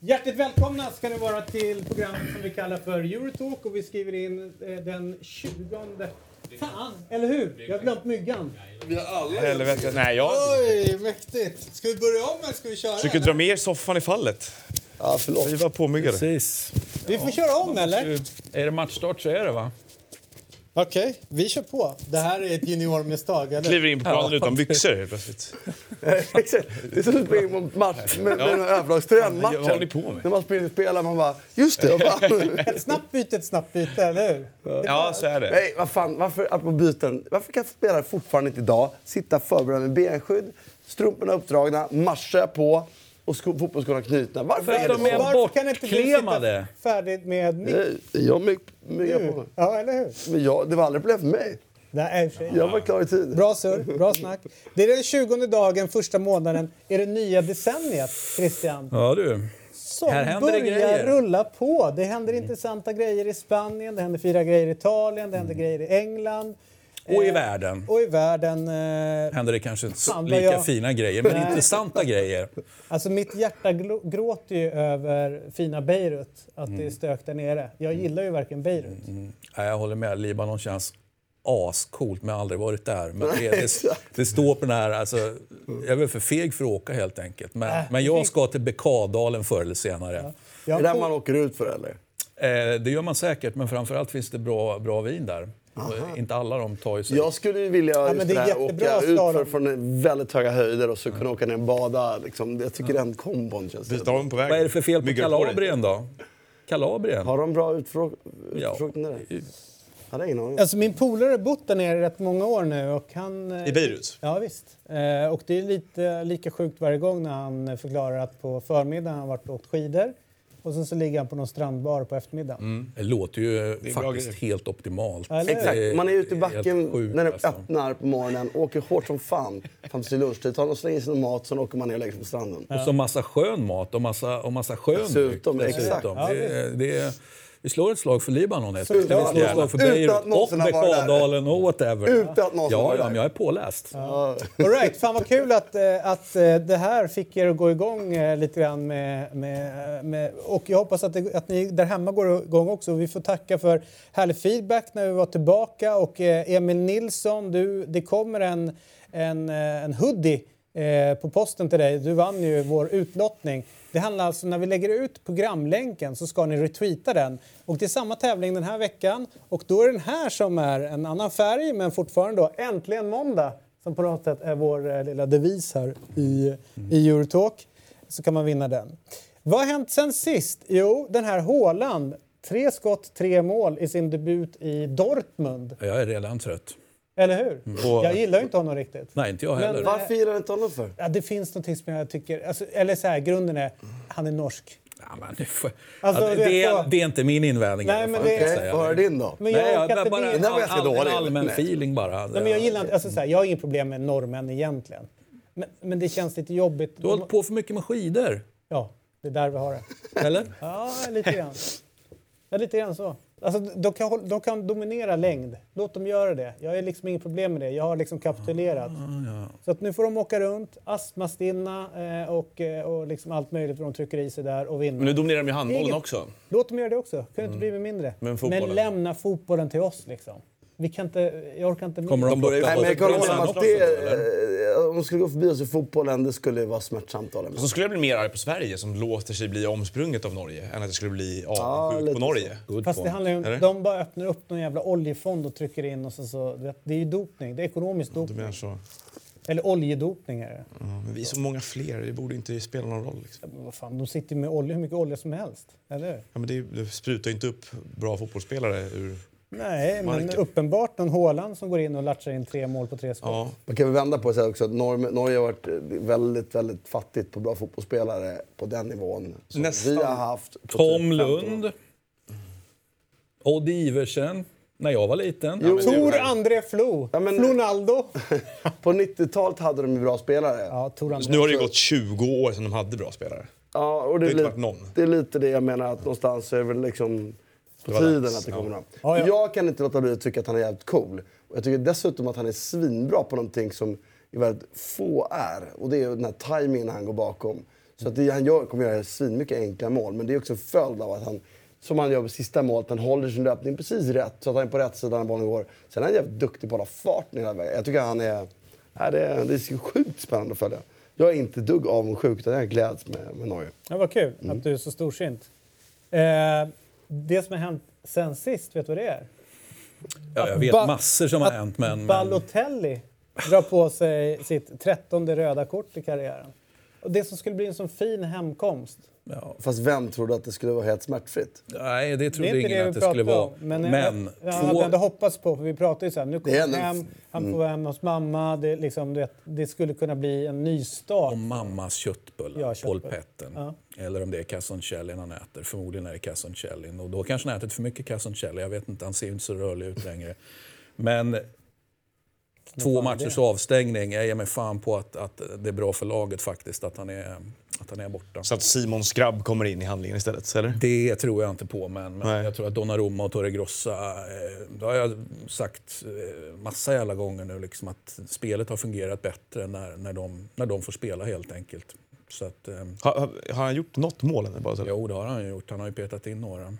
Hjärtligt välkomna ska ni vara till programmet som vi kallar för Eurotalk och vi skriver in eh, den 20... Fan, eller hur? Jag har glömt myggan. Vi har alla Helvete. Nej, jag Oj, mäktigt. Ska vi börja om eller ska vi köra? försöker dra med soffan i fallet. Ja, förlåt. Vi var påmyggade. Precis. Vi får köra om eller? Är det matchstart så är det va? Okej, vi kör på. Det här är ett juniormisstag, eller? Kliver in på planen utan byxor helt plötsligt. Exakt. Det är som att springa på match med, med en överlagströjan. Vad håller på med? När man springer spelar man bara, just det, fan. Ett snabbt byte, ett snabbt byte, eller hur? Ja, så är det. Nej, vad fan, varför, apropå byten, varför kan spelare fortfarande inte idag sitta förberedda med benskydd, strumporna uppdragna, marscha på och sko, fotbollsskorna knutna? Varför För är det de är så? Varför kan inte du sitta bortklemade. färdigt med mick? Nej, Jag my- myggar på mig. Ja, eller hur? Men jag, det var aldrig problem för mig. Nej, i. Jag var klar i tid. Bra surr, bra snack. Det är den 20 dagen, första månaden, är det nya decenniet, Christian. Ja du. Som Här händer det börjar grejer. rulla på. Det händer intressanta grejer i Spanien, det händer fyra grejer i Italien, det händer grejer i England. Och i Eh, världen. Och i världen. Eh, Händer det kanske inte så lika jag- fina grejer, men intressanta grejer. alltså mitt hjärta gråter ju över fina Beirut, att det är stök där nere. Jag gillar ju varken Beirut. Ja, jag håller med, Libanon känns ascoolt, men jag har aldrig varit där. Men det, det, det står på den här, alltså, jag är väl för feg för att åka helt enkelt. Men, Äh, men jag ska till Bekadalen förr eller senare. Jag Är det där man åker ut för eller? Eh, det gör man säkert, men framförallt finns det bra, bra vin där. Inte alla de tar ju sig... Jag skulle vilja men just det är det här, åka ut från väldigt höga höjder och så kunna åka ner och bada. Liksom. Jag tycker den kombon känns Vi tar dem på väg. Vad är det för fel på. Kalabrien då? Kalabrien? Har de bra Ja. utfrågningar ingen aning. Alltså min polare har bott där nere i rätt många år nu och han... I Beirut? Ja visst. Eh, och det är lite lika sjukt varje gång när han förklarar att på förmiddagen har han varit och åkt skidor och sen så ligger han på någon strandbar på eftermiddagen. Det låter ju bra faktiskt helt optimalt. Eller? Exakt, Det man är ute i backen sjukt, när det alltså. öppnar på morgonen, åker hårt som fan fram till lunchtid, tar och slänger någon mat, sen åker man ner och lägger sig på stranden. Och så massa skön mat och massa, och massa skön Dessutom, dryck exakt. Ja, Det, det, vi slår ett slag för Libanon. helt Så- enkelt. ja, vi slår ett slag för Beirut och. Bekadalen och whatever. Utan att någonsin ja, varit ja, där. men jag är påläst. Ja. All right, fan vad kul att, eh, att eh, det här fick er att gå igång eh, lite grann med, med, med och jag hoppas att, det, att ni där hemma går igång också. Vi får tacka för härlig feedback när vi var tillbaka och Emil Nilsson, du, det kommer en, en, en hoodie på posten till dig. Du vann ju vår utlottning. Det handlar alltså när vi lägger ut programlänken så ska ni retweeta den. Och det är samma tävling den här veckan och då är den här som är en annan färg men fortfarande då äntligen måndag som på något sätt är vår eh, lilla devis här i, i Eurotalk. Så kan man vinna den. Vad har hänt sen sist? Jo, den här Haaland. Tre skott, tre mål i sin debut i Dortmund. Jag är redan trött. Eller hur? Och- Jag gillar ju inte honom riktigt. Nej, inte jag Men- heller. Varför gillar du inte honom för? Ja, det finns någonting som jag tycker... Alltså, eller så här, grunden är han är norsk. Ja, men det, får- Alltså, det, vet är, vad- det är inte min invändning. Nej, men det- jag säga. får höra din då. Men Nej, jag jag, bara var ganska all, dålig. En allmän Nej. feeling bara. Nej, men jag, gillar inte, alltså, så här, jag har inget problem med norrmän egentligen. Men, men det känns lite jobbigt. Du har hållit på för mycket med skidor. Ja, det är där vi har det. Eller? Ja, lite grann. Ja, lite grann så. Alltså, de, kan, de kan dominera längd. Låt dem göra det. Jag har liksom inget problem med det. Jag har liksom kapitulerat. Så att nu får de åka runt, astmastinna eh, och, eh, och liksom allt möjligt vad de trycker i sig där och vinna. Men nu dominerar de ju handbollen Ingen- också. Låt dem göra det också. Kunde inte bli mindre. Men fotbollen? lämna fotbollen till oss liksom. Vi kan inte, jag orkar inte med. Kommer de Nej, men jag kan hålla med att det, om de skulle gå förbi oss i fotbollen, det skulle vara smärtsamt med. Så skulle jag bli mer arg på Sverige som låter sig bli omsprunget av Norge än att jag skulle bli Ja, avundsjuk lite på Norge. Good Fast det handlar ju om, Eller? de bara öppnar upp någon jävla oljefond och trycker in och så, så vet, det är ju dopning. Det är ekonomisk dopning. så. Eller oljedopning är det. Ja, men vi är så många fler, det borde inte spela någon roll. Liksom. Men Vad fan, de sitter ju med olja, hur mycket olja som helst. Eller hur? Ja, men det, det sprutar ju inte upp bra fotbollsspelare ur... Nej, men Marken. uppenbart en Haaland som går in och latchar in tre mål på tre skott. Ja, Man kan väl vända på det också att Norge, Norge har varit väldigt, väldigt fattigt på bra fotbollsspelare på den nivån som Nästan. vi har haft. Tom typ 15 år. Lund. Odd Iversen. När jag var liten. Jo, Tor André Flo. Ja, men- Flonaldo. På 90-talet hade de bra spelare. Ja, Tor Så André. nu har det gått 20 år sedan de hade bra spelare. Ja, och det, Det är lite, varit någon. det är lite det jag menar, att någonstans är väl liksom på tiden att det ja. kommer någon. Ja, ja. Jag kan inte låta bli att tycka att han är jävligt cool. Och jag tycker dessutom att han är svinbra på någonting som väldigt få är. Och det är den här tajmingen han går bakom. Så att det, han gör, kommer göra svinmycket enkla mål. Men det är också en följd av att han, som han gör med sista målet, han håller sin löpning precis rätt så att han är på rätt sida när bollen går. Sen är han jävligt duktig på att hålla farten hela vägen. Jag tycker han är... Nej, det, är det är sjukt spännande att följa. Jag är inte dugg avundsjuk, utan jag gläds med, med Norge. Det var kul Mm. att du är så storsint. Eh, det som har hänt sen sist, vet du vad det är? Ja, jag vet Ba- massor som har hänt, men... men Balotelli drar på sig sitt trettonde röda kort i karriären. Och det som skulle bli en sån fin hemkomst. Ja, Fast vem trodde att det skulle vara helt smärtfritt? nej, det Det trodde inte ingen det att det skulle pratar vara. om. Men, Men, jag, jag två... hade ändå hoppats på, för vi pratade ju så här, nu Det kommer han hem, han får vara hemma hos mamma. Det, liksom, du vet, det skulle kunna bli en nystart. Om mammas köttbullar, Ja, köttbullar. polpetten. Ja. Eller om det är casoncelli han äter. Förmodligen är det casoncelli. Och då kanske han ätit för mycket casoncelli. Jag vet inte, han ser ju inte så rörlig ut längre. Men två matchers det? avstängning. Jag ger mig fan på att, att det är bra för laget faktiskt att han är, att han är borta. Så att Simon Skrabb kommer in i handlingen istället, eller? Det tror jag inte på, men, men jag tror att Donnarumma och Torre Grossa, eh, det har jag sagt eh, massa jävla gånger nu, liksom att spelet har fungerat bättre när, när, de, när de får spela helt enkelt. Så att, eh, Har, har, han gjort något mål än? Bara så? jo, det har han gjort. Han har ju petat in några.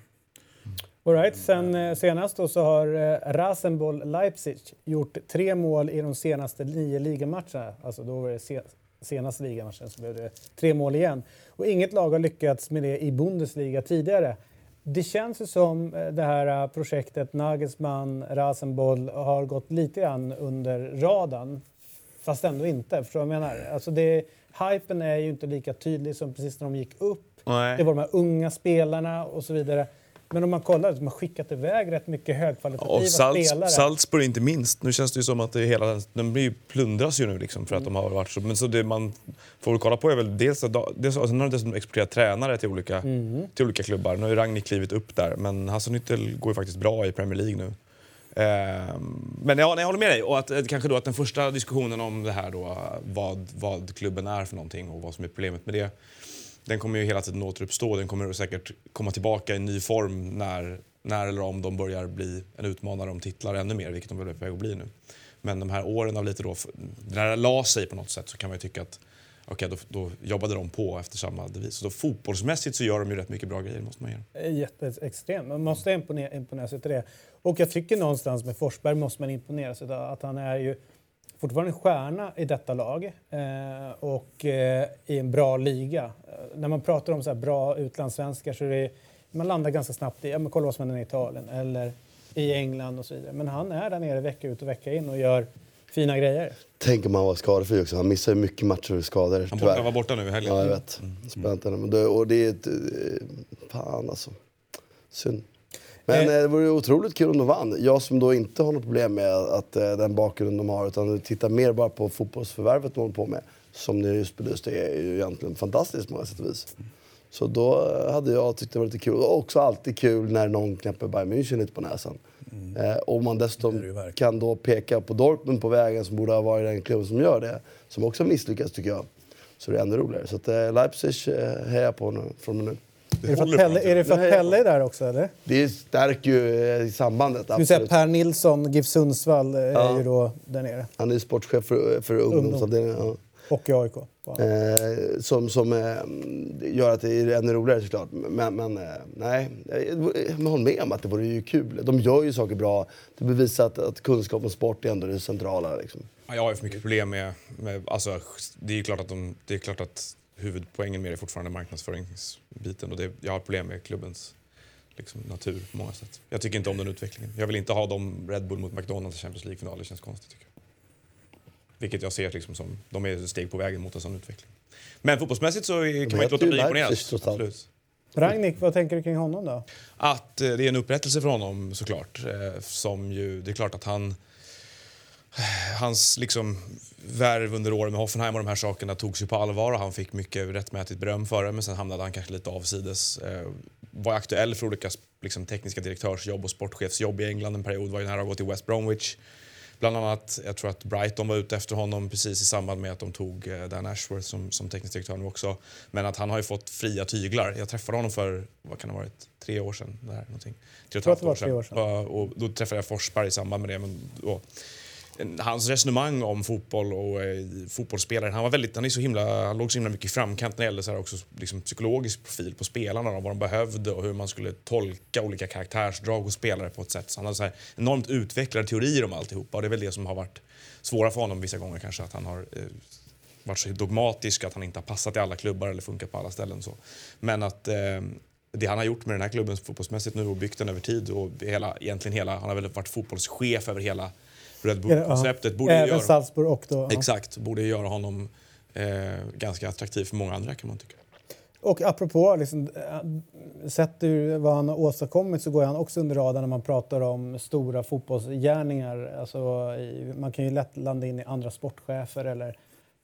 All right, sen eh, senast då så har eh, Rasenboll Leipzig gjort tre mål i de senaste nio ligamatcherna. Alltså då var det se senaste ligamatchen så blev det tre mål igen. Och inget lag har lyckats med det i Bundesliga tidigare. Det känns ju som eh, det här projektet Nagelsmann, Rasenboll har gått lite grann under radarn. Fast ändå inte. Förstår du vad jag menar? Alltså det, hypen är ju inte lika tydlig som precis när de gick upp. Nej. Det var de här unga spelarna och så vidare. Men om man kollar, de har skickat iväg rätt mycket högkvalitativa Och Salz, spelare. Salzburg inte minst. Nu känns det ju som att det hela den, blir, plundras ju nu liksom för att de har varit så. Men så det man får väl kolla på är väl dels att dels, alltså, nu har de dessutom exporterat tränare till olika, till olika klubbar. Nu har ju Ragnik klivit upp där men Hasenhüttel går ju faktiskt bra i Premier League nu. Ehm, men ja, jag håller med dig. Och att, eh, kanske då att den första diskussionen om det här då, vad, vad klubben är för någonting och vad som är problemet med det. Den kommer ju hela tiden återuppstå. Den kommer säkert komma tillbaka i ny form när, när eller om de börjar bli en utmanare om titlar ännu mer, vilket de väl är på väg att bli nu. Men de här åren av lite då, när det la sig på något sätt så kan man ju tycka att okej, då, då jobbade de på efter samma devis. Så då, fotbollsmässigt så gör de ju rätt mycket bra grejer, måste man ge dem. Jätteextremt. Man måste imponera, imponeras utav det. Och jag tycker någonstans med Forsberg måste man imponeras utav att han är ju fortfarande en stjärna i detta lag eh, och eh, i en bra liga. Eh, när man pratar om så här bra utlandssvenskar så är det, man landar ganska snabbt i, ja men kolla vad som händer i Italien eller i England och så vidare. Men han är där nere vecka ut och vecka in och gör fina grejer. Tänk om han var skadefri också. Han missar ju mycket matcher och skador. Han borta, var borta nu i helgen. Ja, jag vet. Spännande. Men det, och det är ett... Fan alltså. Synd. Men Eh. eh, det vore otroligt kul om de vann. Jag som då inte har något problem med att eh, den bakgrunden de har utan tittar mer bara på fotbollsförvärvet de håller på med. Som ni just belyste är ju egentligen fantastiskt på många sätt och vis. Så då eh, hade jag tyckt det var lite kul. Och också alltid kul när någon knäpper Bayern München lite på näsan. Eh, och man dessutom kan då peka på Dortmund på vägen som borde ha varit den klubben som gör det. Som också har misslyckats tycker jag. Så det är ännu roligare. Så att, eh, Leipzig eh, hejar på nu, från och med nu. Är det för att Pelle, är det för att. Pelle är där också eller? Det stärker ju eh, sambandet. Vi säga. Per Nilsson, GIF Sundsvall, eh, är Ja. ju då där nere. Han är sportchef för, för ungdomsavdelningen. Ja. Och i AIK. Eh, som som eh, gör att det är ännu roligare såklart. Men, men eh, nej, jag, jag håller med om att det vore ju kul. De gör ju saker bra. Det bevisar att, att kunskap om sport är ändå det centrala. Liksom. Ja, Jag har ju för mycket problem med... med alltså, det är ju klart att, de, det är klart att huvudpoängen med det är fortfarande marknadsföringsbiten. Och det, jag har problem med klubbens liksom, natur på många sätt. Jag tycker inte om den utvecklingen. Jag vill inte ha dem Red Bull mot McDonalds i Champions League-final. Det känns konstigt tycker jag. Vilket jag ser liksom som... De är ett steg på vägen mot en sån utveckling. Men fotbollsmässigt så är- kan man inte låta bli imponerad. Ragnik, vad tänker du kring honom då? Att eh, det är en upprättelse för honom såklart. Eh, som ju, det är klart att han... Hans liksom värv under åren med Hoffenheim och de här sakerna togs ju på allvar och han fick mycket rättmätigt beröm för det men sen hamnade han kanske lite avsides. Eh, var aktuell för olika liksom, tekniska direktörsjobb och sportchefsjobb i England en period, var ju nära att gå till West Bromwich. Bland annat, jag tror att Brighton var ute efter honom precis i samband med att de tog eh, Dan Ashworth som, som teknisk direktör nu också. Men att han har ju fått fria tyglar. Jag träffade honom för, vad kan det ha varit, tre år sedan? Där, någonting. Tre och ett halvt det var år tre sedan. år sedan. Och, och då träffade jag Forsberg i samband med det. Men en- hans resonemang om fotboll och eh, fotbollsspelare, han, var väldigt, han, är så himla, han låg så himla mycket i framkant när det gällde så här också, liksom, psykologisk profil på spelarna, då, vad de behövde och hur man skulle tolka olika karaktärsdrag och spelare på ett sätt. Så han hade så här enormt utvecklade teorier om alltihopa och det är väl det som har varit svåra för honom vissa gånger kanske, att han har eh, varit så dogmatisk att han inte har passat i alla klubbar eller funkat på alla ställen. Så. Men att eh, det han har gjort med den här klubben fotbollsmässigt nu och byggt den över tid och hela, egentligen hela, han har väl varit fotbollschef över hela Red Bull-konceptet. Borde Även göra, Salzburg och då... ja. exakt, borde ju göra honom eh, ganska attraktiv för många andra kan man tycka. Och apropå liksom, äh, sett ur vad han har åstadkommit så går han också under radarn när man pratar om stora fotbollsgärningar. Alltså, man kan ju lätt landa in i andra sportchefer eller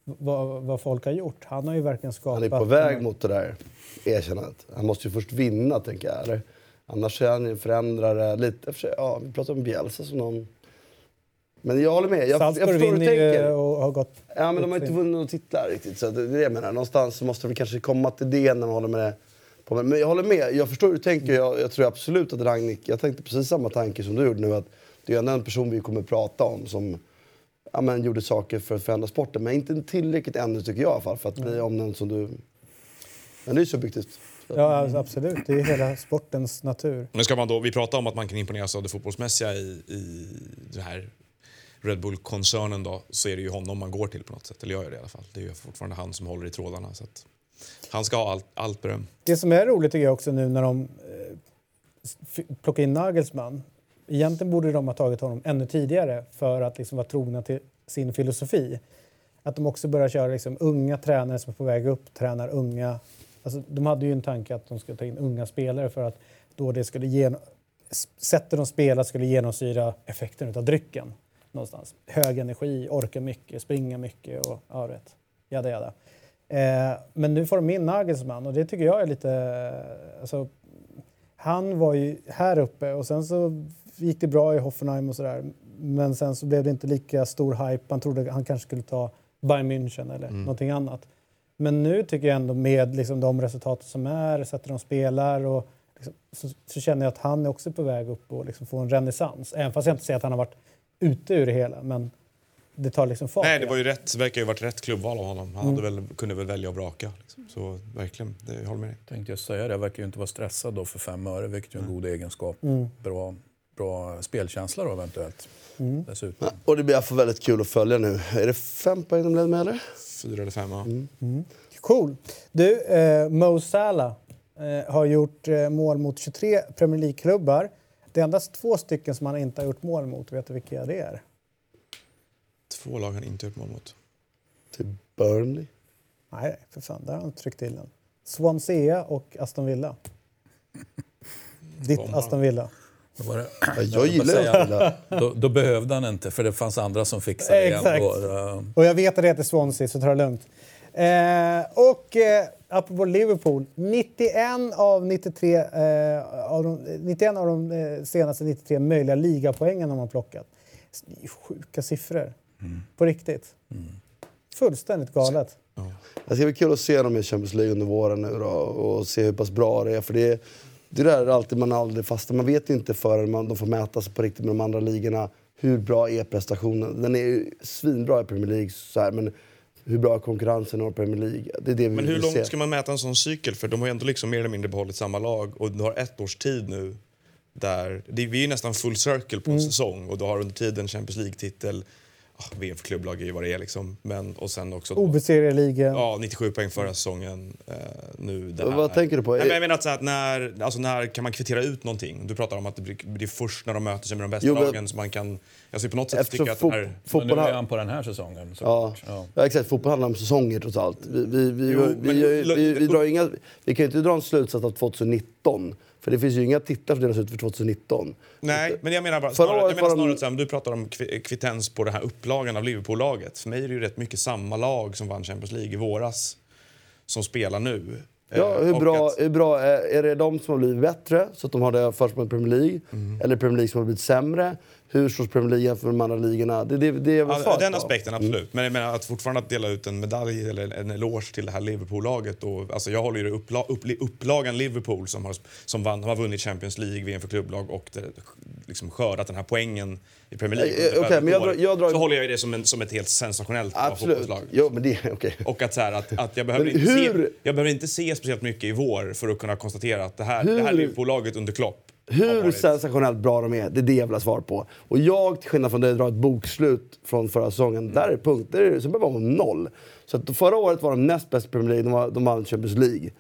vad, vad folk har gjort. Han har ju verkligen skapat... Han är på väg mot det där erkännandet. Han måste ju först vinna, tänker jag. Eller? Annars är han ju en förändrare. Lite, ja, vi pratar om Bielsa som någon... Men jag håller med. Jag, Salzburg vinner ju och har gått... Ja, men de har inte vunnit några titlar riktigt. Så det är det jag menar. Någonstans så måste vi kanske komma till det när man håller med det. Men jag håller med. Jag förstår hur du tänker. Jag, jag tror absolut att Ragnik... Jag tänkte precis samma tanke som du gjorde nu. Att det är ändå en person vi kommer prata om som ja, men, gjorde saker för att förändra sporten. Men inte tillräckligt ännu tycker jag i alla fall för att bli omnämnd som du... Men det är subjektivt. Ja, alltså, absolut. Det är hela sportens natur. Men ska man då, vi pratar om att man kan imponeras av det fotbollsmässiga i, i den här Red Bull-koncernen då, så är det ju honom man går till på något sätt. Eller jag gör det i alla fall. Det är ju fortfarande han som håller i trådarna. Så att han ska ha allt, allt beröm. Det som är roligt tycker jag också nu när de eh, plockar in Nagelsmann. Egentligen borde de ha tagit honom ännu tidigare för att liksom vara trogna till sin filosofi. Att de också börjar köra liksom unga tränare som är på väg upp, tränar unga. Alltså, de hade ju en tanke att de skulle ta in unga spelare för att då det skulle gen... sättet de spelar skulle genomsyra effekten av drycken. Någonstans. Hög energi, orka mycket, springa mycket och ja, rätt. Jada, jada. Eh, men nu får de in Nagelsmann och det tycker jag är lite... eh, Alltså, han var ju här uppe och sen så gick det bra i Hoffenheim och sådär. Men sen så blev det inte lika stor hype. Man trodde han kanske skulle ta Bayern München eller någonting annat. Men nu tycker jag ändå med liksom de resultat som är, sättet de spelar och liksom, så, så känner jag att han är också på väg upp och liksom få en renässans. Även fast jag inte säger att han har varit ute ur det hela. Men det tar liksom fart. Nej, det var ju rätt, verkar ju varit rätt klubbval av honom. Han hade väl, kunde väl välja och vraka. Liksom. Så verkligen, det, jag håller med dig. Tänkte jag säga det. Jag verkar ju inte vara stressad då för fem öre, vilket ju är en god egenskap. Mm. Bra, bra spelkänsla då eventuellt. Mm. Dessutom. Och det blir fall väldigt kul att följa nu. Är det fem poäng de leder med eller? Fyra eller fem, ja. Cool. Du, eh, Mo Salah eh, har gjort eh, mål mot 23 Premier League-klubbar. Det är endast två stycken som han inte har gjort mål mot. Vet du vilka det är? Två lag han inte gjort mål mot. Till Burnley. Nej, för fan, där har han tryckt till den. Swansea och Aston Villa. Ditt Bombar. Aston Villa. Då, var det, Ja, jag gillar Aston Villa. då, då behövde han inte, för det fanns andra som fixade det. Exakt. Och jag vet att det heter Swansea, så ta det lugnt. Eh, och eh, apropå Liverpool, 91 av 93 eh, av de, 91 av de eh, senaste 93 möjliga ligapoängen har man plockat. Sjuka siffror. På riktigt. Fullständigt galet. Det ska bli kul att se dem i Champions League under våren nu då, och se hur pass bra det är. För det, det där är alltid man aldrig fastnar. Man vet inte förrän man, de får mäta sig på riktigt med de andra ligorna. Hur bra är prestationen? Den är ju svinbra i Premier League, så här, men hur bra är konkurrensen i Premier League? Det är det vi Men hur vill se. långt ska man mäta en sån cykel? För de har ju ändå liksom mer eller mindre behållit samma lag och du har ett års tid nu där... Det, vi är ju nästan full circle på en säsong och du har under tiden Champions League-titel, VM för klubblag är ju vad det är liksom, men och sen också... då- Obesegrade ligan. Ja, 97 poäng förra säsongen. Eh, nu det här. Vad tänker du på? Nej, men jag menar att, så här, att när, alltså när kan man kvittera ut någonting? Du pratar om att det blir, det är först när de möter sig med de bästa Jo, men- lagen som man kan... Alltså på något sätt Eftersom tycker jag att den här... fot- Men nu fotboll är har- han på den här säsongen. Ja. Ja. ja, exakt. Fotboll handlar om säsonger trots allt. Vi, vi, vi, Jo, vi, men- vi, vi, vi, drar inga, vi kan ju inte dra en slutsats av 2019. För det finns ju inga titlar som delas ut för 2019. Nej, men jag menar bara snarare, jag menar snarare så här, om du pratar om kvi- kvittens på den här upplagan av Liverpool-laget. För mig är det ju rätt mycket samma lag som vann Champions League i våras som spelar nu. Ja, Eh, hur bra, att- hur bra är, är det de som har blivit bättre, så att de har det försprånget i Premier League? Mm. Eller Premier League som har blivit sämre? Hur slås Premier League jämfört med de andra ligorna? Det, det, det är väl Ja, den aspekten, absolut. Men jag menar att fortfarande att dela ut en medalj eller en eloge till det här Liverpool-laget. Och, alltså jag håller ju uppla, upp, upplagan Liverpool som har, som vann, har vunnit Champions League, VM för klubblag och det, liksom skördat den här poängen i Premier League. Eh, eh, under okej, men jag drar- jag drar- Så håller jag ju det som, en, som ett helt sensationellt Absolut. fotbollslag. Jo, men det, okej. Och att, så här, att, att jag, behöver inte se, jag behöver inte se speciellt mycket i vår för att kunna konstatera att det här, Hur- det här Liverpool-laget under Klopp Hur sensationellt bra de är, det är det jag vill ha svar på. Och jag, till skillnad från dig, drar ett bokslut från förra säsongen. Där är punkter som behöver vara noll. Så att förra året var de näst bäst i Premier League, de, var, de vann Champions League.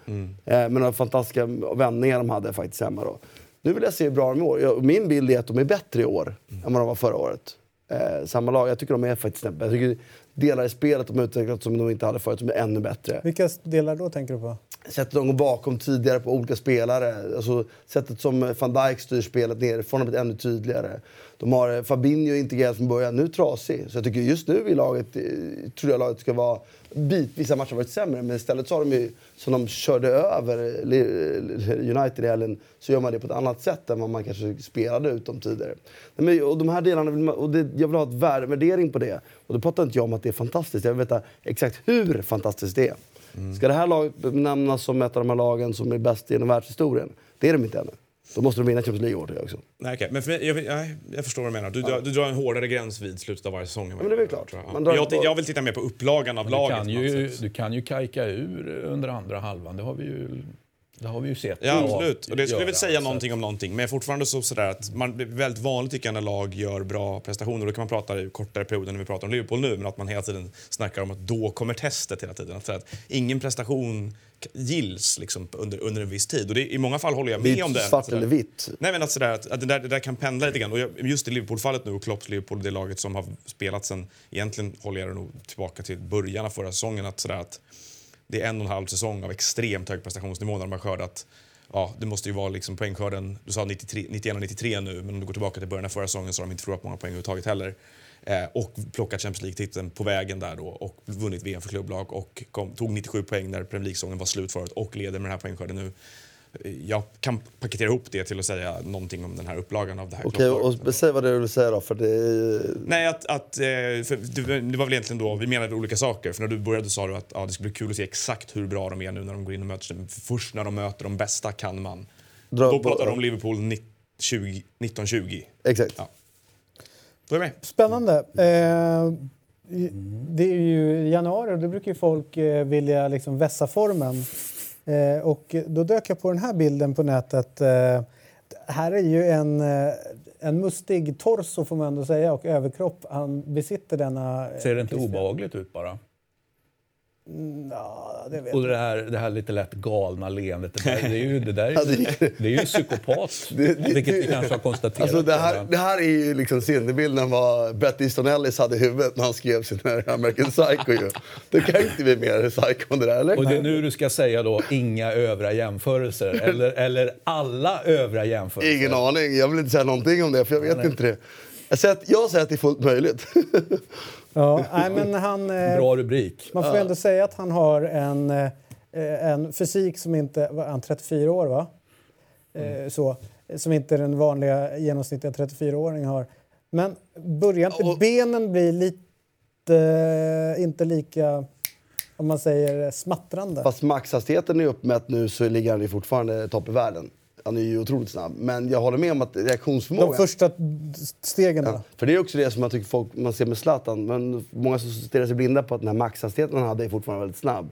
Eh, med några fantastiska vändningar de hade faktiskt hemma då. Nu vill jag se hur bra de är i år. Jag, min bild är att de är bättre i år än vad de var förra året. Eh, samma lag. Jag tycker de är faktiskt snäppet. Jag tycker delar i spelet de har utvecklat som de inte hade förut, som är ännu bättre. Vilka delar då tänker du på? Sättet de går bakom tidigare på olika spelare. Alltså, sättet som van Dijk styr spelet nerifrån har blivit ännu tydligare. De har eh, Fabinho integrerat från början, nu trasig. Så jag tycker just nu i laget, eh, tror jag laget ska vara... Bit, vissa matcher har varit sämre, men istället så har de ju, som de körde över eh, United i helgen, så gör man det på ett annat sätt än vad man kanske spelade ut dem tidigare. Men, och de här delarna, vill man, och det, jag vill ha ett värdering på det. Och då pratar inte jag om att det är fantastiskt, jag vill veta exakt hur fantastiskt det är. Ska det här laget nämnas som ett av de här lagen som är bäst genom världshistorien? Det är de inte ännu. Då måste de vinna Champions League i år, också. Nej, okej. Men för mig, jag, jag, jag förstår vad du menar. Du, drar- du drar en hårdare gräns vid slutet av varje säsong. men det är klart. jag. Jag, jag vill titta mer på upplagan av Du laget. kan, ju, du kan ju kajka ur under andra halvan. Det har vi ju, det har vi ju sett. Ja, absolut. Och det skulle väl säga någonting om någonting. Men fortfarande så sådär att man det är väldigt vanligt tycker jag när lag gör bra prestationer. Då kan man prata i kortare perioder när vi pratar om Liverpool nu. Men att man hela tiden snackar om att då kommer testet hela tiden. Att, att ingen prestation gills liksom under, under en viss tid. Och det, i många fall håller jag med om inte det. svart Sådär. eller vitt. Nej men att, sådär, att, att det, där, det där kan pendla lite grann. Och jag, just i Liverpool-fallet nu och Klopps Liverpool, det laget som har spelat sen, egentligen håller jag det nog tillbaka till början av förra säsongen, att, sådär, att det är en och en halv säsong av extremt hög prestationsnivå när de har skördat Ja, det måste ju vara liksom poängskörden, du sa 93, 91 och 93 nu, men om du går tillbaka till början av förra säsongen så har de inte förlorat många poäng överhuvudtaget heller. Eh, och plockat Champions League-titeln på vägen där då och vunnit VM för klubblag och kom, tog 97 poäng när Premier League-säsongen var slut förut och leder med den här poängskörden nu. Jag kan paketera ihop det till att säga någonting om den här upplagan av det här Okej, klubbaget. och säg vad det är du vill säga då, för det är... Nej, att, att, eh, för det, var väl egentligen då, vi menade olika saker. För när du började sa du att ja, det skulle bli kul att se exakt hur bra de är nu när de går in och möter dem. Först när de möter de bästa kan man. Dra då pratar du om Liverpool 1920. Exakt. Ja. Då är jag med. Spännande. Eh, det är ju januari och då brukar ju folk eh, vilja liksom vässa formen. Eh, och då dök jag på den här bilden på nätet. Eh, här är ju en, eh, en mustig torso får man ändå säga och överkropp. Han besitter denna... Ser det inte Christian. obehagligt ut bara? Ja, det Och det här, det här lite lätt galna leendet, det, där, det är ju, det där är, Ja, det- det är ju en psykopat. Det- det- vilket vi kanske har konstaterat. Alltså det, här, det här är ju liksom sinnebilden vad Bret Easton Ellis hade i huvudet när han skrev sin här American Psycho ju. Det kan inte bli mer psycho än det där, eller? Och det är nu du ska säga då inga övriga jämförelser. Eller, eller alla övriga jämförelser. Ingen aning. Jag vill inte säga någonting om det, för jag vet inte det. Jag säger, att, jag säger att det är fullt möjligt. Ja, nej, men han, eh, Bra rubrik. man får ändå säga att han har en, eh, en fysik som inte... Vad är han 34 år, va? Eh, så, som inte den vanliga genomsnittliga 34-åringen har. Men börjar inte Och- benen bli lite... Inte lika, om man säger, smattrande? Fast maxhastigheten är uppmätt nu så ligger han ju fortfarande topp i världen. Han är ju otroligt snabb. Men jag håller med om att reaktionsförmåga... De första stegen? Ja, då? för det är också det som jag tycker folk, man ser med Zlatan. Men många som stirrar sig blinda på att den här maxhastigheten han hade är fortfarande väldigt snabb.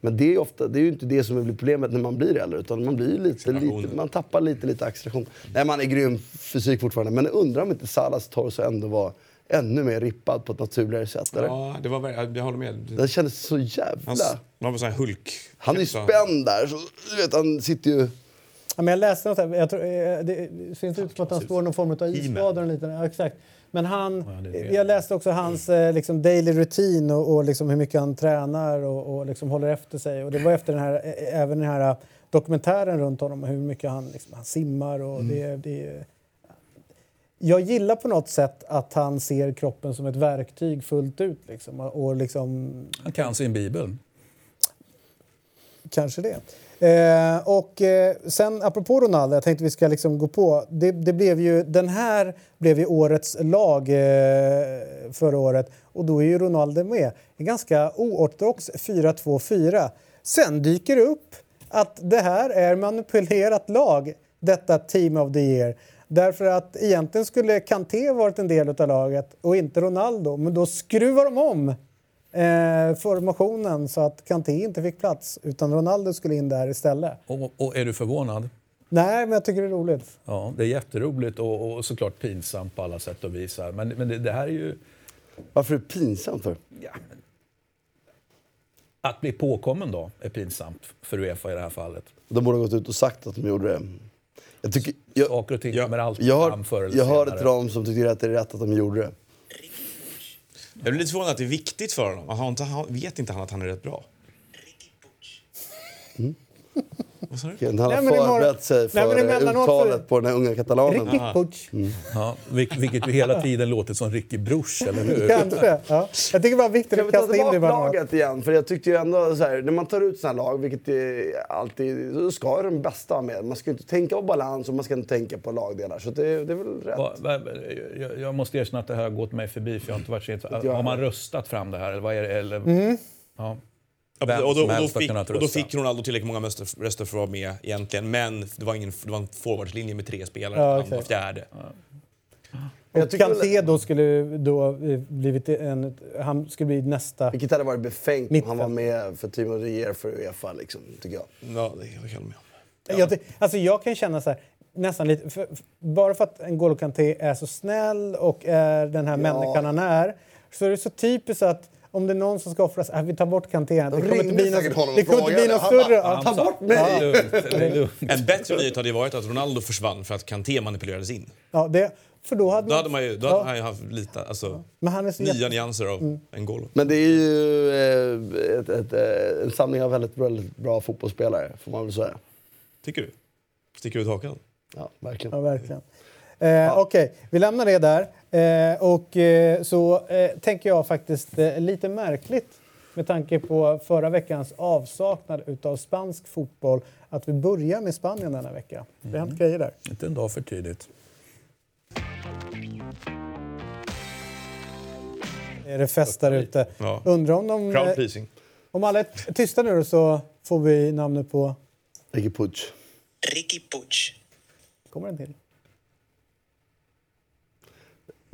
Men det är, ofta, det är ju inte det som blir problemet när man blir äldre. Utan man, blir lite, lite, man tappar lite, lite acceleration. Nej, man är grym fysik fortfarande. Men jag undrar om inte Salas torso ändå var ännu mer rippad på ett naturligare sätt. Eller? Ja, det var, jag håller med. Den kändes så jävla... Hans, man var sån här Hulk. Han är ju spänd där. Så, du vet, han sitter ju... Ja, men jag läste något här. Jag tror, eh, det ser inte ut som att han står i någon form av lite. Ja, exakt. Men han, Ja, jag läste också hans eh, liksom daily routine och, och liksom hur mycket han tränar och, och liksom håller efter sig. Och det var efter den här, eh, även den här dokumentären runt honom, hur mycket han, liksom, han simmar. Och Mm. det, det, jag gillar på något sätt att han ser kroppen som ett verktyg fullt ut. Liksom, och liksom, Han kan sin bibel. Kanske det. Eh, och eh, sen apropå Ronaldo, jag tänkte vi ska liksom gå på. Det, det blev ju, den här blev ju årets lag eh, förra året och då är ju Ronaldo med. En ganska oortodox 4-2-4. Sen dyker det upp att det här är manipulerat lag, detta Team of the Year. Därför att egentligen skulle Kanté varit en del av laget och inte Ronaldo. Men då skruvar de om eh, formationen så att Kanté inte fick plats utan Ronaldo skulle in där istället. Och, och är du förvånad? Nej, men jag tycker det är roligt. Ja, det är jätteroligt och, och såklart pinsamt på alla sätt och vis. Men, men det, det här är ju... Varför är det pinsamt för? Ja. Att bli påkommen då är pinsamt för Uefa i det här fallet. De borde ha gått ut och sagt att de gjorde det. Jag, tycker, jag, Saker och ting kommer alltid jag, fram förr hör, eller jag hörde senare. till dem som tyckte att det är rätt att de gjorde det. Jag blir lite förvånad att det är viktigt för honom. Han, vet inte han att han är rätt bra? Du? Han har Nej, förberett sig Nej, för men emellanåt uttalet så- på den här unga katalanen. Ricky Puig. Ja, vil- vilket ju hela tiden låter som Ricky Bruch, eller hur? Kanske. Ja. Jag tycker bara viktigt Kan att kasta in det emellanåt. laget igen? För jag tyckte ju ändå så här, när man tar ut här lag, vilket är alltid, så ska ju de bästa med. Man ska inte tänka på balans och man ska inte tänka på lagdelar. Så det, det är väl rätt. Va, va, jag, jag måste erkänna att det här har gått mig förbi, för jag har inte varit så jag Har man röstat fram det här? Eller vad är det? Eller, Mm. ja. Ja, och, då, och, då fick, och då fick Ronaldo tillräckligt många röster för att vara med egentligen. Men det var, ingen, det var en forwardslinje med tre spelare. Ja, han var fjärde. Jag tycker väl- Kanté då skulle då blivit en, han skulle bli nästa. Vilket hade varit befängt om han var med för Team of the Year för Uefa, liksom, tycker jag. Ja, det kan jag hålla med om. Jag, ty- alltså jag kan känna så här, nästan lite, för, för, bara för att N'Golo Kanté är så snäll och är den här människan han är, så är det så typiskt att om det är någon som ska offras, äh, vi tar bort Kanté. Det kommer inte ringde bli säkert honom något, det kommer inte bli något Han bara, större. "Ja, Ja. ta bort Det mig! är lugnt. Det är lugnt. En bättre nyhet hade ju varit att Ronaldo försvann för att Kanté manipulerades in. Ja, det, för då hade, Då hade, man ju, då Ja. hade han ju haft lite, alltså, Men han är så nya jätte- nyanser av N'Golo. Men det är ju eh, ett, ett, eh, en samling av väldigt, väldigt bra fotbollsspelare, får man väl säga. Tycker du? Sticker ut hakan? Ja, verkligen. Ja, verkligen. Eh, Okej, vi lämnar det där. Eh, och eh, så eh, tänker jag faktiskt eh, lite märkligt med tanke på förra veckans avsaknad utav spansk fotboll att vi börjar med Spanien denna vecka. Det har hänt grejer där. Inte en dag för tidigt. Är det fest där ute? Ja. Undrar om de... Crowd eh, pleasing. Om alla är tysta nu så får vi namnet på... Ricky Puig. Ricky Puig. Kommer den till?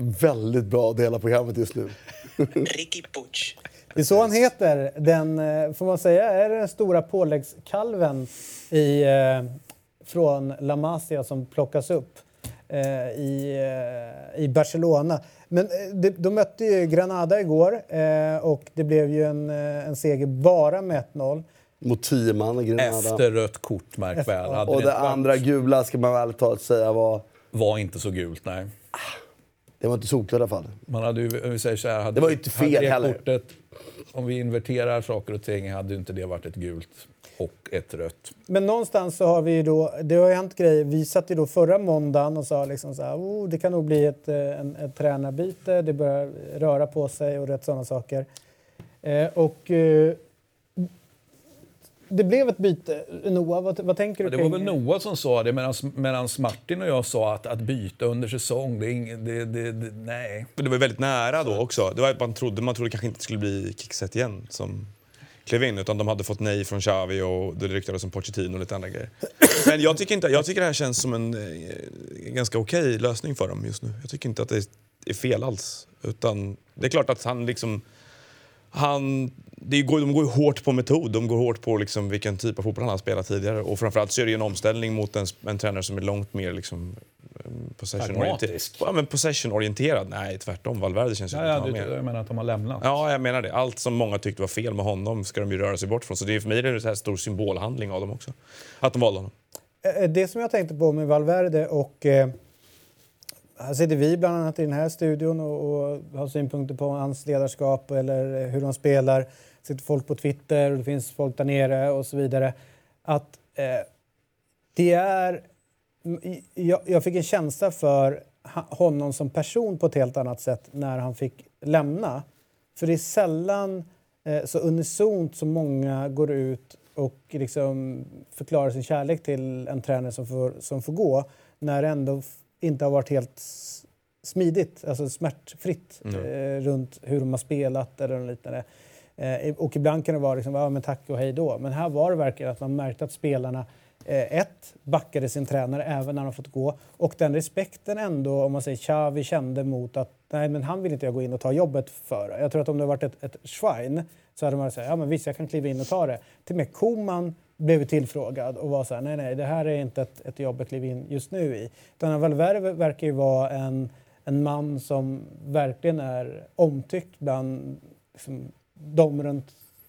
Väldigt bra att dela programmet just nu. Ricky Puig. Det är så han heter. Den, eh, får man säga, är den stora påläggskalven i, eh, från La Masia som plockas upp eh, i, i Barcelona. Men de, de mötte ju Granada igår och det blev ju en, en seger bara med 1-0. Mot tio man i Grenada. Efter rött kort, märk väl. Och det andra gula ska man väl ta att säga var... var inte så gult, nej. Det var inte solklart i alla fall. Man hade ju, om vi säger så här, hade, Det var ju inte fel heller. Kortet, om vi inverterar saker och ting hade ju inte det varit ett gult och ett rött. Men någonstans så har vi ju då, det har ju hänt grejer. Vi satt ju då förra måndagen och sa liksom så här, oh, det kan nog bli ett, eh, en, ett tränarbyte, det börjar röra på sig och rätt sådana saker. Eh, och eh, det blev ett byte. Noah, vad, vad tänker du Det var väl Noah som sa det medan Martin och jag sa att, att byta under säsong, det är ing, det, det, det, nej. Men det var väldigt nära då också. Det var, man, trodde, man trodde kanske inte det skulle bli Kickset igen som klev in. Utan de hade fått nej från Xavi och det ryktades om Pochettino och lite andra grejer. Men jag tycker, inte, jag tycker det här känns som en eh, ganska okej lösning för dem just nu. Jag tycker inte att det är fel alls. Utan det är klart att han liksom... Han, det går, de går ju hårt på metod, de går hårt på liksom vilken typ av fotboll han har spelat tidigare. Och framförallt så är det en omställning mot en, en tränare som är långt mer liksom, eh, possession-orienterad. Ja, men possession-orienterad? Nej, tvärtom. Valverde känns ju Ja, att ja, han du, mer. jag menar att de har lämnat. Ja, jag menar det. Allt som många tyckte var fel med honom ska de ju röra sig bort från. Så det är för mig är det en här stor symbolhandling av dem också. Att de valde honom. Eh, Det som jag tänkte på med Valverde och eh, här sitter vi bland annat i den här studion och, och har synpunkter på hans ledarskap eller hur de spelar. Sitter folk på Twitter och det finns folk där nere och så vidare. Att eh, det är... Jag, jag fick en känsla för honom som person på ett helt annat sätt när han fick lämna. För det är sällan eh, så unisont som många går ut och liksom förklarar sin kärlek till en tränare som får, som får gå när det ändå inte har varit helt smidigt, alltså smärtfritt eh, runt hur de har spelat eller liknande. Eh, och ibland kan det vara liksom, ja, men tack och hej då. Men här var det verkligen att man märkte att spelarna eh, ett, backade sin tränare även när de fått gå. Och den respekten ändå, om man säger Xavi kände mot att nej men han vill inte jag gå in och ta jobbet för. Jag tror att om det varit ett, ett Schwein så hade man sagt ja men visst jag kan kliva in och ta det. Till och med Koman blev tillfrågad och var så här nej nej det här är inte ett, ett jobb att kliva in just nu i. Utan Valverde verkar ju vara en, en man som verkligen är omtyckt bland liksom, de runt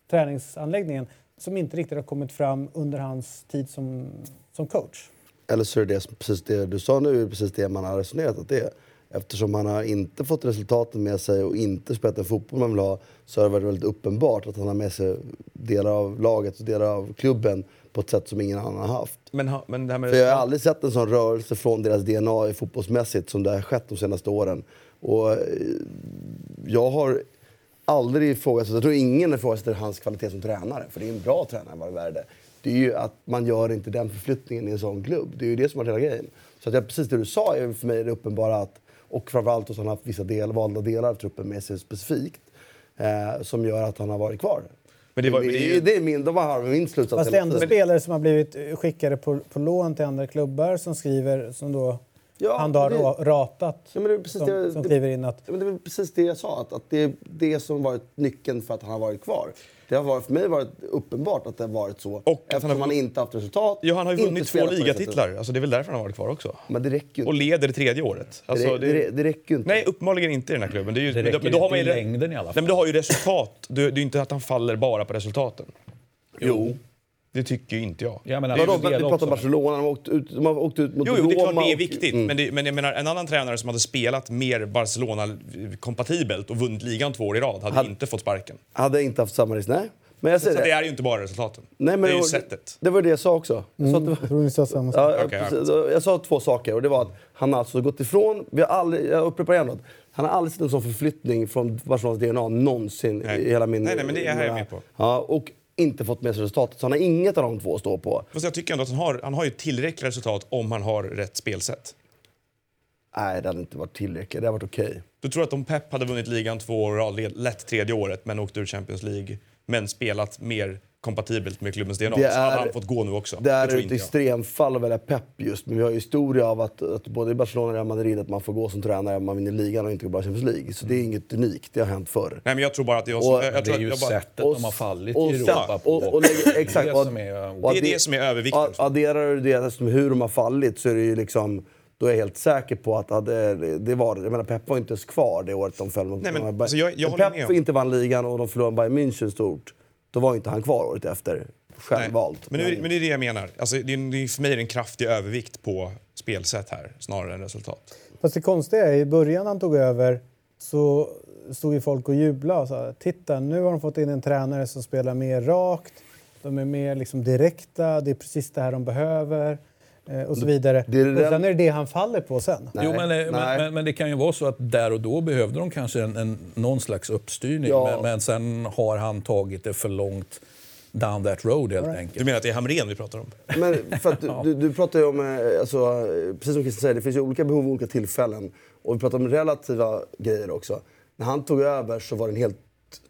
träningsanläggningen som inte riktigt har kommit fram under hans tid som, som coach. Eller så är det som- precis det du sa nu, är precis det man har resonerat att det är. Eftersom han har inte fått resultaten med sig och inte spelat den fotboll man vill ha så har det varit väldigt uppenbart att han har med sig delar av laget och delar av klubben på ett sätt som ingen annan har haft. Men, ha- men det här med För jag har aldrig sett en sån rörelse från deras DNA i fotbollsmässigt som det har skett de senaste åren. Och eh, jag har aldrig ifrågasatt, jag tror ingen ifrågasätter hans kvalitet som tränare, för det är en bra tränare vad det värde. Det är ju att man gör inte den förflyttningen i en sån klubb. Det är ju det som har hela grejen. Så att jag, precis det du sa är för mig det uppenbara att, och framförallt att han har haft vissa del, valda delar av truppen med sig specifikt, eh, som gör att han har varit kvar. Men det var- det, det är är, ju- det är min, de har min slutsats Fast det är ändå spelare som har blivit skickade på, på lån till andra klubbar som skriver, som då Ja, han då har det- ra- ratat, Ja, men det är precis som, det- som kliver in att Ja, men det är precis det jag sa, att, att det är det som varit nyckeln för att han har varit kvar. Det har varit, för mig varit uppenbart att det har varit så. att han eftersom har- han inte haft resultat. Ja, han har ju vunnit två ligatitlar. Alltså, det är väl därför han har varit kvar också. Men det räcker ju Och leder det tredje året. Alltså, det, det, det räcker ju inte. Nej, uppenbarligen inte i den här klubben. Det, är ju, Det men då- räcker men då har man ju i längden i alla Nej, fall. men du har ju resultat. Det, det är ju inte att han faller bara på resultaten. Jo. Det tycker inte jag. Ja, men alltså, del pratar också. Barcelona, de har åkt ut, de har åkt ut mot Jo, jo, det är klart Roma det är och- viktigt. Mm. Men, det, men jag menar, en annan tränare som hade spelat mer Barcelona-kompatibelt och vunnit ligan två år i rad hade Hade- inte fått sparken. Hade inte haft samma risk, nej. Men jag Så säger det det. är ju inte bara resultaten. Nej, men det är ju var- sättet. Det var det jag sa också. Jag sa var, Jag samma sak. Ja, jag två saker. Och det var att han har alltså gått ifrån... Vi har aldrig, jag upprepar igen att han har aldrig sett en sån förflyttning från Barcelonas DNA någonsin Nej. i hela min... Nej, nej, men det är jag med på. Ja, och inte fått med sig resultatet. Så han har inget av de två att stå på. Fast jag tycker ändå att han har, han har ju tillräckliga resultat om han har rätt spelsätt. Nej, det hade inte varit tillräckligt. Det hade varit okej. Du tror att om Pep hade vunnit ligan två år lätt tredje året, men åkt ur Champions League, men spelat mer kompatibelt med klubbens DNA, Det så hade är- han fått gå nu också. Det är ett extremfall att välja Pep just. Men vi har ju historia av att, att både i Barcelona och Real Madrid att man får gå som tränare om man vinner ligan och inte går bara Champions League. Så det är inget unikt. Det har hänt förr. Nej, men jag tror bara att jag, Och jag, jag Det är ju jag bara, sättet de har fallit och i Europa på. och- och lägger- exakt, det och- som är... och det är det som är övervikten. Ad- Adderar du det som hur de har fallit så är det ju liksom... Då är jag helt säker på att hade, det var Jag menar, Pep var inte ens kvar det året de föll mot Nej, men, alltså, jag- jag Pep inte vann ligan och de förlorade Bayern München stort, då var inte han kvar året efter. Självvalt. Men, det, men det är det jag menar. Alltså, det är, det är, för mig är det en kraftig övervikt på spelsätt här, snarare än resultat. Fast det konstiga är, i början han tog över så stod ju folk och jublade och sa titta nu har de fått in en tränare som spelar mer rakt, de är mer liksom direkta, det är precis det här de behöver eh, och så vidare. det är och sen är det det han faller på sen. Nej, jo, men, eh, nej. men, men, men det kan ju vara så att där och då behövde de kanske en, en, någon slags uppstyrning. Ja. Men, men sen har han tagit det för långt down that road helt Du enkelt. menar att det är Hamrén vi pratar om? Men för att du, du, du pratar ju om, eh, alltså, eh, precis som Christian säger, det finns ju olika behov och olika tillfällen. Och vi pratar om relativa grejer också. När han tog över så var det en helt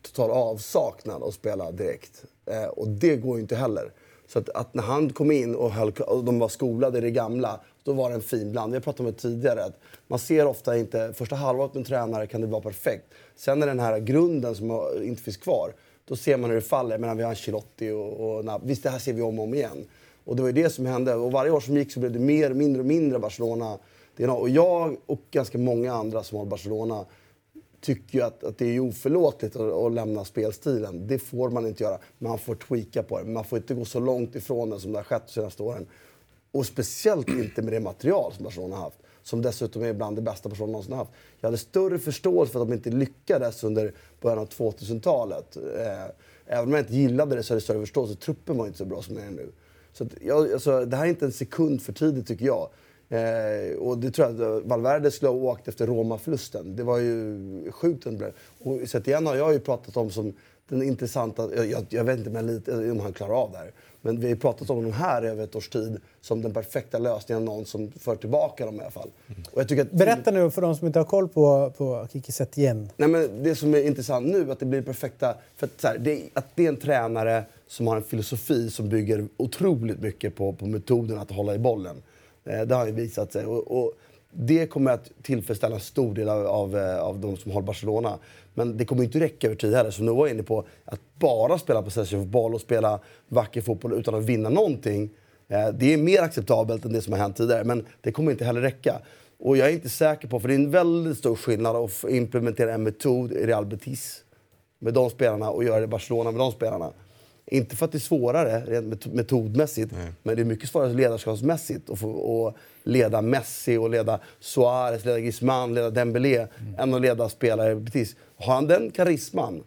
total avsaknad att spela direkt. Eh, och det går ju inte heller. Så att, att när han kom in och, höll, och de var skolade i det gamla, då var det en fin blandning. Jag pratade om det tidigare. Att man ser ofta inte, första halvåret med en tränare kan det vara perfekt. Sen när den här grunden som inte finns kvar, då ser man hur det faller. Medan vi har Ancelotti och, och Nab- Visst, det här ser vi om och om igen. Och det var ju det som hände. Och varje år som gick så blev det mer, mindre och mindre Barcelona. DNA. Och jag och ganska många andra som har Barcelona tycker ju att, att det är oförlåtligt att, att lämna spelstilen. Det får man inte göra. Man får tweaka på det. Man får inte gå så långt ifrån den som det har skett de senaste åren. Och speciellt inte med det material som Barcelona har haft. Som dessutom är bland det bästa Barcelona någonsin har haft. Jag hade större förståelse för att de inte lyckades under början av 2000-talet. Eh, även om jag inte gillade det så hade jag större förståelse. Truppen var inte så bra som den är nu. Så att jag, alltså, det här är inte en sekund för tidigt tycker jag. Eh, och det tror jag att Valverde skulle ha åkt efter Roma-förlusten. Det var ju sjukt. den. Och sett igen har jag ju pratat om som den intressanta... Jag, jag, jag vet inte om, jag lite, om han klarar av det här. Men vi har pratat om honom här över ett års tid som den perfekta lösningen. Någon som för tillbaka dem i alla fall. Och jag tycker att Berätta nu för de som inte har koll på, på Kiki Setien. Nej, men det som är intressant nu att det blir perfekta... För att, här, det, att det är en tränare som har en filosofi som bygger otroligt mycket på, på metoden att hålla i bollen. Eh, det har ju visat sig. Och, och det kommer att tillfredsställa en stor del av, av, eh, av de som håller Barcelona. Men det kommer inte räcka över tid heller. Som Noah var inne på, att bara spela possession-fotboll och spela vacker fotboll utan att vinna någonting. Eh, det är mer acceptabelt än det som har hänt tidigare, men det kommer inte heller räcka. Och jag är inte säker på, för det är en väldigt stor skillnad att implementera en metod i Real Betis med de spelarna och göra det i Barcelona med de spelarna. Inte för att det är svårare rent met- metodmässigt, men det är mycket svårare ledarskapsmässigt att få och leda Messi, och leda Suarez, leda Griezmann, leda Dembélé än att leda spelare i Betis. Har han den karisman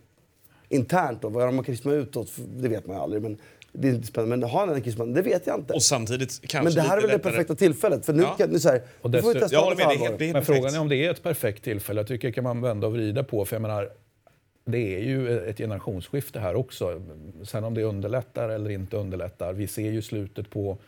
internt då, vad har man karisma utåt? Det vet man ju aldrig. Men det är inte spännande. Men har han den karisman? Det vet jag inte. Och samtidigt kanske Men det här är väl det perfekta tillfället? För nu, Ja. kan, nu så här, Och nu får vi dessutom- testa Jag håller med, det är helt, det är helt Men perfekt. frågan är om det är ett perfekt tillfälle. Jag tycker kan man vända och vrida på. För jag menar, det är ju ett generationsskifte här också. Sen om det underlättar eller inte underlättar. Vi ser ju slutet på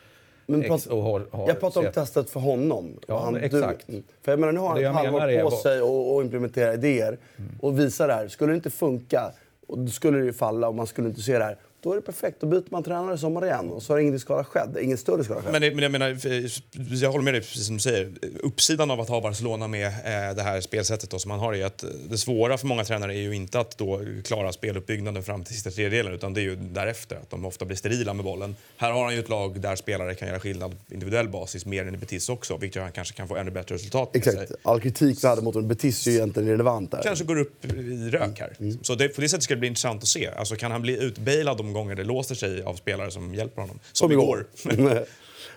Men prat- har, har Jag pratar om sett- testet för honom. Ja, han, exakt. Du, för jag menar, nu har han ett halvår är på sig att implementera idéer och visa det här. Skulle det inte funka, och då skulle det ju falla och man skulle inte se det här. Då är det perfekt. Då byter man tränare i sommar igen och så har ingen skada skett. Ingen större skada skett. Men, det, men jag menar, jag håller med dig precis som du säger. Uppsidan av att ha Barcelona med eh, det här spelsättet då, som man har är att det svåra för många tränare är ju inte att då klara speluppbyggnaden fram till sista tredjedelen utan det är ju därefter, att de ofta blir sterila med bollen. Här har han ju ett lag där spelare kan göra skillnad på individuell basis mer än i Betis också, vilket han kanske kan få ännu bättre resultat med Exakt. sig. All kritik vi hade mot honom, Betis är ju egentligen irrelevant där. kanske går upp i rök här. Så det, på det sättet ska det bli intressant att se. Alltså, kan han bli utbailad de gånger det låser sig av spelare som hjälper honom? Som, igår.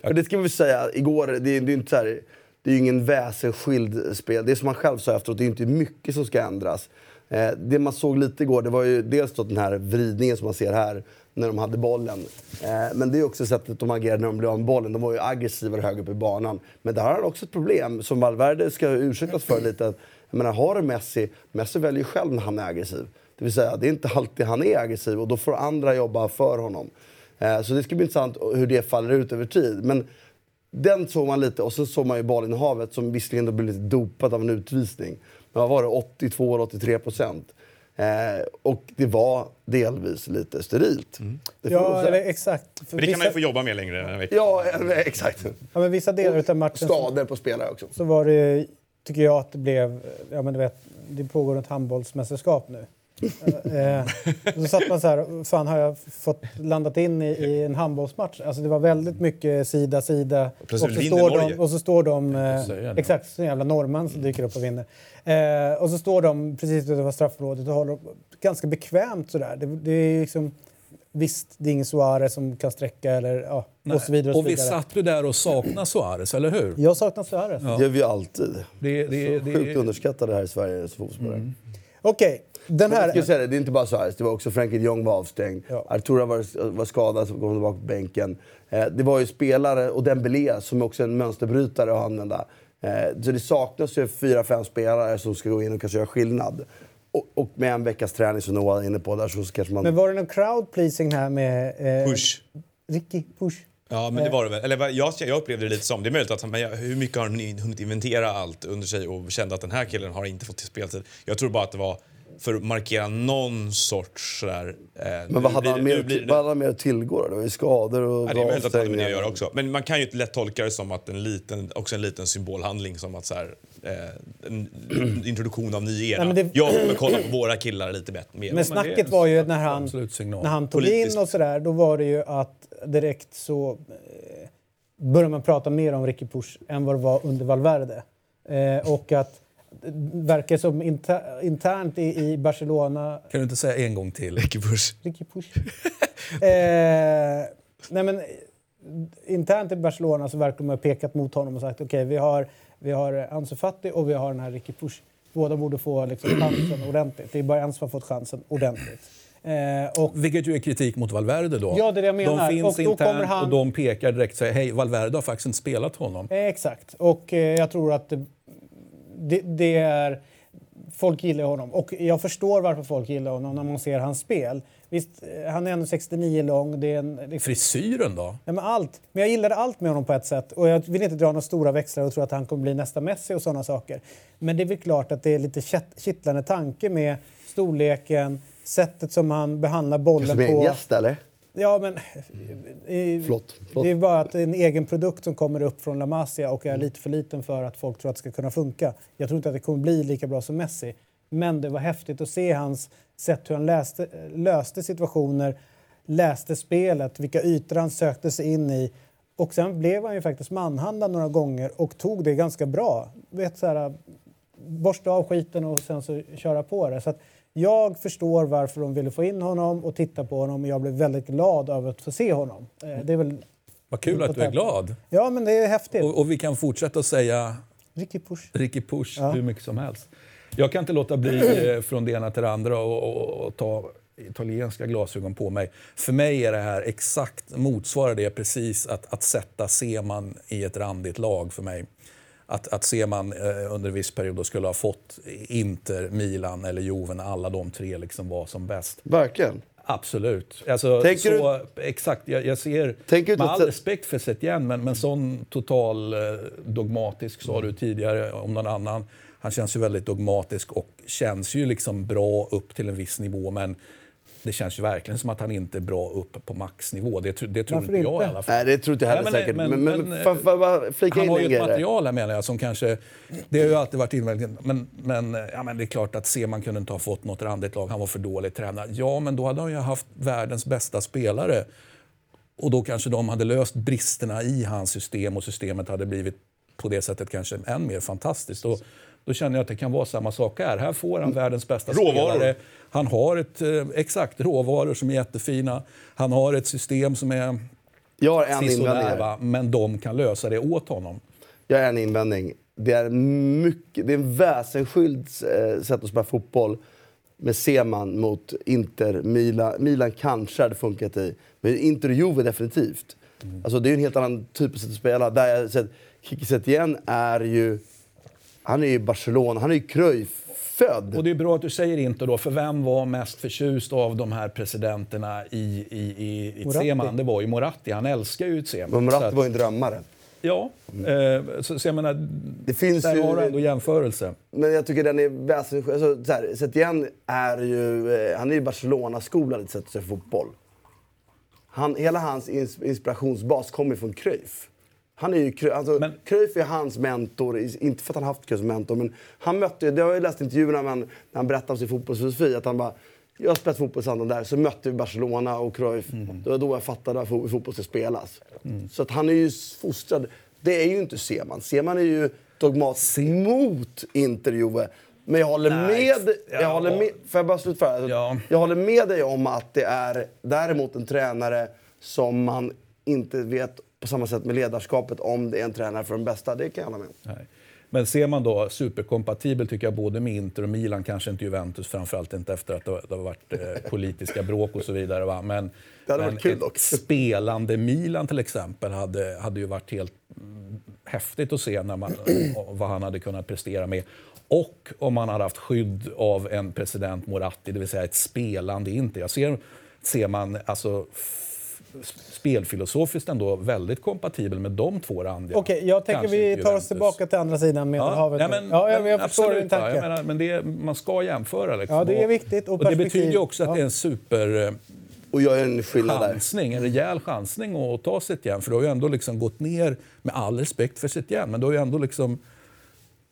För det ska vi säga, igår, det, är- det är inte så här, det är ju ingen väsensskild spel. Det är som han själv sa efteråt, det är inte mycket som ska ändras. Eh, det man såg lite igår, det var ju dels den här vridningen som man ser här när de hade bollen. Eh, men det är också sättet de agerade när de blev av med bollen. De var ju aggressivare högre upp i banan. Men där har han också ett problem som Valverde ska ursäktas för lite. Att, jag menar, har du Messi, Messi väljer ju själv när han är aggressiv. Det vill säga, det är inte alltid han är aggressiv och då får andra jobba för honom. Eh, Så det ska bli intressant hur det faller ut över tid. Men den såg man lite och så såg man ju bollinnehavet som visserligen då blev lite dopat av en utvisning. Men vad var det? 82 eller 83 procent. Eh, och det var delvis lite sterilt. Man Ja, eller exakt. För Men det kan han ju vissa, få jobba med längre än en vecka. ja exakt. ja, men vissa delar av matchen så, Skador på spelare också. så var det, tycker jag, att det blev... Ja, men du vet, det pågår ett handbollsmästerskap nu. Eh, då satt man så här, fan har jag fått landat in i, i en handbollsmatch? Alltså det var väldigt mycket sida, sida. Plötsligt och, så står Norge. de, och så står de... Eh, det. exakt, så en jävla norrman som dyker upp och vinner. Eh, och så står de precis utanför straffområdet och håller ganska bekvämt sådär. Det, det är liksom... Visst, det är ingen Suarez som kan sträcka eller ja, och så vidare. Och, Och så vi vidare. satt ju där och saknade Suarez, eller hur? Jag saknar Suarez. Det gör vi alltid. Det, det, Så det, Sjukt underskattade här i Sverige fotbollsspelare. Okej, den jag här... ska säga det, det är inte bara Suarez, det var också Frenkie de Jong var avstängd. Ja. Artura var, var skadad, så kom tillbaka på bänken. Eh, det var ju spelare, och Dembélé som också är en mönsterbrytare att använda. Eh, så det saknas ju fyra, fem spelare som ska gå in och kanske göra skillnad. Och, och med en veckas träning som Noah är inne på där så kanske man... Men var det någon crowd pleasing här med... Eh, Push. Ricky, push. Ja, men det var det väl. Eller jag, jag upplevde det lite som. Det är möjligt att han, men jag, hur mycket har han hunnit inventera allt under sig och kände att den här killen har inte fått till speltid. Jag tror bara att det var för att markera någon sorts sådär... Eh, men vad hade, han mer, vad hade han mer att tillgå då? Det var ju skador och Ja, det är möjligt att det med det göra också. Men man kan ju lätt tolka det som att en liten, också en liten symbolhandling som att så här, eh, en introduktion av ny era. Nej, men det- Jag kommer kolla på våra killar lite bättre. Mer. Men snacket var ju när han, när han tog Politiskt. in och sådär, då var det ju att direkt så eh, började man prata mer om Ricky Push än vad det var under Valverde. Eh, och att verkar som inter, internt i, i Barcelona... Kan du inte säga en gång till? Ricky Push. Ricky Push. eh, nej men, internt i Barcelona så verkar de ha pekat mot honom och sagt okej vi har, vi har Ansu Fati och vi har den här Ricky Push. Båda borde få liksom, chansen ordentligt. Det är bara en som har fått chansen ordentligt. Eh, och Vilket ju är kritik mot Valverde då. Ja, det är det jag menar. De finns Och då internt kommer han- och de pekar direkt och säger hej, Valverde har faktiskt inte spelat honom. Eh, Exakt. Och eh, jag tror att det, det, det är... folk gillar honom. Och jag förstår varför folk gillar honom när man ser hans spel. Visst, eh, han är 1,69 lång. Det är en, det är Frisyren då? Ja, men allt. Men jag gillade allt med honom på ett sätt. Och jag vill inte dra några stora växlar och tro att han kommer bli nästa Messi och sådana saker. Men det är väl klart att det är lite kitt- kittlande tanke med storleken, sättet som han behandlar bollen Som är en på. gäst eller? Ja, men... i- Förlåt, förlåt. Det är bara att en egen produkt som kommer upp från La Masia och är Mm. lite för liten för att folk tror att det ska kunna funka. Jag tror inte att det kommer bli lika bra som Messi. Men det var häftigt att se hans sätt hur han läste, löste situationer, läste spelet, vilka ytor han sökte sig in i. Och sen blev han ju faktiskt manhandlad några gånger och tog det ganska bra. Vet, så här, borsta av skiten och sen så köra på det. Så att jag förstår varför de ville få in honom och titta på honom och jag blev väldigt glad över att få se honom. Eh, Det är väl... Vad kul att du är glad. Ja, men det är häftigt. Och, och vi kan fortsätta att säga Ricky Push. Ricky Push Ja. hur mycket som helst. Jag kan inte låta bli eh, från det ena till det andra och, och, och ta italienska glasögon på mig. För mig är det här exakt, motsvarar det precis att, att sätta Seman i ett randigt lag för mig. Att, att Seman eh, under en viss period skulle ha fått Inter, Milan eller Juve när alla de tre liksom var som bäst. Verkligen. Absolut. Alltså, Tänker så, Exakt. Jag, jag ser, Tänker du med all respekt för Setien, men, men sån total eh, dogmatisk sa du tidigare om någon annan. Han känns ju väldigt dogmatisk och känns ju liksom bra upp till en viss nivå. Men det känns ju verkligen som att han inte är bra upp på maxnivå. Det, det tror Varför inte jag i alla fall. Nej, det tror inte jag heller Nej, säkert. men- Men, men, men- jag bara flika Han in har ju ett material här menar jag som kanske... Det har ju alltid varit invändningen. Men, men, ja, men det är klart att Seman kunde inte ha fått något randigt lag. Han var för dålig tränare. Ja, men då hade han ju haft världens bästa spelare. Och då kanske de hade löst bristerna i hans system och systemet hade blivit på det sättet kanske än mer fantastiskt. Och då känner jag att det kan vara samma sak här. Här får han världens bästa Råvaror. spelare. Han har ett, eh, exakt, råvaror som är jättefina. Han har ett system som är Jag har en invändning men de kan lösa det åt honom. Jag har en invändning. Det är, mycket, det är en väsensskild eh, sätt att spela fotboll med Seman mot Inter. Milan, Milan kanske hade funkat i, men Inter och Juve definitivt. Alltså, det är en helt annan typ av sätt att spela. Där jag sett, Kiki Setien är ju... Han är ju Barcelona, han är ju Cruyff-född. Och det är bra att du säger inte då, för vem var mest förtjust av de här presidenterna i, i, i, i. Zeman? Det var ju Moratti. Han älskar ju Zeman. Men Moratti att- var ju en drömmare. Ja, eh, så, så jag menar, Det finns där ju... har du ändå jämförelse. Men jag tycker den är väsensskild. Alltså, så här, Setien är ju... Eh, han är ju Barcelona-skolad i sätt att se fotboll. Han, hela hans ins inspirationsbas kommer från Cruyff. Han är ju, alltså, Men- Cruyff är hans mentor, inte för att han haft Cruyff som mentor, men han mötte, det har jag läst intervjuerna när han, när han berättade om sin fotbollsfilosofi, att han bara jag har spelat fotboll sedan där, så mötte vi Barcelona och Cruyff. Mm. Det var då jag fattade hur fotboll ska spelas. Så att han är ju fostrad. Det är ju inte Seman. Seman är ju dogmatisk mot Inter Juve. Men jag håller Nej, med... Jag ja. håller med får jag bara slutföra? Alltså, Ja. Jag håller med dig om att det är däremot en tränare som man inte vet på samma sätt med ledarskapet om det är en tränare för de bästa. Det kan jag hålla med om. Nej. Men ser man då superkompatibel tycker jag både med Inter och Milan, kanske inte Juventus, framförallt inte efter att det har, varit eh, politiska bråk och så vidare. Va? Men, Det hade men varit kul dock. spelande Milan till exempel hade, hade ju varit helt mm, häftigt att se när man, vad han hade kunnat prestera med. Och om man hade haft skydd av en president Moratti, det vill säga ett spelande Inter. Jag ser, ser man alltså spelfilosofiskt ändå väldigt kompatibel med de två randiga. Okej, jag tänker Kanske vi tar oss tillbaka till andra sidan Medelhavet. Ja, nej, men, ja, jag, jag förstår din tanke. Jag menar, men det, man ska jämföra. Liksom. Ja, det är viktigt. Och Och, det betyder ju också att Ja. det är en super eh, Och jag är en skillnad där. chansning, en rejäl chansning att ta sig igen. För du har ju ändå liksom gått ner, med all respekt för sitt igen, men du har ju ändå liksom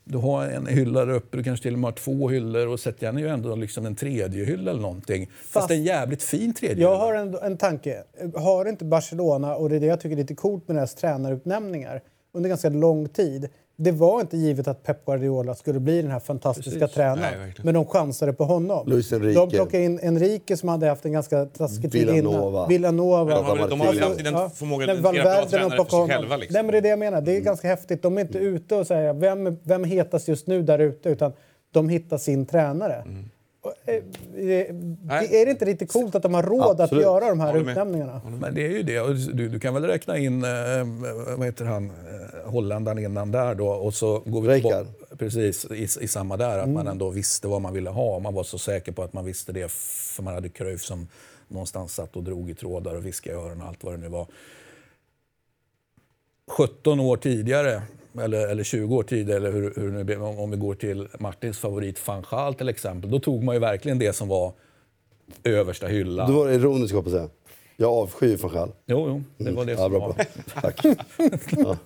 du har en hylla där uppe, du kanske till och med har två hyllor och Setien är ju ändå liksom en tredje hylla eller någonting. Fast, Fast- en jävligt fin tredje Jag hylla. har en, en tanke. Har inte Barcelona, och det är det jag tycker är lite coolt med deras tränarutnämningar, under ganska lång tid. Det var inte givet att Pep Guardiola skulle bli den här fantastiska Precis. tränaren. Nej, men de chansade på honom. Luis Enrique. De plockade in Enrique som hade haft en ganska taskig tid innan. Villanova. De har väl- de har väl Alltså, alltid den förmågan att identifiera bra de tränare för sig honom. själva. Liksom. Nej, men det är det jag menar. Det är ganska häftigt. De är inte ute och säger vem, vem hetast just nu där ute, utan de hittar sin tränare. Nej. Är det inte lite coolt att de har råd Absolut. att göra de här utnämningarna? Men det är ju det. Och Du, du kan väl räkna in, eh, vad heter han, eh, holländaren innan där då och så går vi tillbaka- Precis, i, i samma där. Att man ändå visste vad man ville ha. Man var så säker på att man visste det för man hade Cruyff som någonstans satt och drog i trådar och viskade i öronen och allt vad det nu var. 17 år tidigare, eller, eller 20 år tidigare, eller hur, hur nu om, om vi går till Martins favorit Fanchal till exempel, då tog man ju verkligen det som var översta hyllan. Du var ironisk hoppas jag. Jag avskyr van Gaal. Jo, jo, det var det Ja, som bra, var. bra. Tack.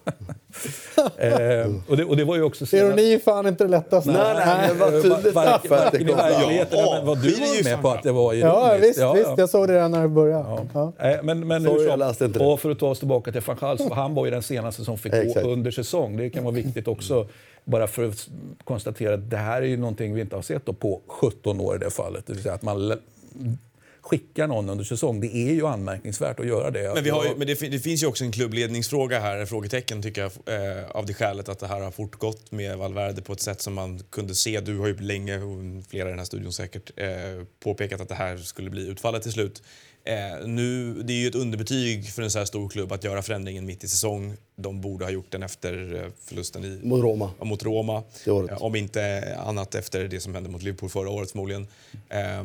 Eh, och, det, och det var ju också senare- Ironi är fan inte det lättaste. Nej, nej, det var tydligt Var- Varken i verkligheten, Ja, men vad du var med på att det var ironiskt. Ja, visst, Ja, visst. ja. Jag såg det redan när det började. Ja. Ja. Nej, men, men Sorry, jag läste inte det. Och för att ta oss tillbaka till van Gaal, så han var ju den senaste som fick gå under säsong. Det kan vara viktigt också, bara för att konstatera att det här är ju någonting vi inte har sett då på 17 år i det fallet. Det vill säga att man skickar någon under säsong. Det är ju anmärkningsvärt att göra det. Men, vi har ju, men det, det finns ju också en klubbledningsfråga här, frågetecken tycker jag, eh, av det skälet att det här har fortgått med Valverde på ett sätt som man kunde se. Du har ju länge, flera i den här studion säkert, eh, påpekat att det här skulle bli utfallet till slut. Eh, nu, det är ju ett underbetyg för en så här stor klubb att göra förändringen mitt i säsong. De borde ha gjort den efter eh, förlusten i, Mot Roma. Ja, mot Roma. Eh, Om inte annat efter det som hände mot Liverpool förra året förmodligen. Eh,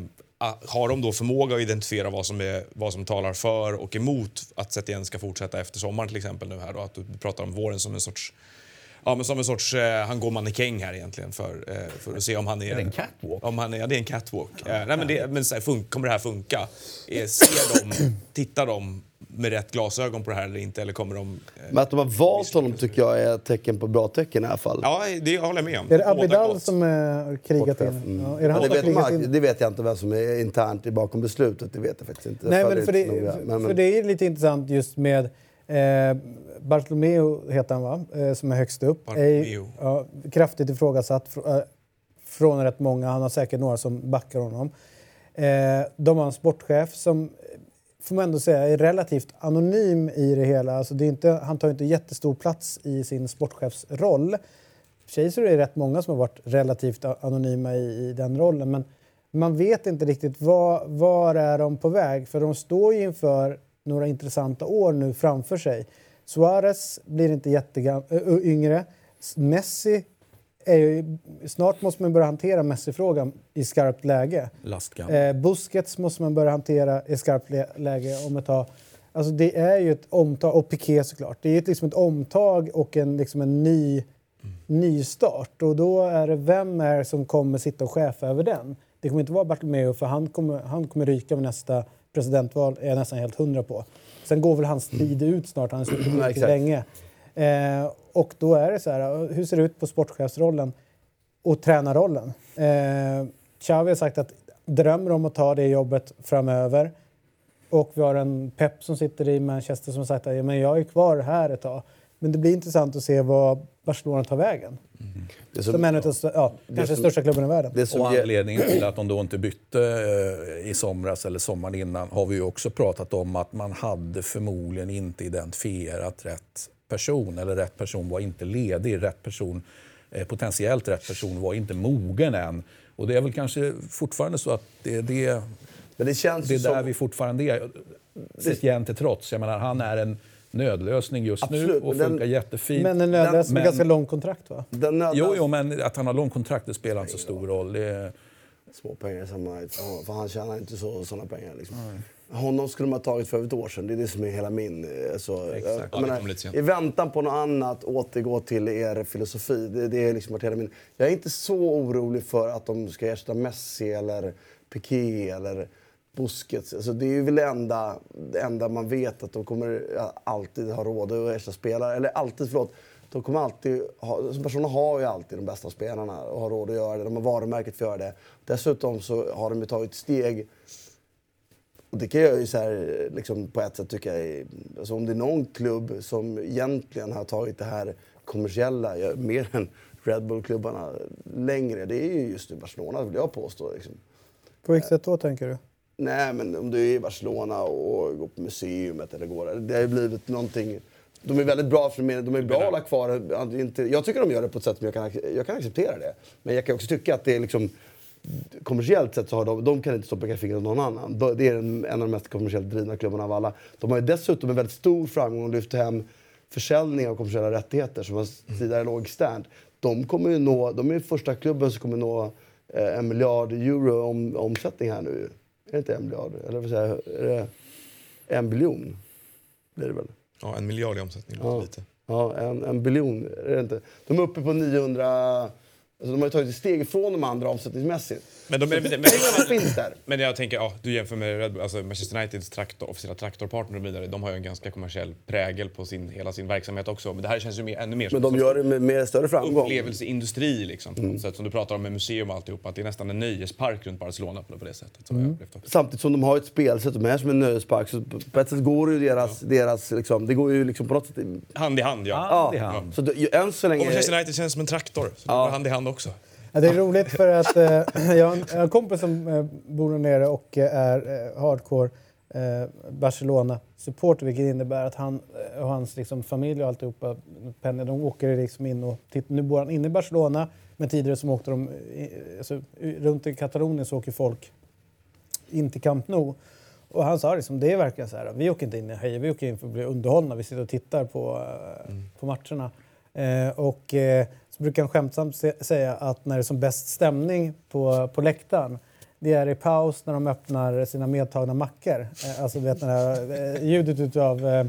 har de då förmåga att identifiera vad som, är, vad som talar för och emot att Setien ska fortsätta efter sommaren till exempel nu här då? Att du pratar om våren som en sorts Ja, men som en sorts, eh, han går mannekäng här egentligen för, eh, för att se om han är... Är det en catwalk? Om han är, ja, det är en catwalk. Eh, nej, men det, men så här, fun, kommer det här funka? Eh, ser de, tittar de med rätt glasögon på det här eller inte? Eller kommer de... Eh, Men att de har valt honom tycker jag är ett tecken på bra tecken i alla fall. ja, det håller jag med om. Är det Båda Abidal gott. som eh, krigat in? Mm. Ja, är det han som det, vet krigat man, in? det vet jag inte vem som är internt bakom beslutet. Det vet jag faktiskt inte. Nej, men för, det, noga. Men- för men- det är lite intressant just med eh, Bartolomeo, heter han va? Eh, som är högst upp. Bartolomeo. Är, ja, kraftigt ifrågasatt fr, eh, från rätt många. Han har säkert några som backar honom. Eh, de har en sportchef som, får man ändå säga, är relativt anonym i det hela. Alltså det är inte, han tar inte jättestor plats i sin sportchefsroll. Chaser är det rätt många som har varit relativt anonyma i, i den rollen. Men man vet inte riktigt var, var är de på väg. För de står ju inför några intressanta år nu framför sig. Suarez blir inte jätteyngre. Messi ju, snart måste man börja hantera Messi-frågan i skarpt läge. Eh, Busquets måste man börja hantera i skarpt lä- läge om ett tag. Alltså det är ju ett omtag, och Piqué såklart. Det är ju ett, liksom ett omtag och en, liksom en ny, ny start. Och då är det vem är som kommer sitta och chefa över den? Det kommer inte vara Bartomeu för han kommer, han kommer ryka vid nästa presidentval, är jag nästan helt hundra på. Sen går väl hans tid ut snart, han har suttit länge. Eh, och då är det så här, hur ser det ut på sportchefsrollen och tränarrollen? Eh, Xavi har sagt att drömmer om att ta det jobbet framöver. Och vi har en Pep som sitter i Manchester som har sagt att ja, men jag är kvar här ett tag. Men det blir intressant att se vad Barcelona tar vägen. det Som en av ja, kanske som- största klubben i världen. det som Och anledningen till att de då inte bytte eh, i somras eller sommaren innan har vi ju också pratat om att man hade förmodligen inte identifierat rätt person eller rätt person var inte ledig. Rätt person, eh, potentiellt rätt person var inte mogen än. Och det är väl kanske fortfarande så att det det, Men det känns det är där som... vi fortfarande är. Setien till trots. Jag menar, han är en nödlösning just nu Absolut, och men den- funkar jättefint. Men en nödlösning med ganska lång kontrakt va? Den Jo, jo, men att han har lång kontrakt det spelar inte så stor roll. Det är, små pengar i sammanhanget. För han tjänar inte så, såna pengar. Liksom. Honom skulle man ha tagit för ett år sedan. Det är det som är hela min... eh, Så, Exakt. jag Ja, menar, sent. I väntan på något annat, återgå till er filosofi. Det, det är liksom varit hela min... Jag är inte så orolig för att de ska ersätta Messi eller Piqué eller Busquets. Alltså, det är väl det enda, det enda man vet att de kommer ja, alltid ha råd att ersätta spelare. Eller alltid, förlåt. De kommer alltid ha, alltså Barcelona har ju alltid de bästa spelarna och har råd att göra det. De har varumärket för att göra det. Dessutom så har de ju tagit steg och det kan jag ju så här, liksom på ett sätt tycka är... Alltså om det är någon klubb som egentligen har tagit det här kommersiella, mer än Red Bull-klubbarna, längre, det är ju just Barcelona vill jag påstå. Liksom. På vilket sätt då tänker du? Nej, men om du är i Barcelona och går på museumet eller går Det har ju blivit någonting... De är väldigt bra för de är bra att hålla kvar. jag tycker de gör det på ett sätt som jag kan, jag kan acceptera det. Men jag kan också tycka att det är liksom... Kommersiellt sett så har de, de kan inte stoppa fingret åt någon annan. Det är en, en av de mest kommersiellt drivna klubbarna av alla. De har ju dessutom en väldigt stor framgång och lyft hem försäljning av kommersiella rättigheter som var tidigare låg externt. de kommer ju nå, de är första klubben som kommer nå eh, en miljard euro om, omsättning här nu. Är det inte en miljard? Eller vad säger jag? Är det en biljon? Blir det väl? Ja, en miljard i omsättning Ja. lite. Ja, en, en biljon. Är det inte? De är uppe på 900... Alltså de har ju tagit ett steg ifrån de andra omsättningsmässigt. Men, de, men, men, Pengarna finns där. men jag tänker, ja, du jämför med Red Bull, alltså Manchester Uniteds traktor, officiella traktorpartner och vidare. De har ju en ganska kommersiell prägel på sin, hela sin verksamhet också. Men det här känns ju mer, ännu mer Men som de gör det med, med större framgång. upplevelseindustri liksom, på något sätt. Som du pratar om med museum och alltihop. Att det är nästan en nöjespark runt Barcelona på det sättet. Som jag upplevt också. Samtidigt som de har ett spelsätt, de är som en nöjespark. Så på ett sätt går ju deras... deras liksom, det går ju liksom på något sätt... Hand i hand, ja. Hand i hand. Så det, än så länge... Och Manchester United känns som en traktor. Så det går hand i hand också. Det är roligt för att eh, jag, har en, kompis som eh, bor där nere och eh, är eh, hardcore eh, Barcelona-supporter vilket innebär att han eh, och hans liksom, familj och alltihopa, Penny, de åker liksom in och tittar. Nu bor han inne i Barcelona men tidigare så åkte de i, alltså, i- runt i Katalonien så åker folk in till Camp Nou. Och han sa liksom, det är verkligen så här, vi åker inte in och hejar, vi åker in för att bli underhållna. Vi sitter och tittar på, eh, på matcherna. Eh, och eh, så brukar han skämtsamt säga att när det är som bäst stämning på, på läktaren, det är i paus när de öppnar sina medtagna mackor. Eh, alltså vet det här eh, ljudet utav eh,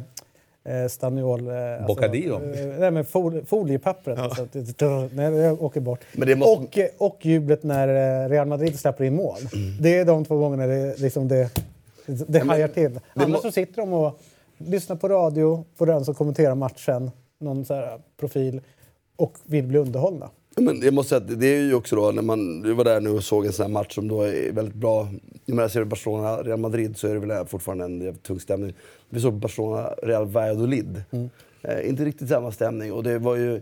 eh, Staniol... Eh, alltså, Bocadillo. nej men fol, foliepappret. Alltså, det- när jag åker bort. Men det måste- och, och jublet när Real Madrid släpper in mål. Det är de två gångerna det, liksom det, det hajar till. Annars må- så sitter de och lyssnar på radio, på den som kommenterar matchen, någon så här profil, och vill bli underhållna. Men jag måste säga det är ju också då när man var där nu och såg en sån här match som då är väldigt bra. Jag menar, ser Barcelona, Real Madrid så är det väl fortfarande en tung stämning. Vi såg Barcelona, Real Valladolid. Eh, inte riktigt samma stämning och det var ju...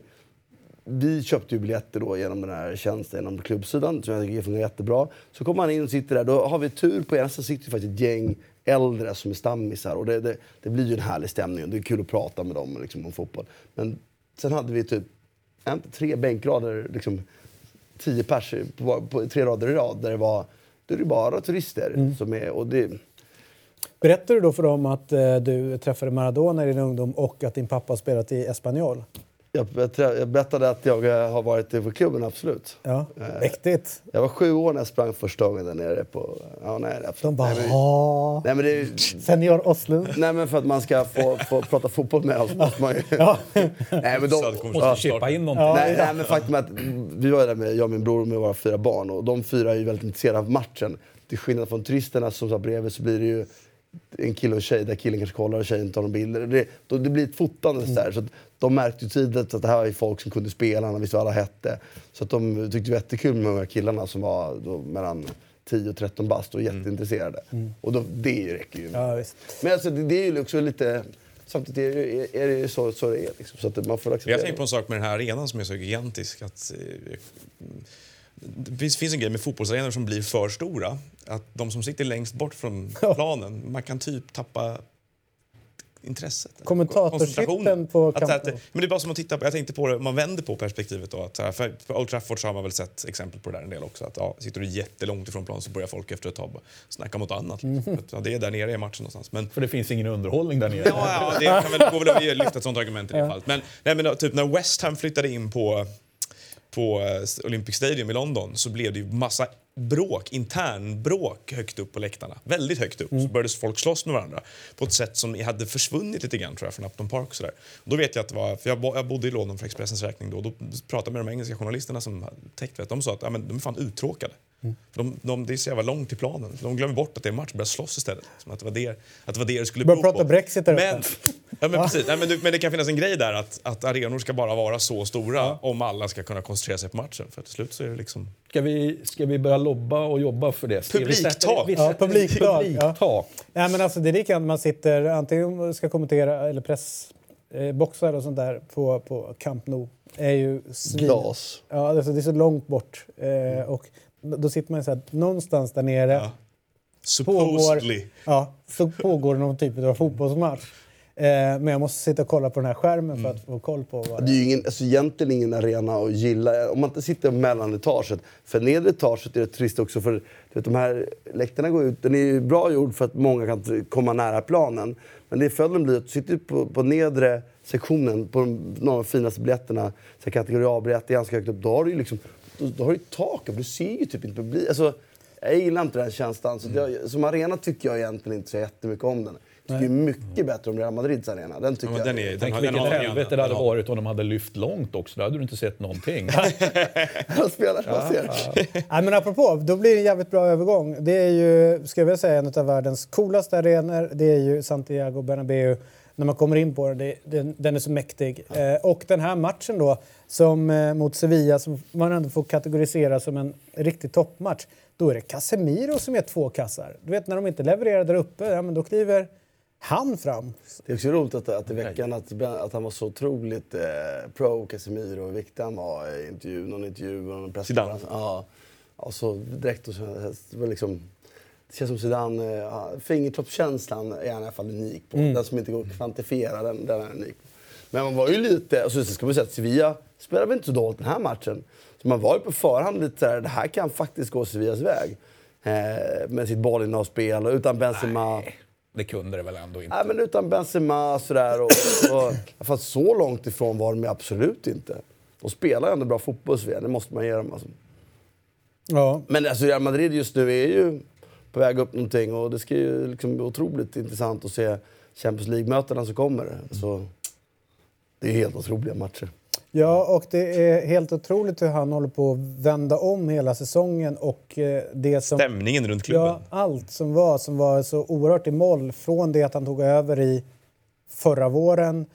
Vi köpte ju biljetter då genom den här tjänsten, genom klubbsidan, som jag tycker fungerar jättebra. Så kommer man in och sitter där, då har vi tur på ena sidan sitter faktiskt ett gäng äldre som är stammisar och det, det, det blir ju en härlig stämning och det är kul att prata med dem liksom, om fotboll. Men sen hade vi typ inte, tre bänkrader, liksom tio pers på, på tre rader i rad där det var då är det bara turister som är... Och det, Berättar du då för dem att eh, du träffade Maradona i din ungdom och att din pappa spelat i Espanyol? Jag, jag, berättade att jag eh, har varit på klubben, absolut. Ja, mäktigt. Jag var sju år när jag sprang första gången där nere på... Ja, nej, absolut. De bara nej, men, nej, men det är, Senior Oslund. nej, men för att man ska få, få prata fotboll med oss måste man ju... Ja. nej, men de, Måste chippa in någonting. nej, nej, men faktum är att vi var där med jag och min bror med våra fyra barn och de fyra är ju väldigt intresserade av matchen. Till skillnad från turisterna som satt bredvid så blir det ju en kille och en tjej där killen kanske kollar och tjejen tar några bilder. Det, då, det blir ett fotande där. Så de märkte ju tidigt att det här var folk som kunde spela, de visste vad alla hette. Så att de tyckte det var jättekul med de här killarna som var då mellan 10 och 13 bast och jätteintresserade. Och då, det räcker ju. Ja. Men alltså, det, det är ju också lite... Samtidigt är det, ju- är det ju så, så det är. Liksom, så att man får acceptera Jag tänker på en sak med den här arenan som är så gigantisk. Att, eh, det finns, finns en grej med fotbollsarenor som blir för stora. Att de som sitter längst bort från planen, man kan typ tappa intresset. Kommentatorshytten koncentrationen. på att, att. Men det är bara som att titta på, jag tänkte på det, man vänder på perspektivet då. Att, för, för Old Trafford så har man väl sett exempel på det där en del också. Att, ja, sitter du jättelångt ifrån plan så börjar folk efter ett tag snacka mot annat. Liksom. Att, ja, det är där nere i matchen någonstans. Men, För det finns ingen underhållning där nere. Ja, ja, det kan väl, går väl att lyfta ett sånt argument i det fallet. Men, nej, men då, typ när West Ham flyttade in på, på eh, Olympic Stadium i London så blev det ju massa bråk, internbråk högt upp på läktarna. Väldigt högt upp. Så började folk slåss med varandra på ett sätt som hade försvunnit lite grann tror jag från Upton Park och sådär. Och då vet jag att det var, för jag, bo, jag bodde i London för Expressens räkning då, då pratade jag med de engelska journalisterna som täckte det. De sa att ja, men de är fan uttråkade. För De, de, det är så jävla långt till planen. De glömmer bort att det är match och börjar slåss istället. Som att det var det, att det, var det det skulle Börjar bero prata på. Brexit där men, ja, men, precis. Nej, men, du- men det kan finnas en grej där att, att arenor ska bara vara så stora om alla ska kunna koncentrera sig på matchen. För till slut så är det liksom... Ska vi, ska vi börja lobba och jobba för det? Publiktak. Ja, publiktak, publiktak. Nej, men alltså, det är likadant man sitter antingen ska kommentera eller pressboxar och sånt där på, på Camp Nou. är ju svin... Glas. Ja, alltså, det är så långt bort. Eh, och då sitter man så här, någonstans där nere. Ja. Pågår, ja, så pågår någon typ av fotbollsmatch. Eh, men jag måste sitta och kolla på den här skärmen för att få koll på vad Det är ju ingen, alltså egentligen ingen arena att gilla om man inte sitter mellan etaget. För nedre etaget är det trist också för du vet, de här läktarna går ut. Den är ju bra gjord för att många kan komma nära planen. Men det följden blir att du sitter på, på nedre sektionen på de, de finaste biljetterna, så kategori A-biljett, ganska högt upp, då har du ju liksom, då, då har du ju tak du ser ju typ inte publik. Alltså, jag gillar inte den känslan. Så Mm. jag, som arena tycker jag egentligen inte så jättemycket om den. Jag tycker mycket bättre om Real Madrids arena. Den tycker Ja, jag. den är, den Tänk vilket har helvete det hade varit om de hade lyft långt också. Då hade du inte sett någonting. Jag spelar man ser. Nej, men apropå, då blir det en jävligt bra övergång. Det är ju, ska jag säga, en av världens coolaste arenor. Det är ju Santiago Bernabéu. När man kommer in på den, det, den, den är så mäktig. Eh, och den här matchen då, som eh, mot Sevilla, som man ändå får kategorisera som en riktig toppmatch. Då är det Casemiro som är två kassar. Du vet när de inte levererar där uppe, ja, men då kliver han fram. Det är också roligt att, att i veckan att, att han var så otroligt eh, pro Casemiro och hur viktig han var i intervju, någon intervju och någon presskonferens. Ja. Och så direkt, och så, det, var liksom, det känns som Zidane, eh, fingertoppskänslan är han i alla fall unik på. Den som inte går att kvantifiera, den, den är unik. Men man var ju lite, och så ska man säga att Sevilla spelade väl inte så dåligt den här matchen. Så man var ju på förhand lite såhär, det här kan faktiskt gå Sevillas väg. Eh, med sitt bollinnehavsspel och utan Benzema. Nej, det kunde det väl ändå inte. Nej, men utan Benzema sådär. Och, och, för så långt ifrån var de absolut inte. De spelar ju ändå bra fotboll, Sverige. Det måste man ge dem. Alltså. Ja. Men alltså, Real Madrid just nu är ju på väg upp någonting och det ska ju liksom bli otroligt intressant att se Champions League-mötena som kommer. Så, det är helt otroliga matcher. Ja, och det är helt otroligt hur han håller på att vända om hela säsongen och eh, det som... stämningen runt klubben. Ja, allt som var, som var så oerhört i moll från det att han tog över i förra våren,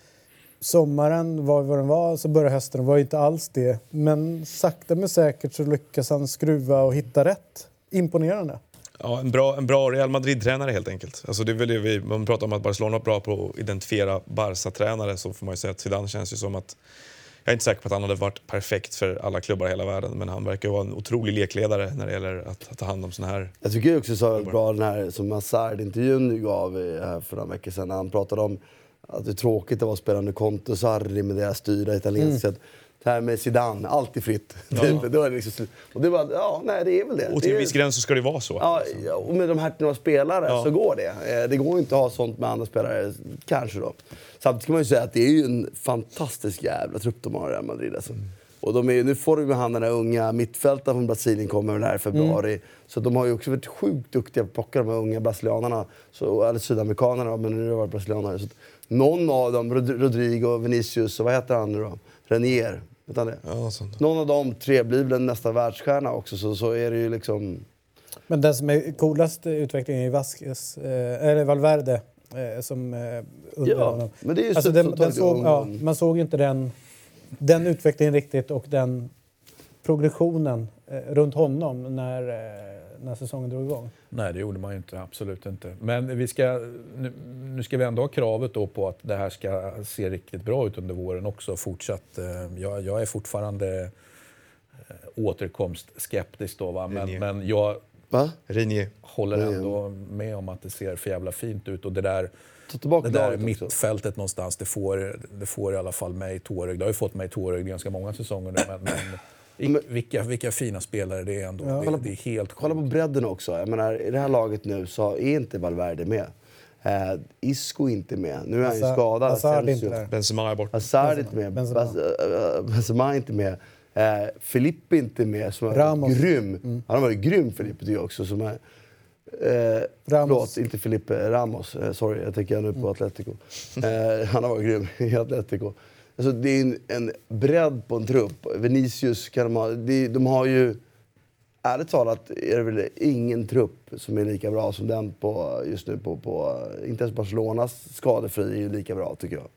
sommaren var vad den var, så började hösten, var inte alls det. Men sakta men säkert så lyckas han skruva och hitta rätt. Imponerande. Ja, en bra, en bra Real Madrid-tränare helt enkelt. Alltså det är väl det vi, man pratar om att Barcelona är bra på att identifiera Barca-tränare så får man ju säga att Zidane känns ju som att jag är inte säker på att han hade varit perfekt för alla klubbar i hela världen men han verkar vara en otrolig lekledare när det gäller att, att ta hand om såna här... Jag tycker också så bra den här som Hazard-intervjun du gav eh, här för några veckor sedan. När han pratade om att det är tråkigt att vara spelande Conte och Sarri med deras styrda italienskt sätt. Det här med Zidane, allt är fritt. Typ. Då är det liksom, och det var, ja, nej det är väl det. Och till det en viss gräns så ska det vara så. Ja, ja, och med de här typen av spelare Ja. så går det. Eh, Det går inte att ha sånt med andra spelare, kanske då. Samtidigt kan man ju säga att det är ju en fantastisk jävla trupp de har i Real Madrid. Alltså. Och de är, nu får de ju han den här unga mittfältaren från Brasilien kommer väl här i februari. Så de har ju också varit sjukt duktiga på att plocka de här unga brasilianarna. Så, eller sydamerikanerna, men nu har det varit brasilianare. Så någon av dem, Rod- Rodrigo, Vinicius och vad heter han nu då? Renier. Vet han det? Ja, sånt. Någon av de tre blir väl nästa världsstjärna också. Så, så är det ju liksom... Men den som är coolast i utvecklingen är Vasquez, eh, eller Valverde, eh, som eh, under Ja, honom. men det är ju alltså så- den, den såg, ja. Man såg ju inte den, den utvecklingen riktigt och den progressionen eh, runt honom när, eh, när säsongen drog igång. Nej, det gjorde man ju inte. Absolut inte. Men vi ska, nu, nu ska vi ändå ha kravet då på att det här ska se riktigt bra ut under våren också. Fortsatt. eh, Jag, jag är fortfarande eh, återkomstskeptisk då. Va? Men, men jag Va? Håller ändå med om att det ser för jävla fint ut. Och det där, det där laget också. mittfältet någonstans, det får, det får i alla fall mig tårögd. Det har ju fått mig tårögd ganska många säsonger nu. Men, men, vilka, vilka fina spelare det är ändå. det, det är helt Kolla på bredden också. Jag menar, I det här laget nu så är inte Valverde med. Eh, Isco är inte med. Nu är han ju skadad. Hazard är inte där. Benzema är borta. Hazard är inte med. Benzema. Benzema, äh, Benzema är inte med. Eh, Filippe är inte med, som är Ramos. grym. Han har varit grym, Filippe, jag också. Som är, eh, Ramos. Förlåt, inte Filippe. Ramos. Eh, sorry, jag tänker nu på Atletico. Eh, han har varit grym i Atletico. Alltså, det är en, en bredd på en trupp. Vinicius kan de ha. De, de har ju... Ärligt talat är det väl ingen trupp som är lika bra som den på, just nu. På, på, inte ens Barcelonas skadefri är ju lika bra, tycker jag.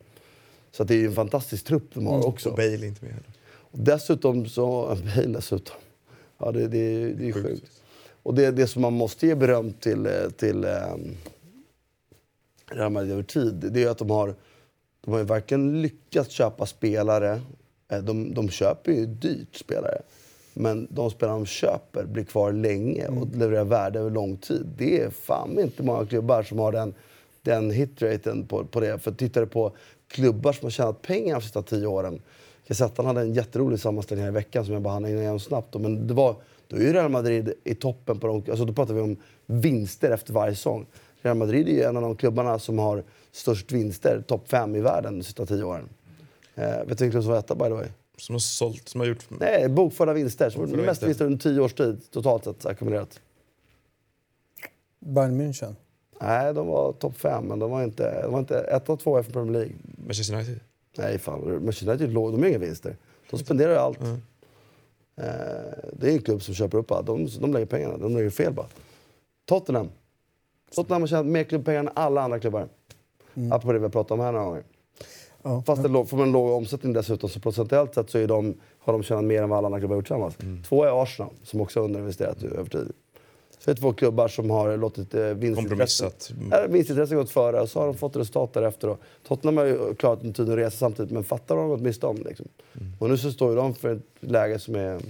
Så det är ju en fantastisk trupp de har också. Och Bale inte med heller. Och dessutom så... Bale dessutom. Ja, det, det, det är Sjukt. sjukt. Och det, det som man måste ge beröm till, eh, till um, Real Madrid över tid, det är att de har, de har ju verkligen lyckats köpa spelare. Eh, De, de köper ju dyrt spelare. Men de spelare de köper blir kvar länge och levererar värde över lång tid. Det är fan inte många klubbar som har den, den hitraten på, på det. För tittar du på klubbar som har tjänat pengar de sista tio åren. Gazettan hade en jätterolig sammanställning här i veckan som jag bara hann igenom snabbt. Då. Men det var, då är ju Real Madrid i toppen på de, alltså då pratar vi om vinster efter varje säsong. Real Madrid är ju en av de klubbarna som har störst vinster, topp fem i världen de sista tio åren. Eh, vet du vilken som var etta by the way? Som har sålt, som har gjort... Nej, bokförda vinster. Som Bokförda mest vinster. under tio års tid totalt sett ackumulerat. Bayern München. Nej, de var topp fem, men de var inte, de var inte ett och två efter Premier League. Manchester United. Nej, fan. Manchester United låg- de har inga vinster. De spenderar allt. Eh, det är en klubb som köper upp allt. De, de lägger pengarna. De lägger fel bara. Tottenham. Tottenham har tjänat mer klubbpengar än alla andra klubbar. Apropå det vi har pratat om här några gånger. Ja. Fast det får man en låg omsättning dessutom, så procentuellt sett så är de, har de tjänat mer än vad alla andra klubbar har gjort tillsammans. Två är Arsenal, som också har underinvesterat över tid. Så det är två klubbar som har låtit eh, vinstintresset gått före och så har de fått resultat därefter. Och Tottenham har ju klarat en tydlig resa samtidigt, men fattar vad de gått miste om. Liksom. Och nu så står ju de för ett läge som är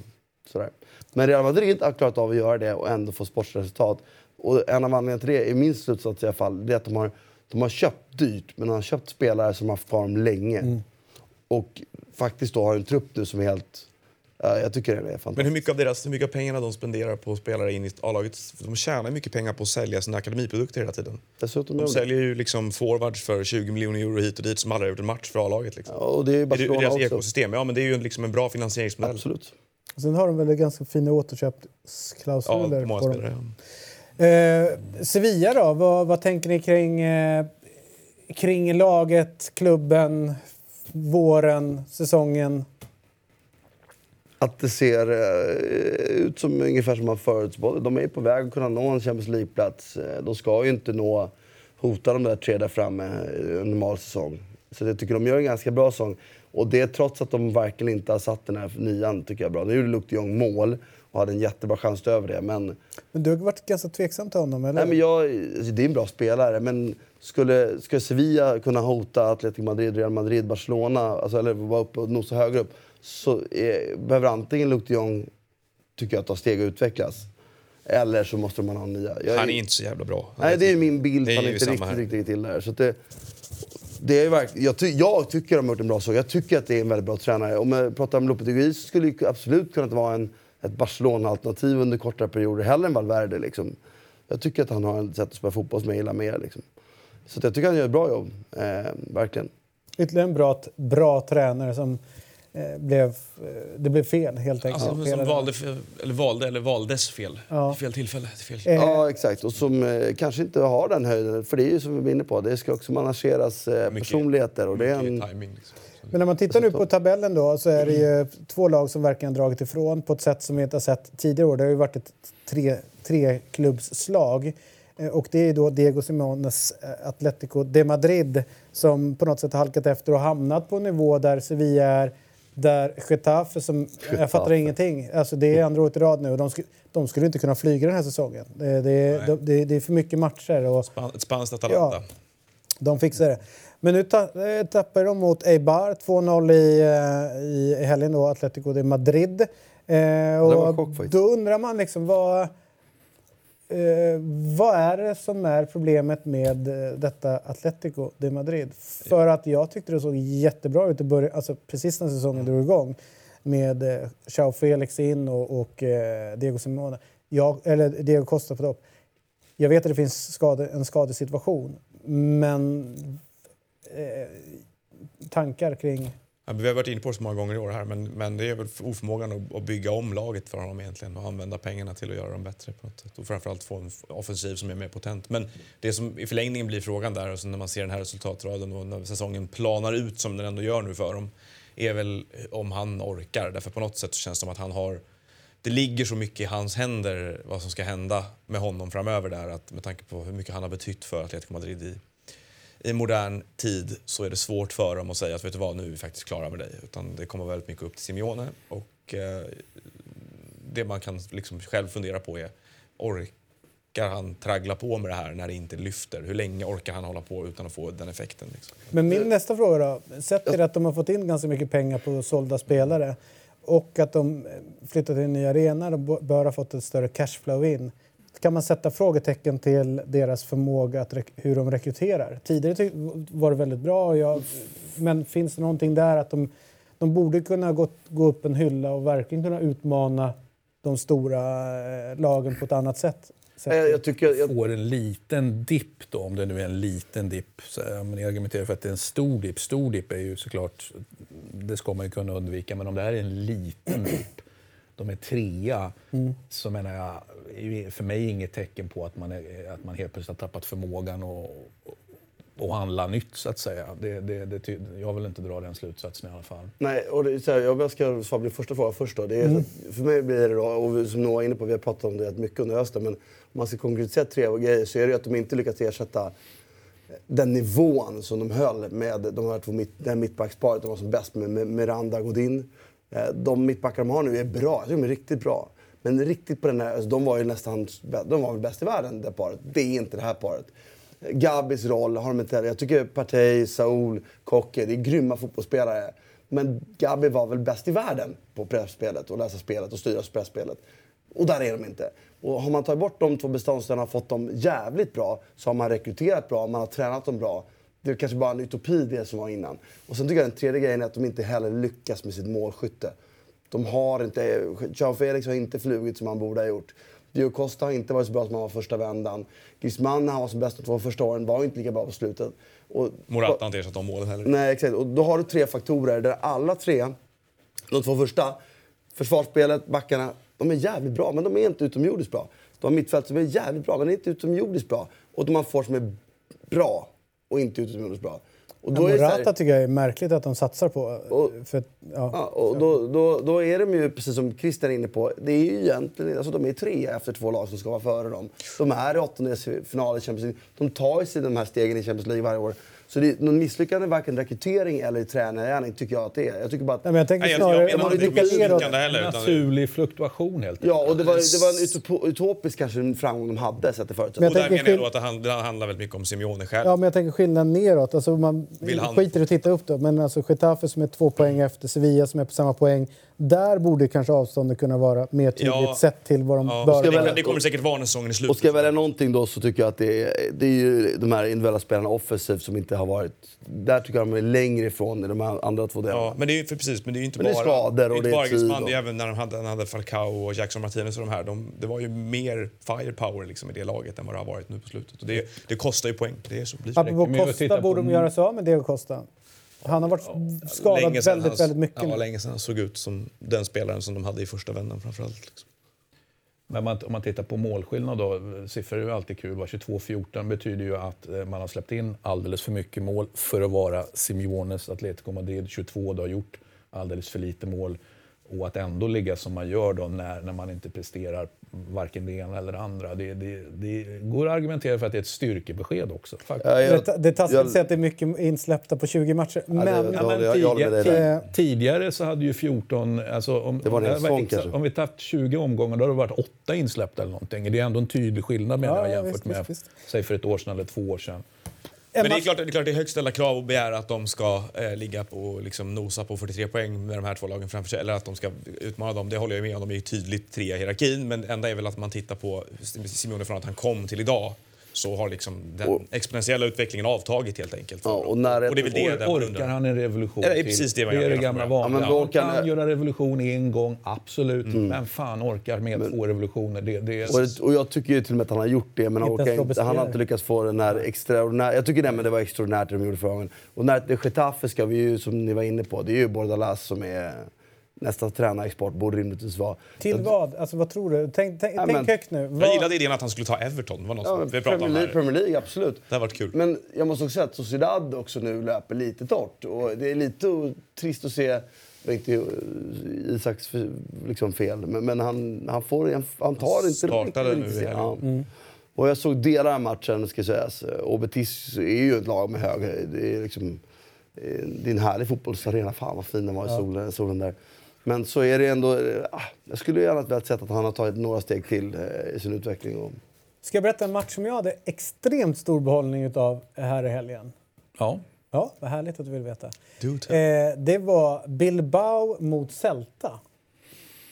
sådär. Men Real Madrid har klarat av att göra det och ändå få sportresultat. Och en av anledningarna till det, i min slutsats i alla fall, det är att de har, de har köpt dyrt, men de har köpt spelare som har haft dem länge. Och faktiskt då har en trupp nu som är helt... Ja, jag tycker det är fantastiskt. Men hur mycket av deras, hur mycket av pengarna de spenderar på spelare in i A-laget? De tjänar mycket pengar på att sälja sina akademiprodukter hela tiden. Dessutom De säljer ju liksom forwards för 20 miljoner euro hit och dit som aldrig har gjort en match för A-laget. Liksom. Ja, och det är ju I deras också. ekosystem. Ja, men det är ju liksom en bra finansieringsmodell. Absolut. Sen har de väl ganska fina Ja, återköpsklausuler på många på dem. spelare. Eh, Sevilla då, vad, vad tänker ni kring, eh, kring laget, klubben, våren, säsongen? Att det ser eh, ut som ungefär som man förutspådde. De är på väg att kunna nå en Champions League-plats. Eh, de ska ju inte nå, hota de där tre där framme eh, en normal säsong. Så jag tycker de gör en ganska bra säsong. Och det trots att de verkligen inte har satt den här nian, tycker jag bra. Nu gjorde Luke de Jong mål och hade en jättebra chans över det. Men, Men du har varit ganska tveksam till honom, eller? nej, men jag, alltså, det är en bra spelare, men skulle, skulle Sevilla kunna hota Atletico Madrid, Real Madrid, Barcelona, alltså, eller vara uppe och nosa högre upp, så är, behöver antingen Luke de Jong, tycker jag, ta steg och utvecklas. Eller så måste man ha nya. Jag Han är inte så jävla bra. Nej, det är min bild. Det är Han är inte riktigt, här. riktigt, riktigt till där. Så att det, det är verkligen, jag, ty, jag tycker de har gjort en bra sak. Jag tycker att det är en väldigt bra tränare. Om jag pratar om Lopetegui så skulle det absolut kunna vara en, ett Barcelona-alternativ under kortare perioder. Hellre än Valverde. Liksom. Jag tycker att han har ett sätt att spela fotboll som jag gillar mer. Liksom. Så jag tycker att han gör ett bra jobb. Eh, verkligen. Ytterligare en bra, bra tränare som eh, blev... Eh, det blev fel, helt enkelt. Alltså, Hela som valde, fel- eller valde eller valdes fel. Ja. Fel tillfälle. Fel. Eh, Ja, exakt. Och som eh, kanske inte har den höjden. För det är ju som vi var inne på, det ska också manageras eh, Mycket- personligheter. Och det är en, timing, liksom. Men när man tittar nu på tabellen då så är det ju två lag som verkligen dragit ifrån på ett sätt som vi inte har sett tidigare år. Det har ju varit ett tre, treklubbslag. Eh, Och det är då Diego Simones eh, Atletico de Madrid som på något sätt har halkat efter och hamnat på en nivå där Sevilla är där Getafe som... Jag fattar Getafe. ingenting. Alltså det är andra året i rad nu och de, sk- de skulle inte kunna flyga den här säsongen. Det, det, de, det, det är för mycket matcher. Och, Span- Ett spanskt Atalanta. Ja. De fixar det. Men nu eh, tappar de mot Eibar 2-0 i, eh, i helgen då, Atletico de Madrid. Eh, och chock då undrar man liksom vad, eh, vad är det som är problemet med eh, detta Atletico de Madrid? För att jag tyckte det såg jättebra ut i början, alltså precis när säsongen drog igång med eh, Joao Felix in och, och eh, Diego Simone. Jag, eller Diego Costa på topp. Jag vet att det finns skade, en skadesituation, men eh, tankar kring... Ja, vi har varit inne på det så många gånger i år här, men, men det är väl oförmågan att, att bygga om laget för honom egentligen och använda pengarna till att göra dem bättre på något sätt. Och framförallt få en offensiv som är mer potent. Men det som i förlängningen blir frågan där, alltså när man ser den här resultatraden och när säsongen planar ut som den ändå gör nu för dem, är väl om han orkar. Därför på något sätt så känns det som att han har det ligger så mycket i hans händer vad som ska hända med honom framöver där att med tanke på hur mycket han har betytt för Atletico Madrid i, i modern tid så är det svårt för dem att säga att vet du vad, nu är vi faktiskt klara med dig. Utan det kommer väldigt mycket upp till Simeone och eh, det man kan liksom själv fundera på är orkar han traggla på med det här när det inte lyfter? Hur länge orkar han hålla på utan att få den effekten? Liksom? Men min nästa fråga då. Sett till att de har fått in ganska mycket pengar på sålda spelare och att de flyttat till en ny arena och bör ha fått ett större cashflow in. Kan man sätta frågetecken till deras förmåga att rek- hur de rekryterar? Tidigare var det väldigt bra, och jag, men finns det någonting där att de, de borde kunna gå, gå upp en hylla och verkligen kunna utmana de stora eh, lagen på ett annat sätt? sett Jag, jag tycker, jag, får en liten dipp då, om det nu är en liten dipp. Men jag argumenterar för att det är en stor dipp. Stor dipp är ju såklart, det ska man ju kunna undvika, men om det här är en liten dipp, de är trea, så menar jag, för mig inget tecken på att man, är, att man helt plötsligt har tappat förmågan och, och handla nytt så att säga. Det, det, det, jag vill inte dra den slutsatsen i alla fall. Nej, och det, så här, jag ska svara på din första fråga först. Då. Det är, att För mig blir det då, och som Noah är inne på, vi har pratat om det rätt mycket under hösten, men om man ska konkretisera tre grejer så är det att de inte lyckats ersätta den nivån som de höll med de här två mitt, det här mittbacksparet. De var som bäst med, Miranda Godin. Eh, de mittbackar de har nu är bra, de är riktigt bra. Men riktigt på den här, alltså de var ju nästan, de var väl bäst i världen det paret. Det är inte det här paret. Gabis roll har de inte heller. Jag tycker Partey, Saul, Kocke, det är grymma fotbollsspelare. Men Gabi var väl bäst i världen på pressspelet och läsa spelet och styra pressspelet. Och där är de inte. Och har man tagit bort de två beståndsdelarna och fått dem jävligt bra så har man rekryterat bra, man har tränat dem bra. Det är kanske bara en utopi det som var innan. Och sen tycker jag den tredje grejen är att de inte heller lyckas med sitt målskytte. De har inte, Jean Felix har inte flugit som han borde ha gjort. Dio Costa har inte varit så bra som han var första vändan. Griezmann när han var som bäst de två första åren var inte lika bra på slutet. Och, Morata har inte ersatt de målen heller. Nej, exakt. Och då har du tre faktorer där alla tre, de två första, försvarsspelet, backarna, de är jävligt bra, men de är inte utomjordiskt bra. De har mittfält som är jävligt bra, men inte utomjordiskt bra. Och de har får som är bra och inte utomjordiskt bra. Och då är det så här- Morata tycker jag är märkligt att de satsar på. Och- för, ja. Ja, och då, då, då är de ju, precis som Christian är inne på, det är ju egentligen, alltså de är tre efter två lag som ska vara före dem. De är i åttondelsfinal i Champions League. De tar ju sig de här stegen i Champions League varje år. Så det är någon misslyckande varken rekrytering eller i tränargärning tycker jag att det är. Jag tycker bara att... Nej, men jag tänker Nej, jag, snarare jag man inte blickar neråt. misslyckande heller. Utan, Naturlig fluktuation helt Ja, och det var, det var en utopisk kanske en framgång de hade sett det förut. Men jag och där menar jag då att det handlar, det handlar väldigt mycket om Simeone själv. Ja, men jag tänker skillnaden neråt. Alltså man Vill han- skiter i att titta upp då. Men alltså Getafe som är två poäng efter, Sevilla som är på samma poäng. Där borde kanske avståndet kunna vara mer tydligt Ja. sett till vad de Ja, bör det, välja- det kommer säkert vara när säsongen är Och slut. ska jag välja någonting då så tycker jag att det är, det är ju de här individuella spelarna offensivt som inte har varit... Där tycker jag de är längre ifrån i de här andra två delarna. Ja, men det är ju för precis, men det är ju inte Men det är bara, skador och inte det är bara och- det är även när de hade, hade Falcao och Jackson Martinez och de här. De, det var ju mer firepower liksom i det laget än vad det har varit nu på slutet. Och det, det kostar ju poäng. Det är så. Blir så. Apropå på- borde de göra sig av med Diego Costa. Han har varit skadad väldigt, han- väldigt mycket. Ja, länge sedan han såg ut som den spelaren som de hade i första vändan framförallt. Liksom. Men man, om man tittar på målskillnad då, siffror är ju alltid kul. va? 22-14 betyder ju att eh, man har släppt in alldeles för mycket mål för att vara Simeones Atletico Madrid. 22 du har gjort alldeles för lite mål. Och att ändå ligga som man gör då när, när man inte presterar varken det ena eller det andra. Det, det, det går att argumentera för att det är ett styrkebesked också. Faktiskt. Ja, jag- Det, det är taskigt att säga att det är mycket insläppta på 20 matcher. Men, det- Ja, tidigare, så hade ju 14... Alltså om, Det var säsong exakt, kanske. Om vi tagit 20 omgångar då har det varit åtta insläppta eller någonting. Det är ändå en tydlig skillnad menar Ja, jag ja, jämfört visst, med visst, säg för ett år sedan eller två år sedan. En Men det är, klart, det är klart det är högt ställda krav att begära att de ska eh, ligga på liksom nosa på 43 poäng med de här två lagen framför sig. Eller att de ska utmana dem. Det håller jag med om. De är ju tydligt trea i hierarkin. Men enda är väl att man tittar på Simeone från att han kom till idag så har liksom den Och- exponentiella utvecklingen avtagit helt enkelt. Ja, och när- det är väl det Or, orkar han en revolution Ja, det är till? precis det man det är det gamla vanliga. Ja, men han orkar- kan göra revolution en gång, absolut. Mm. Men fan orkar med två revolutioner. Det, det, Och, det- och jag tycker ju till och med att han har gjort det, men han, orkar inte, han har inte lyckats få den här extraordinära... Jag tycker det, men det var extraordinärt det de gjorde förra gången. Och när det Getafe ska vi ju, som ni var inne på, det är ju Bordalas som är nästa tränarexport, borde rimligtvis vara. Till Jag- vad? Alltså, vad tror du? Tänk, tänk, Ja, tänk men- högt nu. Jag Vad, gillade idén att han skulle ta Everton. Det var något Ja, vi pratade Premier om här. Premier League, absolut. Det har varit kul. Men jag måste också säga att Sociedad också nu löper lite torrt. Och det är lite trist att se, det var inte Isaks liksom fel, men, men han, han, får, han tar inte startade riktigt- nu ja. Och jag såg delar av matchen, ska sägas. Och Betis är ju ett lag med hög höjd. Det är liksom... eh, Det är en härlig fotbollsarena. Fan vad fin den var i solen, solen där. Men så är det ändå... eh, ah, Jag skulle gärna velat sett att han har tagit några steg till eh, i sin utveckling. Och, Ska jag berätta en match som jag hade extremt stor behållning utav här i helgen? ja. Ja, vad härligt att du vill veta. Eh, det var Bilbao mot Celta.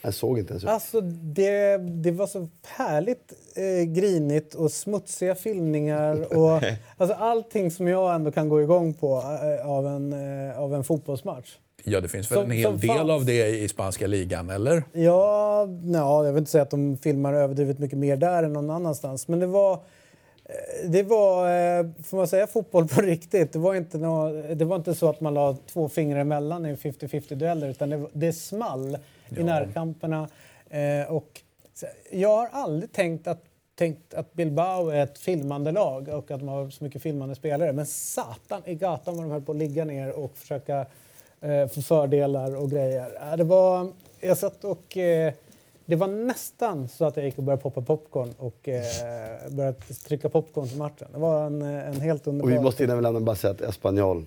jag såg inte ens. Alltså det, det var så härligt eh, grinigt och smutsiga filmningar och alltså allting som jag ändå kan gå igång på eh, av, en, eh, av en fotbollsmatch. Ja, det finns väl Som- en hel del fanns. av det i spanska ligan, eller? Ja, ja, jag vill inte säga att de filmar överdrivet mycket mer där än någon annanstans. Men det var, eh, det var eh, får man säga, fotboll på riktigt. Det var inte, nå, det var inte så att man la två fingrar emellan i 50-50 dueller utan det, det small i närkamperna. Eh, och jag har aldrig tänkt att, tänkt att Bilbao är ett filmande lag och att de har så mycket filmande spelare. Men satan i gatan vad de höll på att ligga ner och försöka eh, få fördelar och grejer. Det var, jag satt och... Eh, det var nästan så att jag gick och började poppa popcorn och eh, började trycka popcorn till matchen. Det var en, en helt Och underbar... vi måste innan vi lämnar bara säga att Espanyol.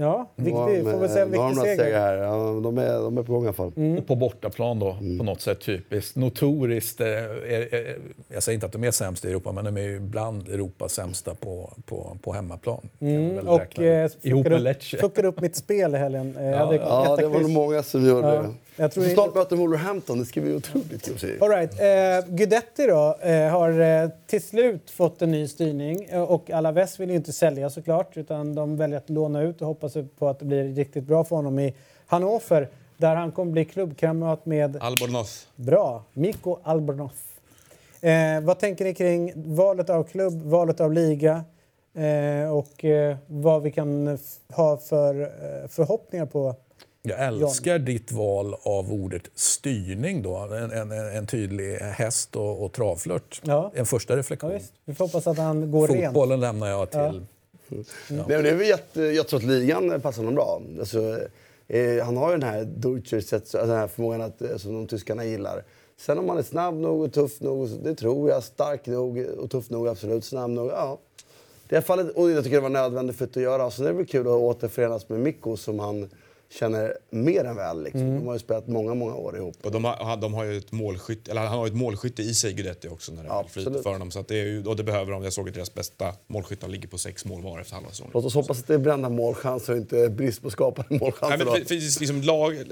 Ja, viktig, får vi säga en viktig seger. här. Ja, de, är, de är på gång i alla fall. Mm. Och på bortaplan då, på något sätt typiskt. Notoriskt, eh, är, är, jag säger inte att de är sämst i Europa, men de är ju bland Europas sämsta på, på, på hemmaplan. Mm, och eh, fuckade upp, upp mitt spel i helgen. Eh, hade Ja, etta det var nog många som gjorde Ja, det. Jag tror snart möter de Wolverhampton. Det ska bli otroligt kul. All right. eh, Guidetti då, eh, har eh, till slut fått en ny styrning. Eh, och Alaves vill ju inte sälja såklart utan de väljer att låna ut och hoppas på att det blir riktigt bra för honom i Hannover där han kommer bli klubbkamrat med Albornoz. Bra. Mikko Albornoz. Eh, vad tänker ni kring valet av klubb, valet av liga eh, och eh, vad vi kan ha för eh, förhoppningar på? Jag älskar ditt val av ordet styrning. Då. En, en, en tydlig häst och, och travflört. Ja. En första Ja, reflektion. visst. Vi får hoppas att han går rent. Fotbollen lämnar jag till... Nej, men det är jätte, jag tror att ligan passar honom bra. Alltså, eh, han har ju den här alltså den här förmågan att, eh, som de tyskarna gillar. Sen om han är snabb nog och tuff nog, det tror jag. Stark nog och tuff nog, absolut. Snabb nog, ja. Det är fallet, och jag tycker det var nödvändigt för att göra. Är det väl kul att återförenas med Mikko som han känner mer än väl. Liksom. De har ju spelat många, många år ihop. Och de har, de har ju ett målskytte, eller han har ju ett målskytte i sig, Guidetti också, när det är Absolut. för honom. Så att det, är ju, och det behöver de. Jag såg att deras bästa målskyttar ligger på sex mål var efter halva säsongen. Låt oss hoppas att det är brända målchanser och inte brist på skapade Nej, målchanser. men då. för, för, liksom lag, eh,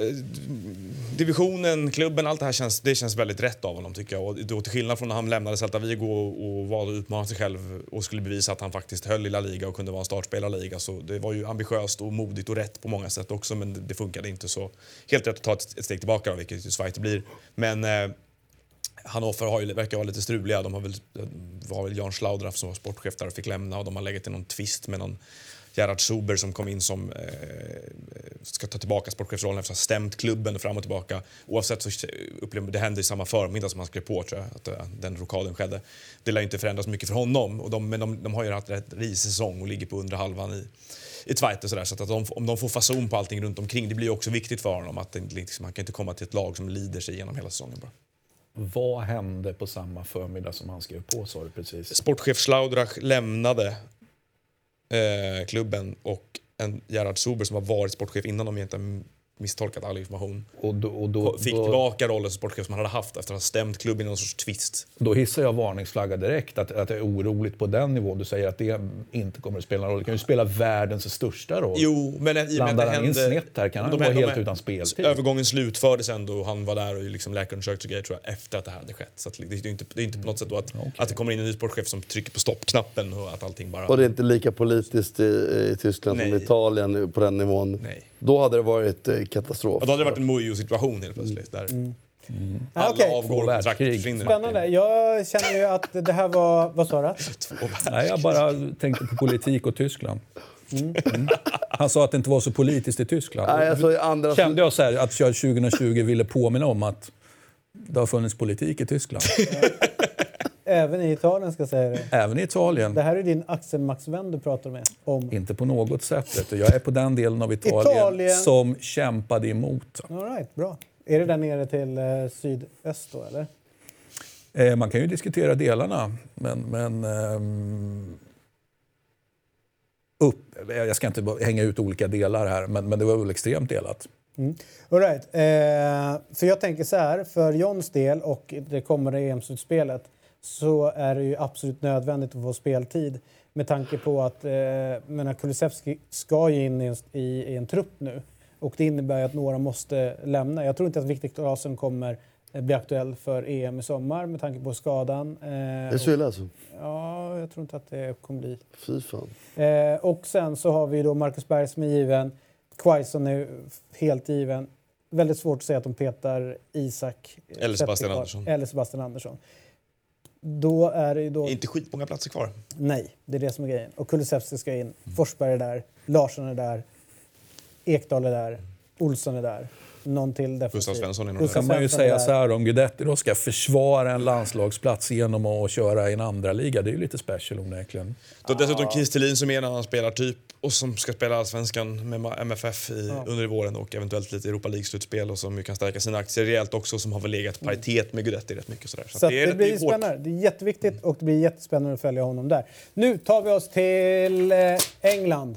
divisionen, klubben, allt det här känns, det känns väldigt rätt av honom tycker jag. Och då, till skillnad från när han lämnade Celta Vigo och, och valde att utmana sig själv och skulle bevisa att han faktiskt höll i La Liga och kunde vara en startspelare i La Liga. Så det var ju ambitiöst och modigt och rätt på många sätt också men det, det funkade inte så. Helt rätt att ta ett, ett steg tillbaka vilket ju Zweite blir. Men eh, Hannover har ju, verkar vara lite struliga. De har väl, eh, var väl Jan Schlaudraff som var sportchef där och fick lämna och de har legat i någon tvist med någon Gerhard Zuber som kom in som eh, ska ta tillbaka sportchefsrollen efter att ha stämt klubben fram och tillbaka. Oavsett så upplever det hände i samma förmiddag som han skrev på tror jag, att eh, den rockaden skedde. Det lär inte förändras mycket för honom, och de, men de, de har ju haft rätt risig säsong och ligger på undre halvan i, i Zweite. Sådär, så att, de, om de får fason på allting runt omkring, det blir ju också viktigt för honom. att det, liksom, Han kan inte komma till ett lag som lider sig igenom hela säsongen bara. Vad hände på samma förmiddag som han skrev på, sa du precis? Sportchef Schlaudrach lämnade eh, klubben och en Gerhard Zuber som har varit sportchef innan om jag inte misstolkat all information Och då, och då, fick då, tillbaka rollen som sportchef som han hade haft efter att ha stämt klubben i någon sorts tvist. då hissar jag varningsflagga direkt. Att, att det är oroligt på den nivån. Du säger att det inte kommer att spela någon roll. Det kan ju spela världens största roll. Jo, men i och med att Landar det han in hände- snett här kan han de vara de helt här- utan speltid. Övergången slutfördes ändå och han var där och liksom läkarundersökte och grejer tror jag efter att det här hade skett. Så att det, är inte, det är inte på något sätt då att, att det kommer in en ny sportchef som trycker på stoppknappen och att allting bara... Och det är inte lika politiskt i, i Tyskland som Nej. i Italien på den nivån. Nej. Då hade det varit eh, katastrof. Och då hade det varit en Mujo-situation helt plötsligt. Där Ah, alla okej. avgår och världskrig. försvinner. Spännande. Jag känner ju att det här var... Vad sa du? Nej, jag bara tänkte på politik och Tyskland. Mm. Han sa att det inte var så politiskt i Tyskland. Nej, alltså, i andra Kände jag så här, att jag 2020 ville påminna om att det har funnits politik i Tyskland. Även i Italien ska jag säga det. Även i Italien. Det här är din Axel Max-vän du pratar med om. Inte på något sätt. Jag är på den delen av Italien, Italien. som kämpade emot. All right, bra. Är det där nere till eh, sydöst då, eller? Eh, man kan ju diskutera delarna, men... men ehm, upp, jag ska inte hänga ut olika delar här, men, men det var väl extremt delat. All right. eh, för jag tänker så här, för Johns del och det kommande EM-slutspelet så är det ju absolut nödvändigt att få speltid med tanke på att eh, menar, Kulusevski ska ju in i en, i, i en trupp nu och det innebär att några måste lämna. Jag tror inte att Viktor Claesson kommer eh, bli aktuell för EM i sommar med tanke på skadan. Eh, Det är så illa alltså? ja, jag tror inte att det kommer bli Fy fan. Eh, och sen så har vi då Marcus Berg som är given. Quaison är helt given. Väldigt svårt att säga att de petar Isak. Eller Sebastian Andersson. Eller Sebastian Andersson. Då är det ju då... Inte skitmånga platser kvar. Nej, det är det som är grejen. Och Kulusevski ska in. Forsberg är där. Larsson är där. Ekdal är där. Olsson är där. Någon till defensiv. Gustav Svensson är nog Gustav kan man ju Svensson säga där. så här om Guidetti då ska försvara en landslagsplats genom att köra i en andra liga. Det är ju lite special onekligen. Har dessutom Kies Thelin som är en annan spelartyp och som ska spela allsvenskan med MFF i, under våren och eventuellt lite Europa League-slutspel och som ju kan stärka sina aktier rejält också som har väl legat paritet med Guidetti rätt mycket. Sådär. Så att det, är- blir är hårt. spännande. Det är jätteviktigt och det blir jättespännande att följa honom där. Nu tar vi oss till eh, England.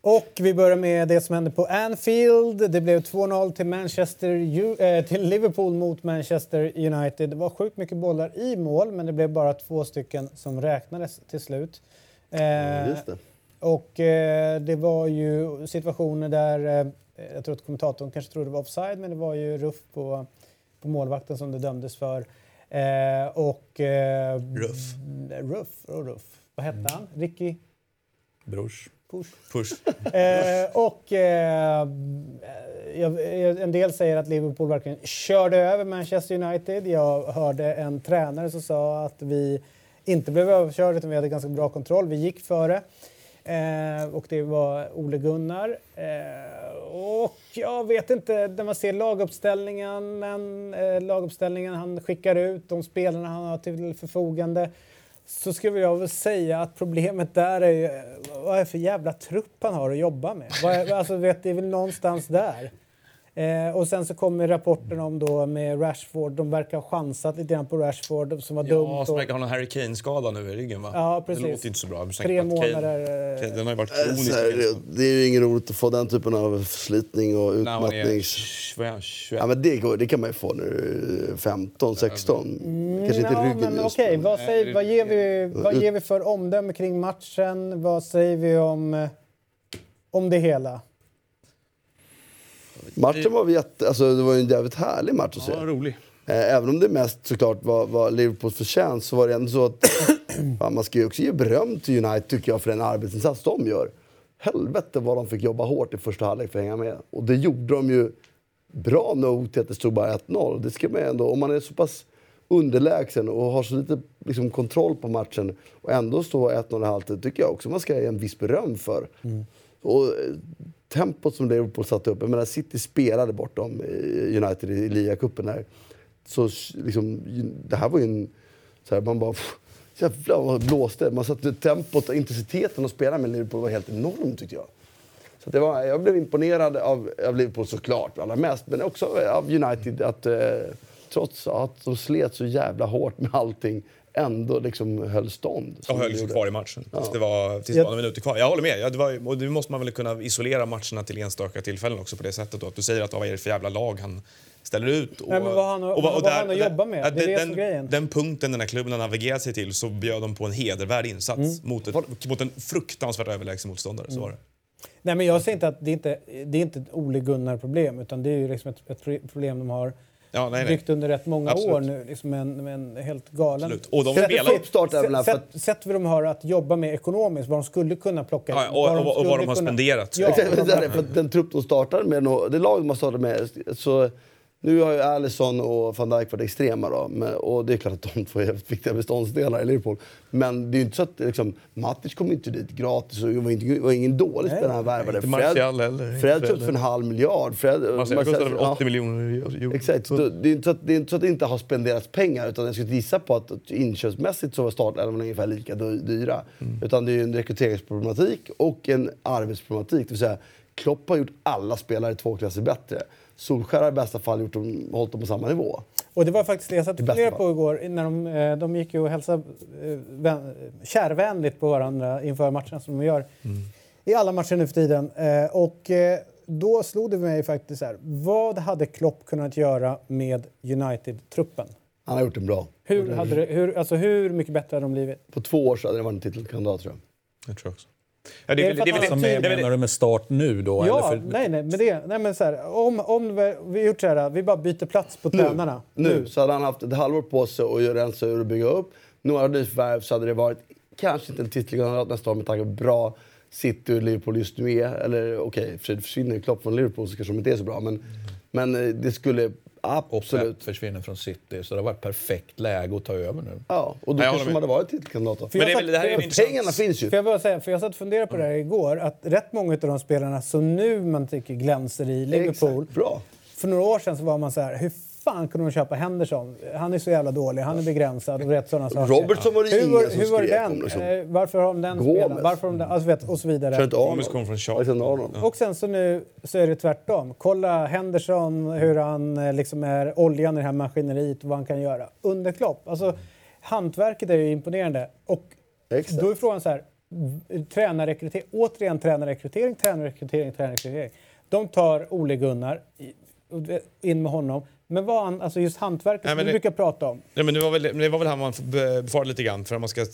Och vi börjar med det som hände på Anfield. Det blev 2-0 till, Manchester, eh, till Liverpool mot Manchester United. Det var sjukt mycket bollar i mål, men det blev bara två stycken som räknades till slut. Just det. och eh, det var ju situationer där, jag tror att kommentatorn kanske trodde det var offside, men det var ju ruff på, på målvakten som det dömdes för. Och... Eh, Ruff. Ruff och Ruff. Vad hette han? Ricky Brors. Push. Push. Eh, och eh, en del säger att Liverpool verkligen körde över Manchester United. Jag hörde en tränare som sa att vi inte blev överkörda utan vi hade ganska bra kontroll. Vi gick före. Eh, och det var Ole Gunnar. Eh, och jag vet inte, när man ser laguppställningen, eh, laguppställningen han skickar ut, de spelarna han har till förfogande så skulle jag väl säga att problemet där är ju, vad är det för jävla trupp han har att jobba med? Vad är, alltså, vet, det är väl någonstans där. Eh, och sen så kommer rapporten om då med Rashford. De verkar ha chansat lite grann på Rashford som var dumt. Ja, som verkar ha någon Harry Kane-skada nu i ryggen va? Ja, precis. Det låter inte så bra. Tre Kane- månader, eh, Kane- Den har ju varit Eh, kronisk. så här, det, är ju inget roligt att få den typen av förslitning och När man är utmattnings... 21, 21. Ja, men det, går, det kan man ju få nu 15, 16. Kanske inte ja, ryggen men just. men- vad, säger, vad, ger vi, vad ger vi för omdöme kring matchen? Vad säger vi om, eh, om det hela? Matchen var jätte, alltså, det var en jävligt härlig match att se. Ja, rolig. Eh, Även om det mest såklart var, var Liverpools förtjänst så var det ändå så att fan, man ska ju också ge beröm till United tycker jag för den arbetsinsats de gör. Helvete vad de fick jobba hårt i första halvlek för att hänga med. Och det gjorde de ju bra nog till att det stod bara 1-0. Det ska man ändå, om man är så pass underlägsen och har så lite liksom, kontroll på matchen och ändå stå 1-0 i halvtid tycker jag också man ska ge en viss beröm för. Och eh, tempot som Liverpool satte upp, jag menar City spelade bort dem i United i ligacupen där. Så liksom, det här var ju en... Så här, man bara... pff, Jävlar vad det blåste. Man satte tempot och intensiteten att spela med Liverpool var helt enorm tyckte jag. Så det var, jag blev imponerad av, av Liverpool såklart, allra mest. Men också av United att eh, trots att de slet så jävla hårt med allting ändå liksom höll stånd. som Och höll sig kvar i matchen. Tills det var, tills det Jag- minuter kvar. Jag håller med. Ja, det var, och nu måste man väl kunna isolera matcherna till enstaka tillfällen också på det sättet. Då. Att du säger att vad är det för jävla lag han ställer ut. Och, Nej, men vad han har- vad har han att jobba med? ja, Det är det den, grejen. den punkten den här klubben har navigerat sig till så bjöd de på en hedervärd insats Mm. mot, ett, mot en fruktansvärt överlägsen motståndare. Så var det. Nej, men jag säger inte att det är inte det är inte ett Ole Gunnar-problem utan det är ju liksom ett, ett problem de har Ja, nej, nej. byggt under rätt många Absolut. år nu. Liksom en, med en helt galen... Absolut. Och de Sätt- spelar Sätt, sätt, sätt vad de har att jobba med ekonomiskt, vad de skulle kunna plocka Ja, och- vad och- och vad skulle de har spenderat. Ja, Exakt, de är det, för att den trupp de startade med, nå- det lag de har startat med, så nu har ju Alisson och van Dijk varit extrema då, men, och det är klart att de två är jävligt viktiga beståndsdelar i Liverpool. Men det är ju inte så att liksom, Matic kom inte dit gratis och var, inte, var ingen dålig spelare han värvade. inte Martial heller, Fred köpte för en halv miljard. Fred, Marcel kostade väl ja. 80 miljoner euro. Exakt. Så det, är inte så att, det är inte så att det inte har spenderats pengar. Utan jag skulle gissa på att att inköpsmässigt så var startelvorna ungefär lika dy- dyra. Utan det är ju en rekryteringsproblematik och en arbetsproblematik. Det vill säga, Klopp har gjort alla spelare två klasser bättre. Solskjaer har i bästa fall gjort dem, hållit dem på samma nivå. Och det var faktiskt det jag satt och funderade på igår. När de, eh, de gick ju och hälsade eh, vän, kärvänligt på varandra inför matcherna som de gör i alla matcher nu för tiden. Eh, Och då slog det mig faktiskt så här. Vad hade Klopp kunnat göra med United-truppen? Han har gjort den bra. Hur, hade det, hur, alltså hur mycket bättre hade de blivit? På två år så hade det varit en titelkandidat tror jag. Jag tror också. Ja, det, Är är det det, är det, är Som väl- menar du med start nu då? Ja, eller för, nej, nej, men det, nej, men så här, om, om vi, vi gjort så här, vi bara byter plats på tränarna. Nu, så hade han haft ett halvår på sig att göra rensa ur och bygga upp. några nyförvärv så hade det varit kanske inte en titelkandidat nästa år med tanke på bra City och Liverpool just nu är. Eller okej, okay, försvinner Klopp från Liverpool så kanske de inte är så bra. Men, men eh, det skulle Pep absolut... försvinner från City, så det har varit perfekt läge att ta över nu. Ja, och då Nej, kanske de hade varit titelkandidat då. För Men det det här är Pengarna finns ju. Får jag bara säga, för jag satt och funderade på det här igår, att rätt många av de spelarna som nu man tycker glänser i Liverpool, Exakt, bra. för några år sedan så var man så här, hur fan kunde de köpa Henderson? Han är så jävla dålig, han är begränsad och rätt sådana saker. Robertson var det hur ingen var, som hur var skrek om. Liksom. Eh, varför har de den Gomes. spelaren? Varför har de den? Alltså, vet, och så vidare. Trent Gomes kom från Charlton. Och sen så nu så är det tvärtom. Kolla Henderson, hur han eh, liksom är oljan i det här maskineriet och vad han kan göra. Under Klopp. Alltså, hantverket är ju imponerande. Och Exakt. då är frågan så här, tränarrekrytering, återigen tränarrekrytering, tränarrekrytering, tränarrekrytering. De tar Ole Gunnar i- in med honom. Men vad han, alltså just hantverket Nej, som det- brukar prata om. Nej, men det, var väl, det var väl här man be- befarade lite grann. För att man ska, eh,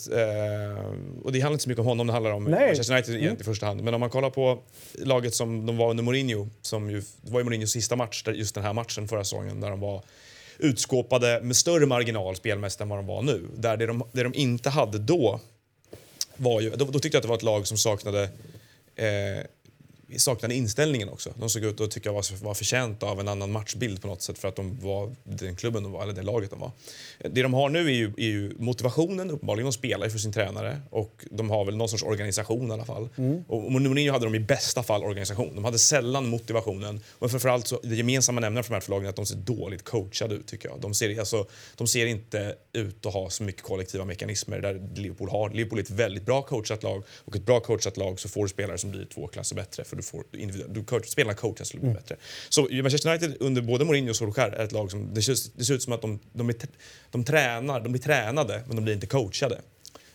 och det handlar inte så mycket om honom, det handlar om Nej. Manchester United egentligen i första hand. Men om man kollar på laget som de var under Mourinho, som ju, det var ju Mourinhos sista match, där- just den här matchen förra säsongen, där de var utskåpade med större marginal spelmässigt än vad de var nu. Där det de, det de inte hade då var ju, då, då tyckte jag att det var ett lag som saknade eh, saknade inställningen också. De såg ut att tycka var, var förtjänta av en annan matchbild på något sätt för att de var den klubben de var, eller det laget de var. Det de har nu är ju, är ju motivationen, uppenbarligen. De spelar ju för sin tränare och de har väl någon sorts organisation i alla fall. Och Mourinho hade de i bästa fall organisation. De hade sällan motivationen. Och framförallt så, det gemensamma nämnaren för de här två lagen är att de ser dåligt coachade ut tycker jag. De ser, alltså, de ser inte ut att ha så mycket kollektiva mekanismer där Liverpool har. Liverpool är ett väldigt bra coachat lag och ett bra coachat lag så får du spelare som blir två klasser bättre för du får individuell, du coach, spelarna till att bli bättre. Så Manchester United under både Mourinho och Solskjaer är ett lag som det ser, det ser ut som att de, de, är, de tränar, de blir tränade men de blir inte coachade.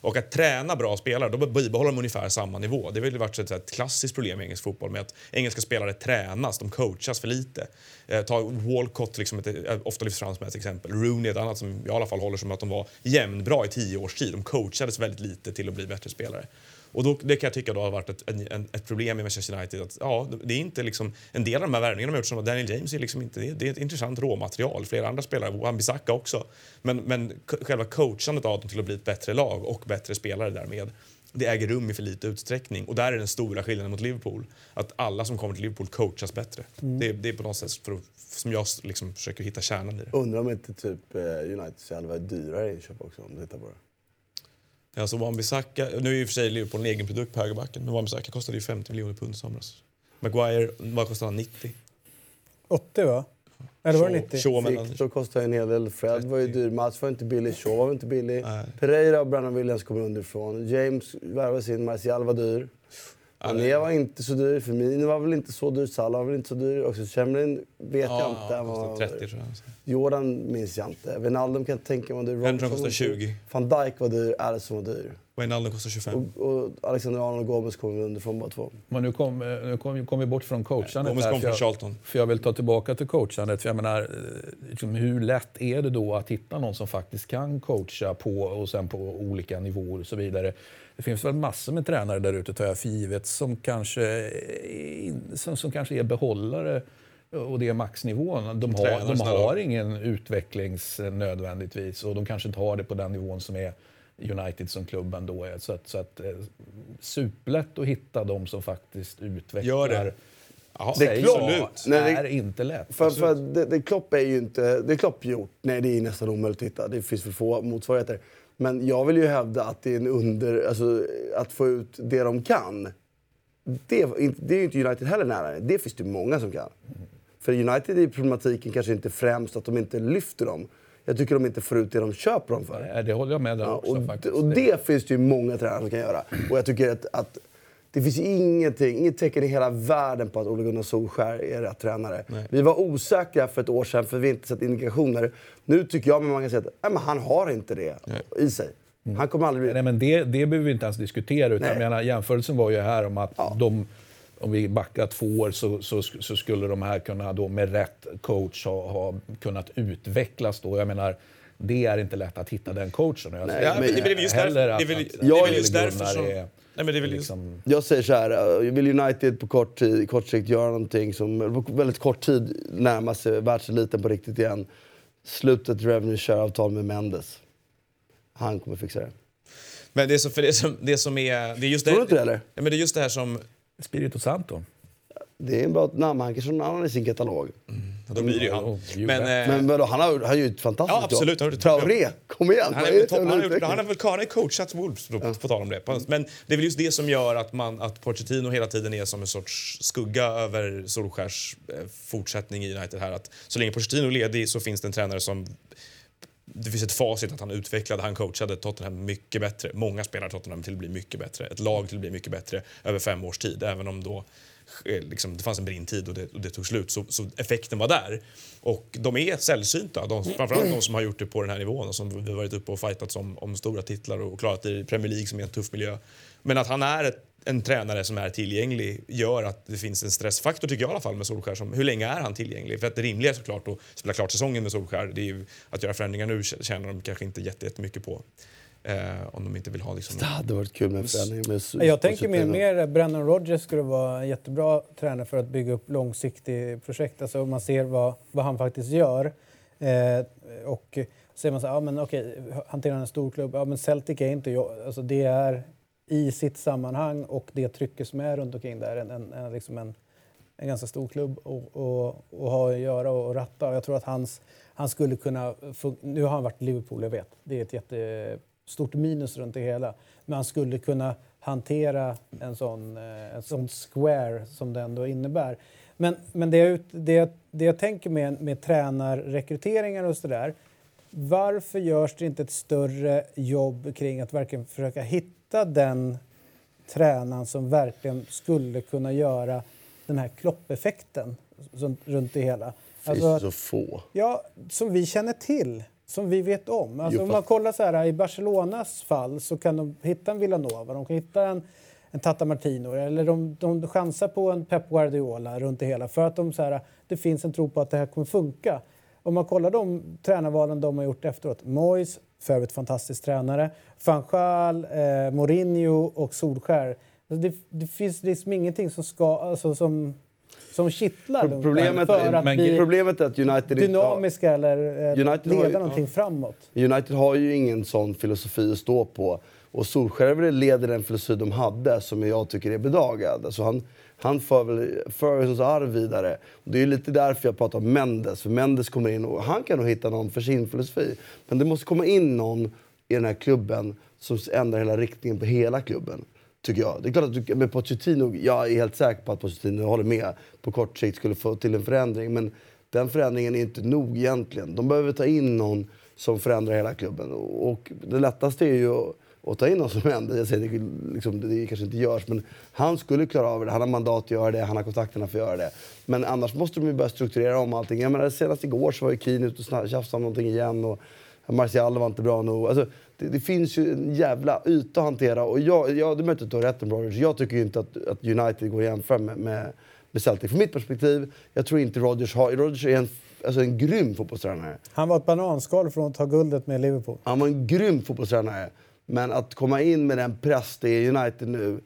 Och att träna bra spelare, då bibehåller de ungefär samma nivå. Det har väl varit ett, ett klassiskt problem i engelsk fotboll med att engelska spelare tränas, de coachas för lite. Eh, ta Walcott, liksom ett, ofta lyfts fram som ett exempel. Rooney ett annat som jag i alla fall håller som att de var jämnbra i tio års tid. De coachades väldigt lite till att bli bättre spelare. Och då, det kan jag tycka då har varit ett, en, ett problem i Manchester United. Att, ja, det är inte liksom, en del av de här värvningarna de har gjort, som Daniel James, är liksom inte, det, det är ett intressant råmaterial. Flera andra spelare, Wan-Bissaka också. Men, men själva coachandet av dem till att bli ett bättre lag och bättre spelare därmed det äger rum i för lite utsträckning. Och där är den stora skillnaden mot Liverpool. Att alla som kommer till Liverpool coachas bättre. Det, det är på något sätt för som jag liksom försöker hitta kärnan i det. Undrar om inte typ eh, United så jävla dyrare inköp också om du tittar på det. Alltså Wan-Bissaka, nu är ju för sig Liverpool en egen produkt på högerbacken, men Wan-Bissaka kostade ju 50 miljoner pund i somras. Maguire, vad kostade han? 90? 80 va? Eller var det Shaw- 90? Shaw. Victor kostar en hel del. Fred var ju 30. dyr. Mats var inte billig. Shaw var inte billig. Nej. Pereira och Brandon Williams kommer underifrån. James värvades in. Martial var dyr. Mané var inte så dyr. Firmino var väl inte så dyr. Salah var väl inte så dyr. Också Chamberlain vet jag inte. Ja, var- kostade 30 tror jag. Jordan minns jag inte. Wijnaldum kan jag tänka mig var dyr. Kostar dyr. 20. Van Dijk var dyr. Alisson var dyr. Wijnaldum kostar 25. Och, och Alexander Arnold och Gomes kommer underifrån bara två. Men nu kom, eh, nu kom, kom vi bort från coachandet. Gomes kom för från jag- Charlton. För jag vill ta tillbaka till coachandet. För jag menar, eh, liksom, hur lätt är det då att hitta någon som faktiskt kan coacha på och sen på olika nivåer och så vidare. Det finns väl massor med tränare där ute, tar jag för givet, som kanske, som, som kanske är behållare och det är maxnivån. De har, de har ingen utvecklings eh, nödvändigtvis och de kanske inte har det på den nivån som är United som klubben då är. Så att, så att, eh, superlätt att hitta de som faktiskt utvecklar. Gör det. Jaha, Det är Nej, det- är inte lätt. För, för det, det Klopp är ju inte... Det är Klopp gjort. Nej, det är nästan omöjligt att hitta. Det finns för få motsvarigheter. Men jag vill ju hävda att det är en under... Alltså, att få ut det de kan. Det, är inte- det är ju inte United heller nära. Det finns det många som kan. För United är problematiken kanske inte främst att de inte lyfter dem. Jag tycker de inte får ut det de köper dem för. Nej, det håller jag med där Ja, också och, faktiskt. och det finns det ju många tränare som kan göra. Och jag tycker att, att det finns ingenting, inget tecken i hela världen på att Ole Gunnar Solskjaer är rätt tränare. Vi var osäkra för ett år sedan för vi inte sett indikationer. Nu tycker jag att man kan säga att nej, men han har inte det i sig. Han kommer aldrig bli... Nej, men det, det behöver vi inte ens diskutera. Utan Nej. jag menar, jämförelsen var ju här om att Ja. de, om vi backar två år så, så, så skulle de här kunna då med rätt coach ha, ha kunnat utvecklas. Då. Jag menar, det är inte lätt att hitta den coachen. Jag Nej, men det är väl just heller därför- att- det är väl- att- det är väl att just Ole därför Gunnar som- är Nej, men det väl just- liksom, Jag säger så här, eh, vill United på kort, tid, kort sikt göra någonting som på väldigt kort tid närma sig världseliten på riktigt igen. Sluta ett revenue share-avtal med Mendes. Han kommer fixa det. Men det är, så, för det, som, det som är... Det är just det, Tror du inte det, eller? Ja, men det är just det här som... Spirito Santo. Det är en bra namn. Han kanske har någon annan i sin katalog. Ja, då blir det ju han. Men, eh, Men vadå, han har, han har ju ett fantastiskt Ja, absolut. Han har jobb. Traoré, kom igen! Han är, för han, har, han, har väl, han har coachat Wolves, på, på tal om det. Men det är väl just det som gör att, man, att Pochettino hela tiden är som en sorts skugga över Solskärs eh, fortsättning i United. här. Att så länge Pochettino är ledig så finns det en tränare som... Det finns ett facit att han utvecklade, han coachade Tottenham mycket bättre. Många spelar Tottenham till att bli mycket bättre. Ett lag till att bli mycket bättre över fem års tid. Även om då Eh, liksom, det fanns en brintid och det, och det tog slut. Så, så effekten var där. Och de är sällsynta, de, framförallt de som har gjort det på den här nivån och som vi varit uppe och fightat om, om stora titlar och klarat det i Premier League som är en tuff miljö. Men att han är ett, en tränare som är tillgänglig gör att det finns en stressfaktor tycker jag i alla fall med Solskär. Som, hur länge är han tillgänglig? För att det rimliga är såklart att spela klart säsongen med Solskär. Det är ju, att göra förändringar nu tjänar de kanske inte jättemycket på. Eh, om de inte vill ha liksom... Det hade varit kul med en förändring. Med Jag tänker mer, mer Brennan Rodgers skulle vara en jättebra tränare för att bygga upp långsiktigt projekt. Alltså man ser vad, vad han faktiskt gör. Eh, och säger man så här, ja men okej, hanterar han en stor klubb? Ja men Celtic är inte, jag- alltså det är i sitt sammanhang och det trycket som är runt omkring där en, en, en, liksom en, en ganska stor klubb och, och, och ha att göra och, ratta. Och jag tror att hans, han skulle kunna... Nu har han varit i Liverpool, jag vet. Det är ett jättestort minus runt det hela. Men han skulle kunna hantera en sån, eh, en sån square som det ändå innebär. Men, men det, jag, det, jag- det jag tänker med, med tränarrekryteringar och sådär. Varför görs det inte ett större jobb kring att verkligen försöka hitta den tränaren som verkligen skulle kunna göra den här kloppeffekten runt det hela? Det finns Alltså, så få. Ja, som vi känner till, som vi vet om. Alltså, Jo, om man kollar så här, i Barcelonas fall så kan de hitta en Villanova, de kan hitta en, en Tata Martino eller de, de chansar på en Pep Guardiola runt det hela för att de, så här, det finns en tro på att det här kommer funka. Om man kollar de tränarvalen de har gjort efteråt. Moyes, för övrigt fantastisk tränare. Van Gaal, eh, Mourinho och Solskär. Alltså det, det finns liksom ingenting som, ska, alltså som, som kittlar problemet- för att bli Problemet är att United inte har, dynamiska eller eh, United har ju- leda någonting framåt. United har ju ingen sån filosofi att stå på. Och Solskjaer leder den filosofi de hade som jag tycker är bedagad. Alltså han, han för väl Fergusons arv vidare. Och det är lite därför jag pratar om Mendes. För Mendes kommer in och han kan nog hitta någon för sin filosofi. Men det måste komma in någon i den här klubben som ändrar hela riktningen på hela klubben. Tycker jag. Det är klart att du, med Pochettino, jag är helt säker på att Pochettino, håller med, på kort sikt skulle få till en förändring. Men den förändringen är inte nog egentligen. De behöver ta in någon som förändrar hela klubben. Och det lättaste är ju att, ta in någon som händer. Jag säger det, liksom, det kanske inte görs, men han skulle klara av det. Han har mandat att göra det, han har kontakterna för att göra det. Men annars måste de ju börja strukturera om allting. Jag menar, senast igår så var ju Keane ute och tjafsade om någonting igen. Och Martial var inte bra nog. Alltså, det, det finns ju en jävla yta att hantera. Och jag, jag, du har rätt Rodgers. Jag tycker inte att, att United går att jämföra med, med, med Celtic. Från mitt perspektiv, jag tror inte Rodgers har... Rodgers är en, alltså en grym fotbollstränare. Han var ett bananskal från att ta guldet med Liverpool. Han var en grym fotbollstränare. Men att komma in med den press det är United nu...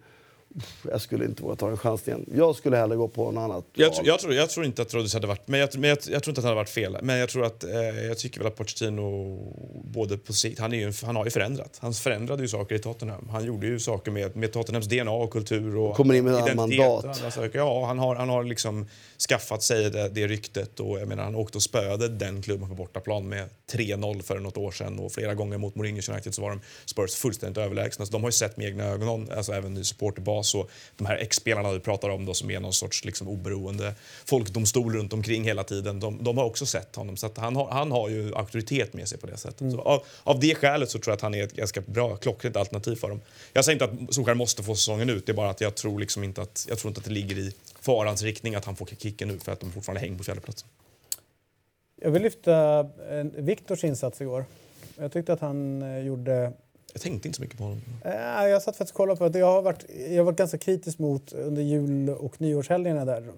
Jag skulle inte våga ta en chans igen. Jag skulle hellre gå på något annat Jag, jag, tror, jag tror inte att Rodgers hade varit... Men jag, men jag, jag tror inte att han hade varit fel. Men jag tror att... Eh, jag tycker väl att Pochettino både på sikt... Han, är ju, han har ju förändrat. Han förändrade ju saker i Tottenham. Han gjorde ju saker med, med Tottenhams DNA och kultur och Kommer in med identitet mandat. saker. Ja, han har, han har liksom skaffat sig det, det ryktet. Och jag menar, han åkte och spöade den klubben på bortaplan med 3-0 för något år sedan. Och flera gånger mot Mourinho United så var de Spurs fullständigt överlägsna. Så de har ju sett med egna ögon, alltså även i supporterbas och de här ex-spelarna vi pratar om då, som är någon sorts liksom oberoende folkdomstol runt omkring hela tiden. De, de har också sett honom. Så han, har, han har ju auktoritet med sig på det sättet. Så av, av det skälet så tror jag att han är ett ganska bra, klockrent alternativ för dem. Jag säger inte att Solskjaer måste få säsongen ut. Det är bara att jag tror liksom inte att, jag tror inte att det ligger i farans riktning att han får kicken nu för att de fortfarande hänger på fjärdeplatsen. Jag vill lyfta eh, Viktors insats igår. Jag tyckte att han eh, gjorde... Jag tänkte inte så mycket på honom. Eh, jag satt faktiskt och kollade på det. Jag har varit, jag har varit ganska kritisk mot under jul och nyårshelgerna där.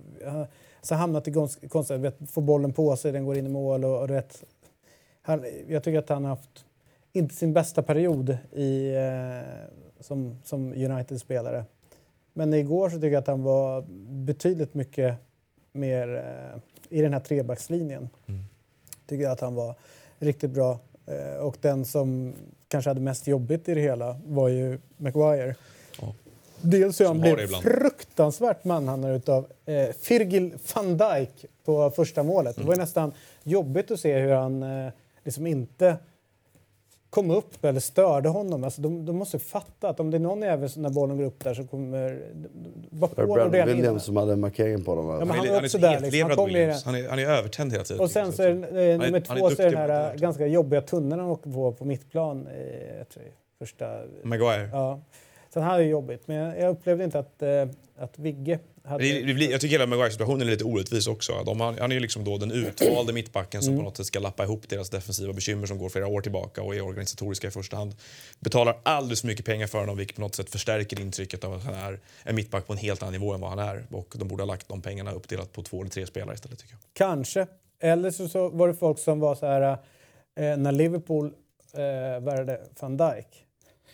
Så hamnat i konstigt, vet, får bollen på sig, den går in i mål och, och vet, han, Jag tycker att han har haft inte sin bästa period i, som, som United-spelare. Men igår så tycker jag att han var betydligt mycket mer eh, i den här trebackslinjen. Tycker jag att han var riktigt bra. Eh, och den som kanske hade mest jobbigt i det hela var ju Maguire. Ja. Dels hur han blev fruktansvärt manhandlad utav eh, Virgil van Dijk på första målet. Det var Mm. nästan jobbigt att se hur han eh, liksom inte kom upp eller störde honom. Alltså de, de måste fatta att om det är någon som när bollen går upp där så kommer... Var Det var Brandon. Williams som hade markeringen på dem. Ja, men han är- också där, liksom. Han Williams. Han är, han är övertänd hela tiden. Och sen så är det, Han eh, är- nummer han är två så är den här ganska jobbiga tunneln han åker på på mittplan i jag tror, första... Maguire. Ja. Sen hade det jobbigt, men jag upplevde inte att, eh, att Vigge hade... Jag tycker hela Maguire-situationen är lite orättvis också. De, har- han är ju liksom då den utvalde mittbacken som Mm. på något sätt ska lappa ihop deras defensiva bekymmer som går flera år tillbaka och är organisatoriska i första hand. Betalar alldeles för mycket pengar för honom vilket på något sätt förstärker intrycket av att han är en mittback på en helt annan nivå än vad han är. Och de borde ha lagt de pengarna uppdelat på två eller tre spelare istället tycker jag. Kanske. Eller så, så var det folk som var så här... Eh, när Liverpool eh, värvade van Dijk.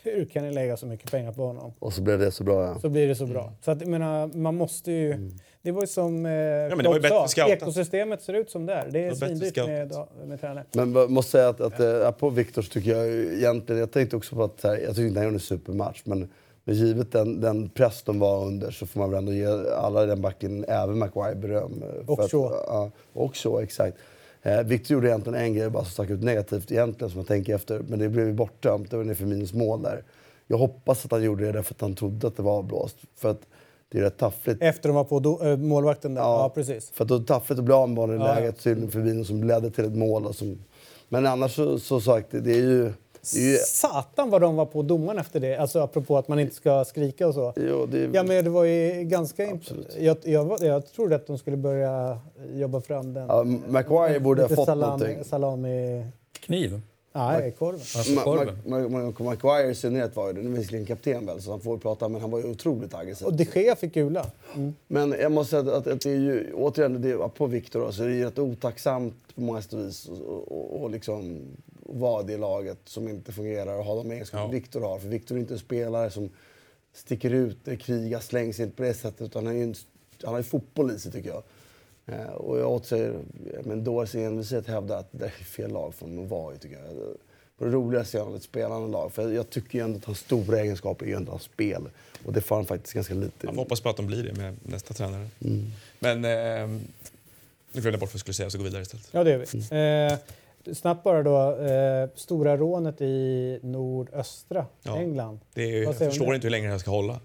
Hur kan ni lägga så mycket pengar på honom? Och så blev det så bra. Ja. Så blir det så bra. Så att, menar, man måste ju... Det var ju som eh, men det var ju bättre sa, ekosystemet ser ut som det är. Det är svindyrt med, med tränare. Men jag måste säga att, att eh, på Viktor så tycker jag egentligen, jag tänkte också på att så här, jag tycker inte han gjorde en supermatch men, men givet den, den press de var under så får man väl ändå ge alla i den backen, även Maguire, beröm. eh, för Och att- Shaw. Ja, och så exakt. Eh, Victor gjorde egentligen en grej bara som stack ut negativt egentligen som jag tänker efter, men det blev ju bortdömt. Det var minus mål där. Jag hoppas att han gjorde det därför att han trodde att det var avblåst. För att det är rätt taffligt. Efter de var på do, äh, målvakten där. Ja, precis. För att då är det taffligt att bli av med bollen i Ja, läget till Firmino som ledde till ett mål. Och som, men annars så, så sagt, det är ju... Ju Satan vad de var på domaren efter det. Alltså apropå att man inte ska skrika och så. jo, det Ja, men det var ju ganska... Absolut. Jag, jag, jag trodde att de skulle börja jobba fram den. ja, Maguire borde ha fått salam, någonting. salami... Kniv. Nej, korven. Alltså korven. Ma- Ma- i synnerhet var ju det. Nu är visserligen kapten väl, så han får prata, men han var ju otroligt aggressiv. Och de Gea fick gula. Men jag måste säga att, att det är ju, återigen, det är, på Victor då, så är det ju rätt otacksamt på många sätt och vis och, och, och liksom vara det laget som inte fungerar och ha de egenskaper Ja. Victor har. För Victor är inte en spelare som sticker ut, krigar, slängs inte på det sättet utan han, är ju en, han har ju fotboll i sig tycker jag. Eh, och jag återsäger med dåres envishet hävda att det är fel lag för honom att vara i tycker jag. På det roligaste är han ett spelande lag. För jag tycker ju ändå att hans stora egenskaper är ju ändå hans spel. Och det får han faktiskt ganska lite. Man får hoppas på att de blir det med nästa tränare. Mm. Men eh, nu glömde jag bort vad jag skulle säga så går vi vidare istället. Ja, det gör vi. Eh, snabbt bara då. Eh, stora rånet i nordöstra Ja. England. Det är, jag förstår inte hur länge det här ska hålla.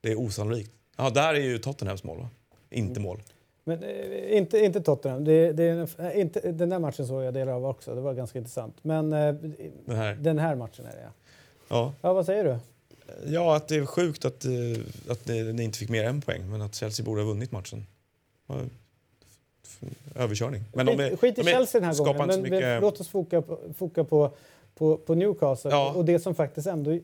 Det är osannolikt. Ja, där är ju Tottenhams mål va? Inte mål. Men eh, inte, inte Tottenham. Det, det, är en- inte, den där matchen såg jag delar av också. Det var ganska intressant. Men eh, Den här. den här matchen är det, ja. Ja. Ja, vad säger du? ja, att det är sjukt att, eh, att ni, ni inte fick mer än poäng, men att Chelsea borde ha vunnit matchen. Ja, Överkörning. Men de är, skit, skit i de Chelsea den här gången. Men, mycket- låt oss foka på, foka på, på, på Newcastle Ja. och det som faktiskt ändå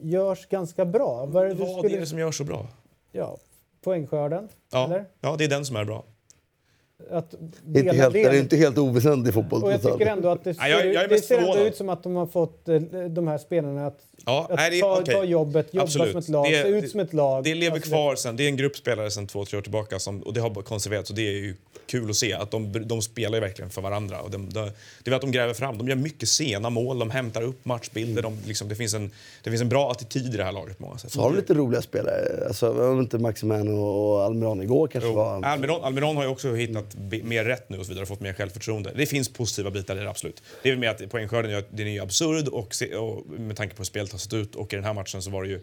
görs ganska bra. Vad är det du Vad skulle... är det som gör så bra? Ja, poängskörden, Ja, eller? ja, det är den som är bra. Att Inte helt, det är inte helt oväsentlig i fotboll. Och jag tycker ändå att det Nej, jag- ser, jag är det ser ändå ut som att de har fått eh, de här spelarna att, Ja, att nej, ta, okej. ta jobbet, jobba Absolut. som ett lag, Det- se ut det- som ett lag. Det lever Alltså, kvar sen. Det är en grupp spelare sen två, tre år tillbaka som, och det har konserverats och det är ju kul att se att de, de spelar ju verkligen för varandra. Och de, de, det är att de gräver fram. De gör mycket sena mål, de hämtar upp matchbilder. De, liksom, det, finns en, det finns en bra attityd i det här laget på många sätt. Så har de lite roliga spelare. Alltså, var det inte Maximano och Almiron igår kanske Jo. var... Almiron, Almiron har ju också hittat mer rätt nu och så vidare, fått mer självförtroende. Det finns positiva bitar i det, absolut. Det är väl med att poängskörden är, den är ju absurd och, se, och med tanke på hur spelet har sett ut och i den här matchen så var det ju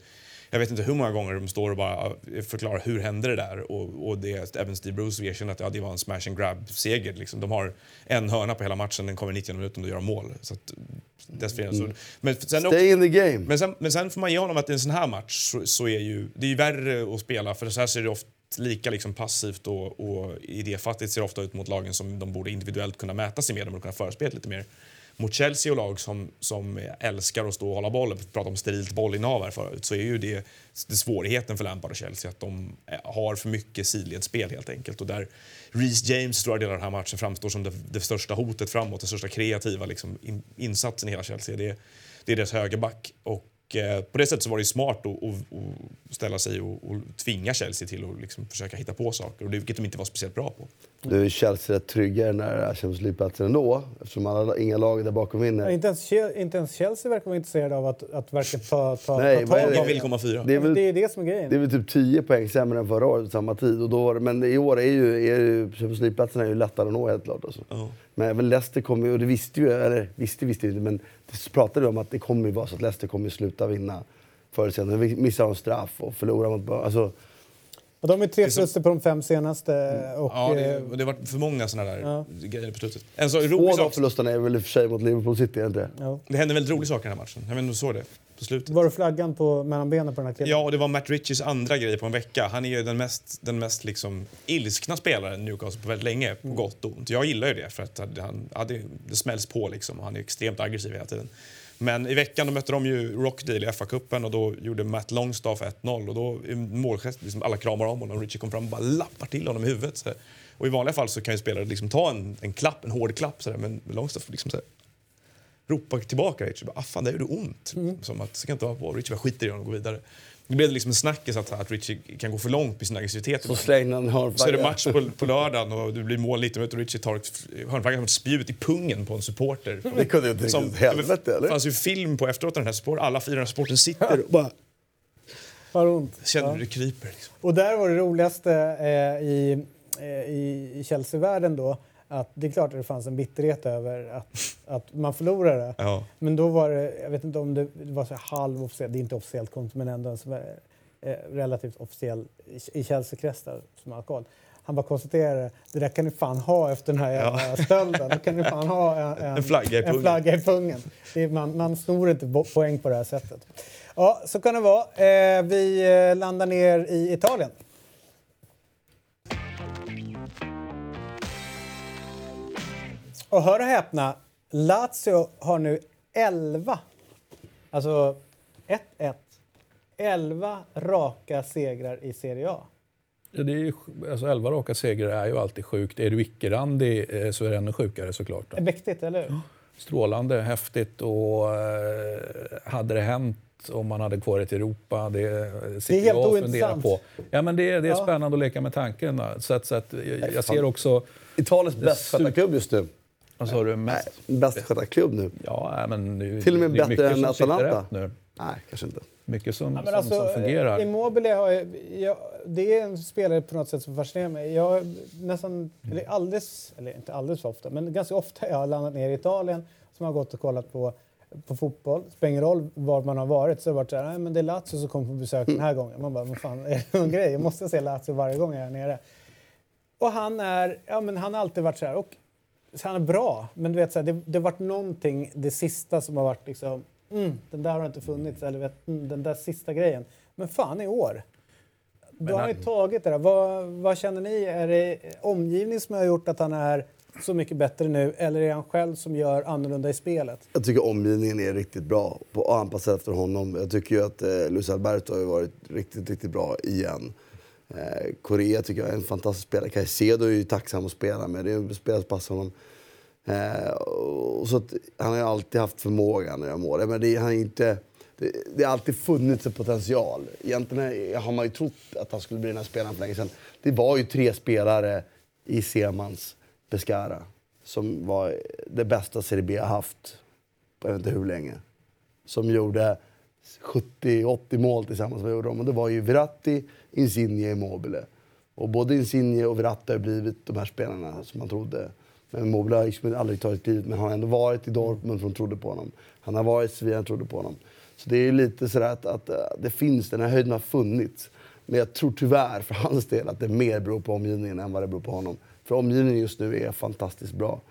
jag vet inte hur många gånger de står och bara förklarar hur hände det där och, och det, även Steve Bruce erkänner att ja, det var en smash and grab-seger. Liksom. De har en hörna på hela matchen, den kommer i 90 minuter och de gör mål. Så att, dessförinnan så, men, sen också, Stay in the game. men sen, men sen får man ge honom att i en sån här match så, så är ju, det är ju värre att spela för så här ser det ofta lika liksom passivt och, och idéfattigt ser det ofta ut mot lagen som de borde individuellt kunna mäta sig med dem och kunna förespela lite mer. Mot Chelsea och lag som, som älskar att stå och hålla bollen, vi pratade om sterilt bollinnehav här förut, så är ju det, det svårigheten för Lampard och Chelsea att de eh, har för mycket sidledsspel helt enkelt. Och där Reece James stora delar av den här matchen framstår som det, det största hotet framåt, den största kreativa liksom, in, insatsen i hela Chelsea. Det, det är deras högerback. Och på det sättet så var det smart att, att, ställa sig och, och tvinga Chelsea till att liksom försöka hitta på saker, och det, vilket de inte var speciellt bra på. Nu är Chelsea rätt trygga i den här Champions League-platsen ändå eftersom alla, inga lag där bakom vinner. Inte ens, inte ens Chelsea verkar vara intresserade av att, att verkligen ta, ta, Nej, ta tag det? i De vill komma fyra. Det är väl det är det som är grejen. Det är väl typ 10 poäng sämre än förra året samma tid. Och då, var det- men i år är ju, är ju Champions League-platserna är ju lättare att nå helt klart. Alltså. Ja. Men även Leicester kommer ju, och det visste ju, eller visste visste ju inte, men det pratade vi om att det kommer ju vara så att Leicester kommer ju sluta vinna förr eller senare. Missar de straff och förlorar mot... Alltså, och de är tre förluster på de fem senaste. Och, Ja, det, eh, och det har varit för många såna där Ja. grejer på slutet. En så två rolig av de sak, förlusterna är väl i och för sig mot Liverpool City, är det ja. det hände väldigt roliga saker i den här matchen. Jag vet inte såg det på slutet. Var det flaggan på, mellan benen på den här killen? Ja, och det var Matt Ritchies andra grej på en vecka. Han är ju den mest, den mest liksom ilskna spelaren i Newcastle på väldigt länge, på gott och ont. Jag gillar ju det, för att han, ja, det, det smälls på liksom. och Han är extremt aggressiv hela tiden. Men i veckan då mötte de ju Rockdale i FA-cupen och då gjorde Matt Longstaff 1-0 och då i målgest, liksom alla kramar om honom och Richie kom fram och bara lappar till honom i huvudet. Så. Och i vanliga fall så kan ju spelare liksom ta en, en klapp, en hård klapp så där, men Longstaff liksom så här, ropar tillbaka Richie bara, ah, fan det gjorde ont. Som att, så kan inte vara på. Richie bara skiter i honom och går vidare. Det blev liksom en snackis att, att Richie kan gå för långt med sin aggressivitet. Så han. Så är det match på, på lördagen och det blir mål lite och Richie tar ett hörnflagga som ett spjut i pungen på en supporter. Det kunde ju inte riktigt helvete, eller? Det fanns ju film på efteråt den här supporten, alla fyra supporten sitter och bara Har ont. känner Ja. hur det kryper. Liksom. Och där var det roligaste eh, i, eh, i, i Chelsea-världen då att det är klart att det fanns en bitterhet över att, att man förlorade. Ja. Men då var det, jag vet inte om det, var så halvofficiellt, det är inte officiellt konto men ändå en så här, eh, relativt officiell i, Chelsea-kretsar som har koll. Han bara konstaterade det där kan ni fan ha efter den här jävla stölden. Då kan ni fan ha en, en, En flagga i en flagga i pungen. Är, man, man snor inte poäng på det här sättet. Ja, så kan det vara. Eh, vi eh, landar ner i Italien. Och hör och häpna, Lazio har nu 11, alltså 1-1, 11 raka segrar i Serie A. Ja, det är ju, alltså 11 raka segrar är ju alltid sjukt. Är du icke-randig eh, så är det ännu sjukare såklart. Då. Mäktigt, eller hur? Strålande, häftigt och eh, hade det hänt om man hade kvarit i Europa, det sitter helt jag och funderar på. Ja, men det, det är Ja. spännande att leka med tanken. Så att, så att, jag, jag ser också... Italiens bäst skötta klubb just nu. Vad sa du? Nej, Mest? bäst skötta klubb nu. Ja, men nu, Till och med det bättre mycket än Atalanta. Nu. Nej, kanske inte. Mycket som, Ja, som, alltså, som fungerar. Immobile har jag, det är en spelare på något sätt som fascinerar mig. Jag nästan, eller alldeles, eller inte alldeles för ofta, men ganska ofta jag har landat ner i Italien som har gått och kollat på, på fotboll. Spelar ingen roll var man har varit så har det varit så här, nej men det är Lazio som kommer på besök den här gången. Man bara, vad fan, är det någon grej? Jag måste se Lazio varje gång jag är nere. Och han är, ja men han har alltid varit så här, och så han är bra, men du vet så här, det, det har varit någonting det sista som har varit liksom, mm, den där har inte funnits, eller vet, mm, den där sista grejen. Men fan i år. Då har han ju tagit det där. Vad, vad känner ni? Är det omgivning som har gjort att han är så mycket bättre nu eller är det han själv som gör annorlunda i spelet? Jag tycker omgivningen är riktigt bra på att anpassa efter honom. Jag tycker ju att eh, Luis Alberto har varit riktigt, riktigt bra igen. Eh, Korea tycker jag är en fantastisk spelare. Caicedo är ju tacksam att spela med. Det är en spelare som passar honom. Eh, och så att, han har ju alltid haft förmågan att göra mål. Men det, han är inte, det, det har alltid funnits en potential. Egentligen är- har man ju trott att han skulle bli den här spelaren för länge sedan. Det var ju tre spelare i Semans Pescara som var det bästa Serie B har haft på jag vet inte hur länge. Som gjorde 70-80 mål tillsammans. med dem. Och det var ju Verratti, Insigne, Immobile. Och både Insigne och Verratti har blivit de här spelarna som man trodde. Men Immobile har liksom aldrig tagit livet, men han har ändå varit i Dortmund för de trodde på honom. Han har varit i Sevilla, de trodde på honom. Så det är ju lite sådär att, att eh, det finns, den här höjden har funnits. Men jag tror tyvärr för hans del att det mer beror på omgivningen än vad det beror på honom. För omgivningen just nu är fantastiskt bra.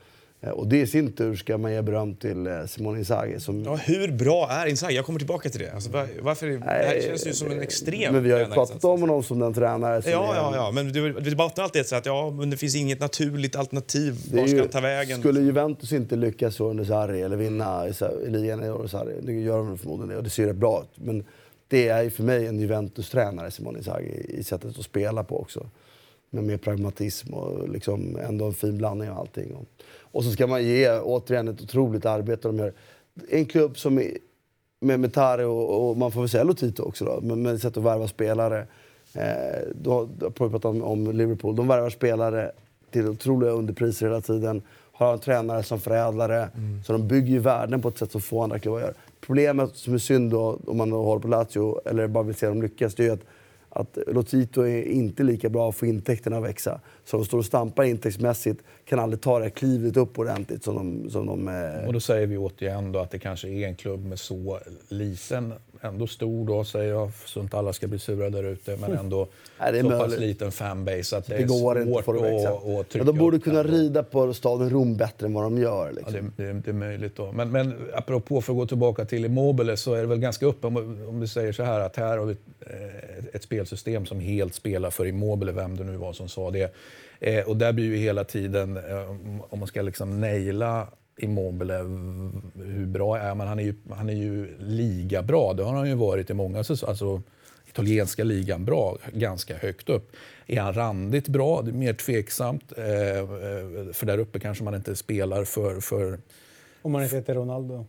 Eh, Och det i sin tur ska man ge beröm till eh, Simone Inzaghi som Ja, hur bra är Inzaghi? Jag kommer tillbaka till det. Alltså, var, varför, är- det här känns ju som en extrem Men vi har ju pratat om honom som den tränare som Ja, är, ja, ja. Men du, du bottnar alltid så att ja, men det finns inget naturligt alternativ. Var ska ju- ta vägen? Skulle Juventus inte lyckas så under Sarri eller vinna i ligan under Sarri, det gör de förmodligen det och det ser rätt bra ut. Men det är för mig en Juventus-tränare, Simone Inzaghi, i sättet att spela på också. Med mer pragmatism och liksom ändå en fin blandning av allting. Och, så ska man ge återigen ett otroligt arbete de gör. En klubb som är med, med Tare och, och man får väl säga Lotito också då, med, med sätt att värva spelare. Eh, då, då pratat om, om Liverpool. De värvar spelare till otroliga underpriser hela tiden. Har en tränare som förädlare. Så de bygger ju värden på ett sätt som få andra klubbar gör. Problemet som är synd då, om man håller på Lazio, eller bara vill se dem lyckas, det är ju att att Lotito är inte lika bra att få intäkterna att växa. Så de står och stampar intäktsmässigt, kan aldrig ta det här klivet upp ordentligt som de... Som de eh... Och då säger vi återigen då att det kanske är en klubb med så liten, ändå stor då säger jag, så inte alla ska bli sura där ute, men ändå Nej, det är så pass möjligt. liten fanbase att det, Det är går inte svårt att att, trycka Ja, de borde kunna den. rida på staden Rom bättre än vad de gör. Ja, Liksom. det, det, det är möjligt då. Men, men apropå, för att gå tillbaka till Immobile, så är det väl ganska uppe om, vi säger så här att här har vi eh, ett spelsystem som helt spelar för Immobile, vem det nu var som sa det. Eh, och där blir ju hela tiden, eh, om man ska liksom naila Immobile, hur bra är man? Han är ju, han är ju ligabra, det har han ju varit i många säsonger. Alltså, italienska ligan bra, ganska högt upp. Är han randigt bra? Det är mer tveksamt. Eh, eh, för där uppe kanske man inte spelar för, för Om man inte heter Ronaldo.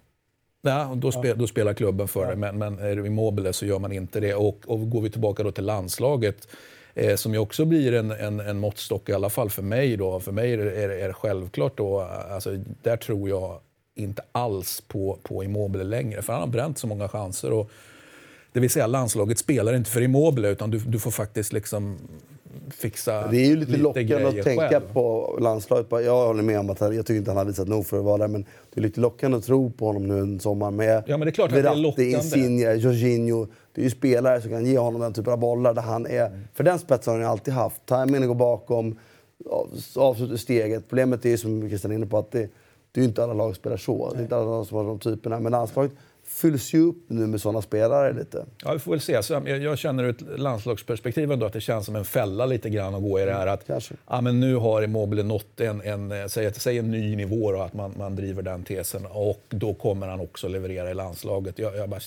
Nej, då, spe, då spelar klubben för det, men, men är du immobile så gör man inte det. Och, och går vi tillbaka då till landslaget, eh, som ju också blir en, en, en måttstock, i alla fall för mig. Då. För mig är det, är, det- självklart då, alltså, där tror jag inte alls på, på Immobile längre, för han har bränt så många chanser. Och, det vill säga, landslaget spelar inte för Immobile, utan du, du får faktiskt liksom fixa Det är ju lite, lockande grejer att tänka själv. på landslaget. Jag håller med om att jag tycker inte han har visat nog för att vara där. Men det är lite lockande att tro på honom nu en sommar med Ja, men det är klart att det är lockande. Insigne, Jorginho. Det är ju spelare som kan ge honom den typen av bollar där han är. Mm. För den spetsen har han ju alltid haft. Timingen går bakom, av- avslutar steget. Problemet är ju som Christian är inne på att det, det är inte alla lag spelar så. Det är inte alla lag som har de typerna. Men landslaget fylls ju upp nu med sådana spelare lite. Ja, vi får väl se. Så jag, jag känner ur ett landslagsperspektiv ändå att det känns som en fälla lite grann att gå i det här att Kanske. ja, men nu har Immobile nått en, en, säg, säg en ny nivå och att man, man driver den tesen och då kommer han också leverera i landslaget. Jag, jag, bara,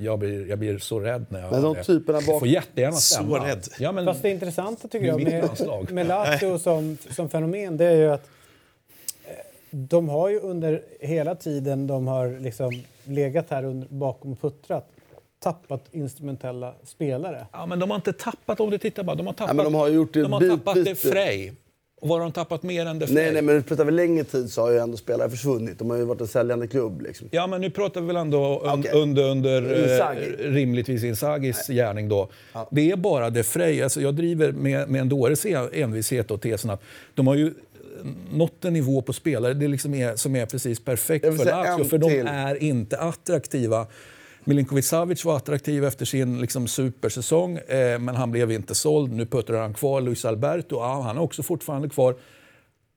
jag, blir, jag blir så rädd när jag Men de typerna bak- får jättegärna Så stämma. rädd. Ja, men, Fast det intressanta tycker jag med, med Lazio som, som fenomen det är ju att eh, de har ju under hela tiden de har liksom legat här under, bakom och puttrat tappat instrumentella spelare. ja, men de har inte tappat, om du tittar bara, de har tappat, men de har gjort det de har tappat det Frej. Och vad har de tappat mer än det Frej? Nej, nej, men pratar vi längre tid så har ju ändå spelare försvunnit. De har ju varit en säljande klubb. Liksom. Ja, men nu pratar vi väl ändå un, Okej. under, under eh, Inzaghi. rimligtvis Inzagis gärning då. Det är bara det Frej, alltså jag driver med, med en dåres envishet och tesen att de har ju nått en nivå på spelare det liksom är, som är precis perfekt för Lazio, för de är inte attraktiva. Milinkovic Savic var attraktiv efter sin liksom, supersäsong, eh, men han blev inte såld. Nu puttrar han kvar. Luis Alberto, ja, han är också fortfarande kvar.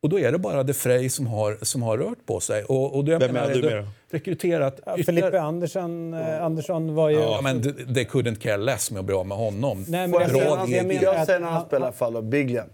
Och då är det bara De Frey som har, som har rört på sig. Och, och jag Vem menar, du det- med? Rekryterat Ja, Felipe Andersson, eh, Andersson var ju... Ja, men they- couldn't care less med att bli av med honom. Nej, men jag jag, jag jag att säger när han han- spelar i alla fall av Biglia.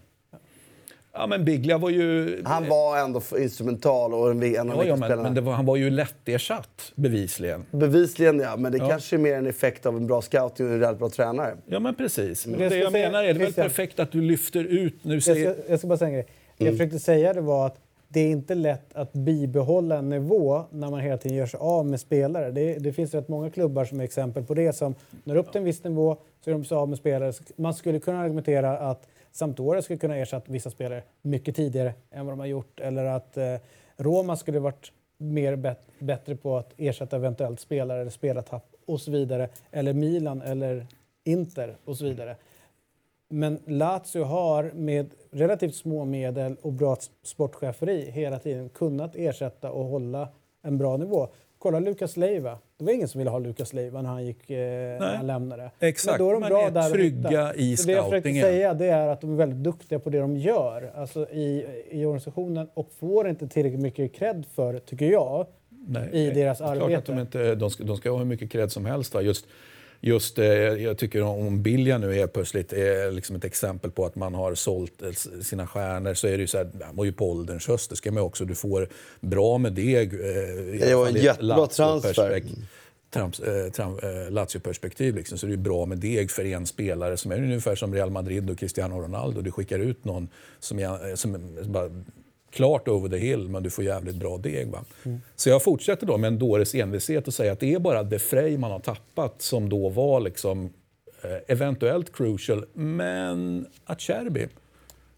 Ja, men Biglia var ju... Han var ändå instrumental och en, en av ja, ja, men, men det var, han var ju lättersatt, bevisligen. Bevisligen ja, men det Ja. kanske är mer en effekt av en bra scouting och en jävligt bra tränare. Ja, men precis. Men det, jag ska jag säga- menar är det väl perfekt att du lyfter ut... Nu Jag säger, ska, jag ska bara säga en grej. Det jag försökte säga det var att det är inte lätt att bibehålla en nivå när man hela tiden gör sig av med spelare. Det, det finns rätt många klubbar som är exempel på det som når upp till en viss nivå så är de så av med spelare. Man skulle kunna argumentera att Sampdoria skulle kunna ersätta vissa spelare mycket tidigare än vad de har gjort. Eller att eh, Roma skulle varit mer bet- bättre på att ersätta eventuellt spelare eller spelartapp och så vidare. Eller Milan eller Inter och så vidare. Men Lazio har med relativt små medel och bra sportcheferi hela tiden kunnat ersätta och hålla en bra nivå. Kolla Lukas Leiva. Det var ingen som ville ha Lukas Leiva när han, gick, eh, när han lämnade. Exakt, Men då är de men bra är där trygga i Så Det jag försökte scoutingen. säga det är att de är väldigt duktiga på det de gör alltså i, i organisationen och får inte tillräckligt mycket cred för, tycker jag, Nej, i deras är klart arbete. att de, inte, de, ska, de ska ha hur mycket cred som helst. Va? Just, just, eh, jag tycker om Bilja nu är plötsligt är liksom ett exempel på att man har sålt eh, sina stjärnor så är det ju så här, han var ju på ålderns höst, det ska man också, du får bra med deg. Eh, Det var en jättebra transfer. Trams, eh, tram, eh, Lazio-perspektiv liksom, så det är bra med deg för en spelare som är ungefär som Real Madrid och Cristiano Ronaldo. Du skickar ut någon som, är, som bara klart over the hill, men du får jävligt bra deg. Va? Så jag fortsätter då med en dåres envishet och säger att det är bara De Frey man har tappat som då var liksom eh, eventuellt crucial, men Acerbi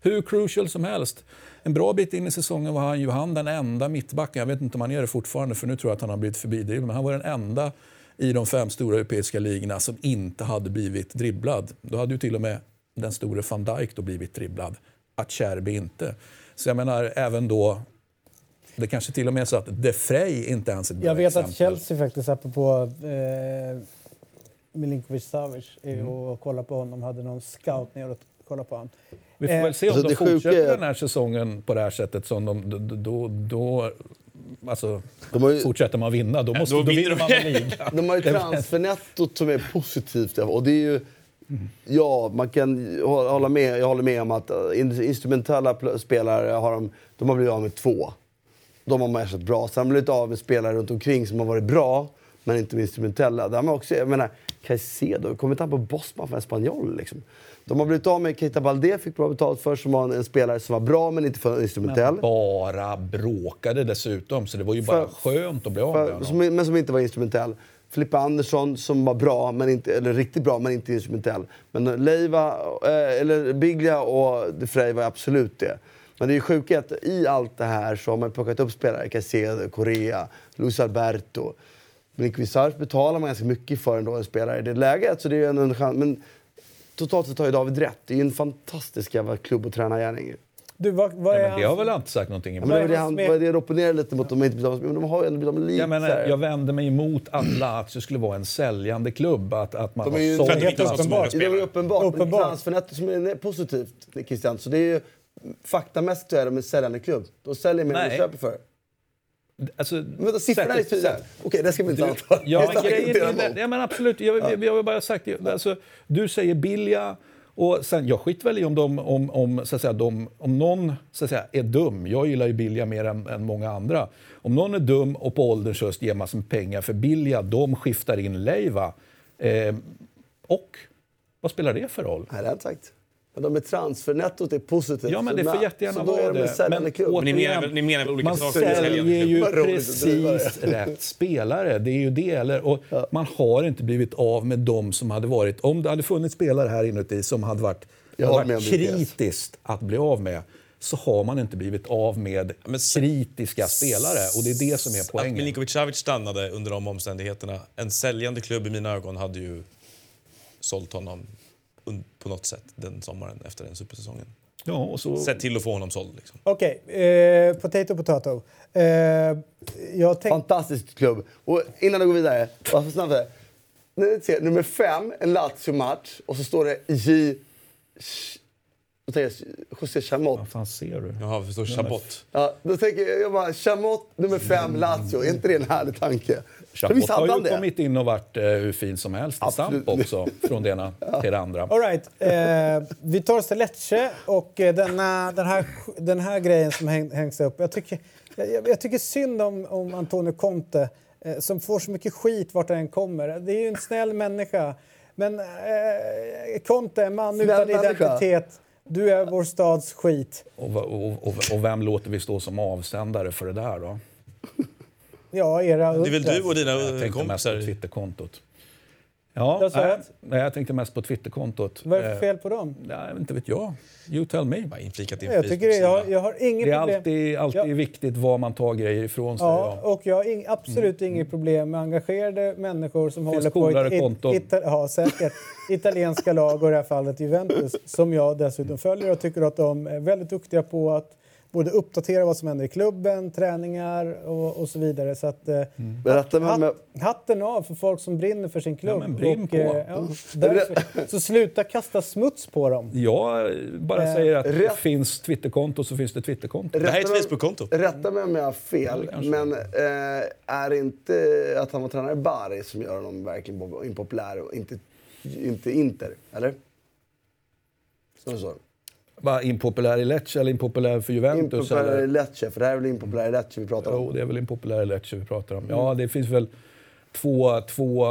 hur crucial som helst. En bra bit in i säsongen var han ju han den enda mittbacken, jag vet inte om han är det fortfarande för nu tror jag att han har blivit förbidriven, men han var den enda i de fem stora europeiska ligorna som inte hade blivit dribblad. Då hade ju till och med den store van Dijk då blivit dribblad. Acerbi inte. Så jag menar, även då... Det kanske till och med är så att De Frey inte ens är ett bra Jag vet exempel. att Chelsea faktiskt, apropå eh, Milinkovic Savic, är och kollar på honom, hade någon scout ner och kollade på honom. Vi får väl se om alltså, de sjuka fortsätter är- den här säsongen på det här sättet. Som de, då, då, då, alltså, ju- fortsätter man vinna, då, måste, då då, vinner man en liga. De har ju transfernettot som är positivt. Och det är ju, ja, man kan hålla med, jag håller med om att eh, in- instrumentella spelare har de, de har blivit av med två. De har man ersatt bra. Sen har de blivit av med spelare runt omkring som har varit bra, men inte med instrumentella. Där har man också, jag menar, Caicedo, kommer inte han på Bosman för Espanyol? Liksom? De har blivit av med Keita Balde, fick bra betalt för, som var en, en spelare som var bra men inte för instrumentell. Men bara bråkade dessutom, så det var ju bara För- skönt att bli av med honom. men som inte var instrumentell. Filippa Andersson som var bra, men inte, eller riktigt bra, men inte instrumentell. Men eh, Leiva, eh, eller Biglia och De Frey var absolut det. Men det är sjukt att i allt det här så har man plockat upp spelare. Caicedo, Correa, Luis Alberto. Milinkovic Sarf betalar man ganska mycket för ändå, en spelare i det läget. Så det är alltså, en, en chans. Men totalt sett har ju David rätt. Det är ju en fantastisk jävla klubb och tränargärning. Du, vad, vad Ja, är men det har väl alltid sagt någonting emot. Men det var är det han var det jag opponerade lite mot. De har inte betalat, men de har ju ändå lite. Jag, menar, jag vänder mig emot alla att det skulle vara en säljande klubb. Att, att man De har är ju sålt helt uppenbart. Det är uppenbart. Uppenbart. Men transfernettot som är positivt, Christian. Så det är ju, faktamässigt är de en säljande klubb. De säljer mer än de köper för. Alltså, Men vänta, siffrorna är tydliga. Okej, det ska vi inte anta. Ja, men grejen är, ja, men absolut. Jag, jag, jag har bara sagt det. Alltså, du säger Bilja. Och sen, jag skiter väl i om, de, om, om, så att säga, de, om någon så att säga, är dum. Jag gillar ju Bilja mer än, än många andra. Om någon är dum och på ålderns höst ger massor med pengar för Bilja, de skiftar in Leiva. Eh, och vad spelar det för roll? Nej, det har jag inte sagt. Men de är transfernettot är positivt. Ja, men det får jättegärna vara det. Men. Men ni menar ni menar väl olika man saker säljande säljer ju att precis rätt spelare. Det är ju det. Eller, och Man har inte blivit av med dem som hade varit... Om det hade funnits spelare här inuti som hade varit, Jag hade varit kritiskt att bli av med så har man inte blivit av med Men kritiska spelare. Och det är det som är Att poängen. Milinkovic Savic stannade under de omständigheterna. En säljande klubb i mina ögon hade ju sålt honom på något sätt den sommaren efter den supersäsongen. Ja, och så, Sett till att få honom såld. Liksom. Okej, eh, potato potato. Eh, jag tänkte... Fantastisk klubb. Och innan du går vidare, bara för snabbt här. Nummer fem, en Lazio-match, och så står det J... José Chamot. vad fan ser du? Jaha, förstår Chabot. Ja, då tänker jag, jag bara, Chamot nummer fem, Lazio. Är inte det en härlig tanke? Chabot har ju det? kommit in och varit eh, hur fin som helst i stamp också. Från det ena till det andra. All right. eh, vi tar oss till Lecce och eh, denna, den, här, den här grejen som häng, hängs upp. Jag tycker, jag, jag- tycker synd om, om Antonio Conte eh, som får så mycket skit vart han än kommer. Det är ju en snäll människa. Men eh, Conte, en man Snäll utan människa. identitet. Du är vår stads skit. Och, och, och, och vem låter vi stå som avsändare för det där då? Ja, era Det är väl du och dina Jag eh, tänkte mest på kompisar? Twitterkontot. Ja, Jag nej, jag tänkte mest på Twitterkontot. Vad är det Eh, för fel på dem? Nej, inte vet jag. You tell me. Bara inflikat i en Jag, tycker det, jag, jag har inget Det är problem. alltid, alltid Ja. viktigt var man tar grejer ifrån sig. Ja, Ja. och jag har ing, absolut inget problem med engagerade människor som Finns håller på it, konton. ita, ja, säkert. italienska lag och i det här fallet Juventus som jag dessutom följer och tycker att de är väldigt duktiga på att både uppdatera vad som händer i klubben, träningar och, och så vidare. Så att, eh, med, med, hat, hatten av för folk som brinner för sin klubb. Ja, men brinn och, på. eh, ja, därför, så sluta kasta smuts på dem. Jag bara Eh, säger att det rätt. finns Twitterkonto så finns det Twitterkonto. Det här är ett Facebook-konto. Rätta mig om jag har fel, kanske. men eh, är det inte att han var tränare i Bari som gör honom verkligen impopulär och inte, inte Inter? Eller? Så så. Var impopulär i Lecce eller impopulär för Juventus? Impopulär i eller? Lecce, för det här är väl impopulär i Lecce vi pratar om? Jo, det är väl impopulär i Lecce vi pratar om. Ja, det finns väl två, två,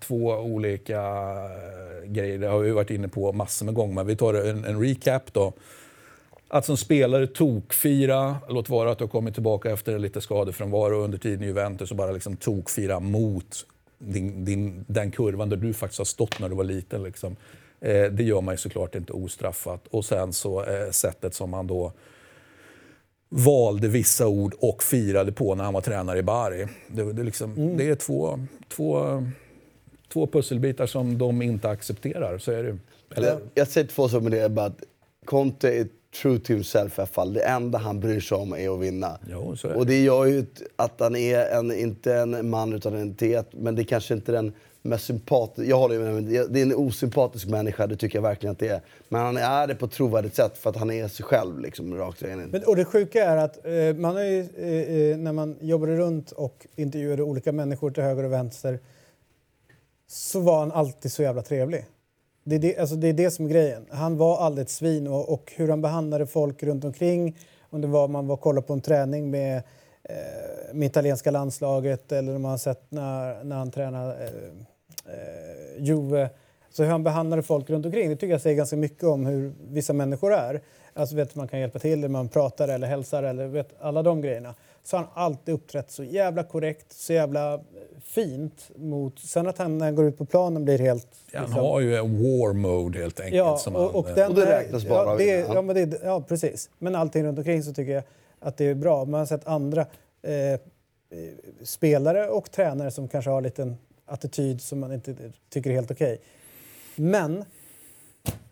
två olika eh, grejer. Det har vi varit inne på massor med gånger. Men vi tar en, en recap då. att som spelare tokfira, låt vara att du har kommit tillbaka efter lite skadefrånvaro under tiden i Juventus och bara liksom tokfira mot din, din, den kurvan där du faktiskt har stått när du var liten. Liksom. Eh, det gör man ju såklart inte ostraffat. Och sen så eh, sättet som han då valde vissa ord och firade på när han var tränare i Bari. Det, det, liksom, det är två, två, två pusselbitar som de inte accepterar. Så är det. Eller? Jag, säger två saker med det. Bara att Conte är true to himself i alla fall. Det enda han bryr sig om är att vinna. Jo, är och det gör ju att han är en, inte en man utan en entitet. Men det är kanske inte den mest sympatisk... Jag håller med Det är en osympatisk människa, det tycker jag verkligen att det är. Men han är det på ett trovärdigt sätt för att han är sig själv liksom, rakt igenom. Men, och det sjuka är att eh, man har ju, eh, eh, när man jobbade runt och intervjuade olika människor till höger och vänster så var han alltid så jävla trevlig. Det är det, alltså det är det som är grejen. Han var aldrig ett svin och, och hur han behandlade folk runt omkring om det var man var kollade på en träning med, eh, med italienska landslaget eller om man har sett när, när han tränade eh, eh, Juve. Så hur han behandlade folk runt omkring det tycker jag säger ganska mycket om hur vissa människor är. Alltså vet man kan hjälpa till, man pratar eller hälsar eller vet alla de grejerna. Så har han alltid uppträtt så jävla korrekt, så jävla fint mot... Sen att han när han går ut på planen blir helt... Han liksom, har ju en war mode helt enkelt. Ja, som och, och, han, den, Och det räknas bara ja, det, ja, men det, ja, precis. Men allting runt omkring så tycker jag att det är bra. Man har sett andra eh, eh, spelare och tränare som kanske har en liten attityd som man inte tycker är helt okej. Men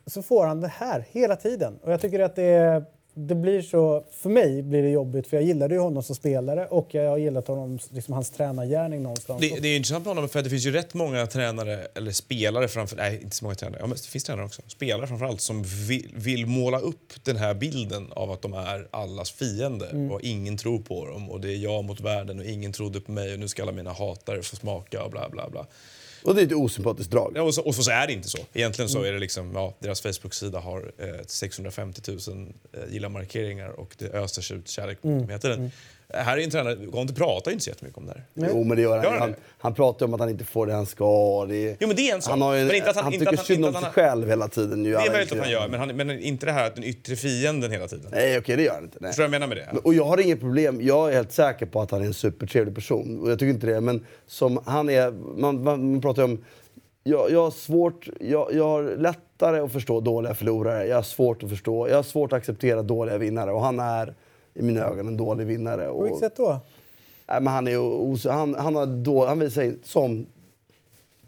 så får han det här hela tiden. Och jag tycker att det, det blir så... För mig blir det jobbigt, för jag gillade ju honom som spelare och jag har gillat honom, liksom hans tränargärning någonstans. Det, det är intressant med honom för det finns ju rätt många tränare, eller spelare framför nej inte så många tränare, ja, men det finns tränare också, spelare framförallt som vill, vill måla upp den här bilden av att de är allas fiende och ingen tror på dem och det är jag mot världen och ingen trodde på mig och nu ska alla mina hatare få smaka och bla bla bla. Och det är ett osympatiskt drag. Ja, och, så, och så är det inte så. Egentligen så är det liksom, ja, deras Facebook-sida har eh, 650 000 eh, gilla-markeringar och det öses ut kärlek mm. hela tiden. Här är en tränare, Conte pratar inte så jättemycket om det här. Jo, men det gör han. Gör han han, han pratar om att han inte får det han ska. Det Jo, men det är en sak. Han, har ju, Men inte att han- han tycker synd om sig själv hela tiden. Ju Det är möjligt att han gör, men, han, men inte det här att den yttre fienden hela tiden. Nej, okej, det gör han inte. Nej. Förstår jag menar med det? Och jag har inget problem. Jag är helt säker på att han är en supertrevlig person. Och jag tycker inte det. Men som han är... Man, man, man pratar ju om... Jag, jag har svårt... Jag, jag har lättare att förstå dåliga förlorare. Jag har svårt att förstå... Jag har svårt att acceptera dåliga vinnare. Och han är i mina ögon en dålig vinnare. På vilket sätt då? Nej, men han, är, os- han, han, har då, han visar sig som...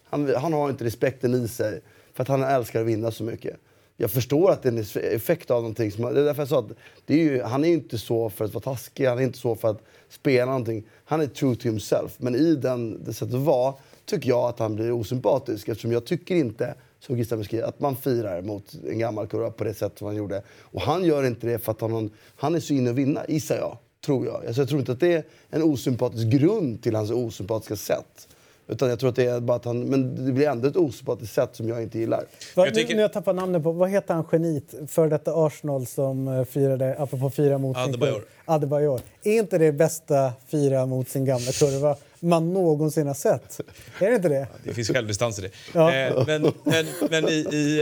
Han, han har inte respekten i sig för att han älskar att vinna så mycket. Jag förstår att det är en effekt av någonting. Som, det är därför jag sa att det är ju, han är inte så för att vara taskig, han är inte så för att spela någonting. Han är true to himself. Men i den, det sättet att vara tycker jag att han blir osympatisk eftersom jag tycker inte, som Gustav beskriver, att man firar mot en gammal kurva på det sätt som han gjorde. Och han gör inte det för att han, han är så inne att vinna, gissar jag. Tror jag. Alltså jag tror inte att det är en osympatisk grund till hans osympatiska sätt. Utan jag tror att det är bara att han, men det blir ändå ett osympatiskt sätt som jag inte gillar. Jag tycker- nu, nu har jag tappat namnet på, vad heter han genit för detta Arsenal som eh, firade, apropå fira mot sin Adebayor. kurva? Adebayor. Är inte det bästa fira mot sin gamla kurva man någonsin har sett? Är det inte det? Det finns självdistans i det. Ja. Eh, men men, men i, i,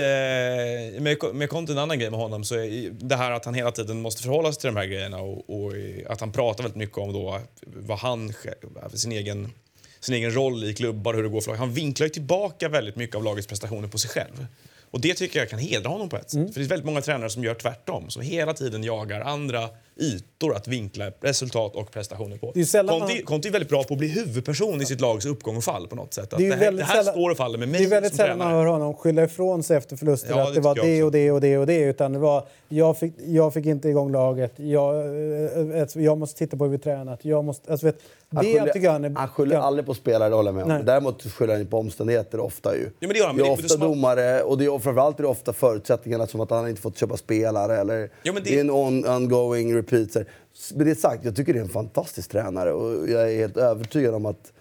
eh, med, med Conte, en annan grej med honom, så är det här att han hela tiden måste förhålla sig till de här grejerna och, och att han pratar väldigt mycket om då vad han, själv- sin egen, sin egen roll i klubbar hur det går för lag. Han vinklar ju tillbaka väldigt mycket av lagets prestationer på sig själv. Och det tycker jag kan hedra honom på ett sätt. Mm. För det är väldigt många tränare som gör tvärtom, som hela tiden jagar andra ytor att vinkla resultat och prestationer på. Det är sällan Conte, man- Conte är väldigt bra på att bli huvudperson i sitt lags uppgång och fall på något sätt. Att Det är det, här, det här sällan- står och faller med mig Det är väldigt sällan man hör honom skylla ifrån sig efter förluster. Ja, att det det var det och det och det och det. Utan det var jag fick, jag fick inte igång laget. Jag, eh, eh, jag måste titta på hur vi tränat. Jag måste, alltså, vet, Han det skyller, tycker jag är... han skyller ja. aldrig på spelare, det håller jag med om. Nej. Däremot skyller han på omständigheter ofta ju. men det gör han, det- det är ofta smart. domare och det är, framförallt är det ofta förutsättningarna som att han inte fått köpa spelare eller Ja, det- det... är en on, ongoing repeat. så här. Med det sagt, jag tycker det är en fantastisk tränare och jag är helt övertygad om att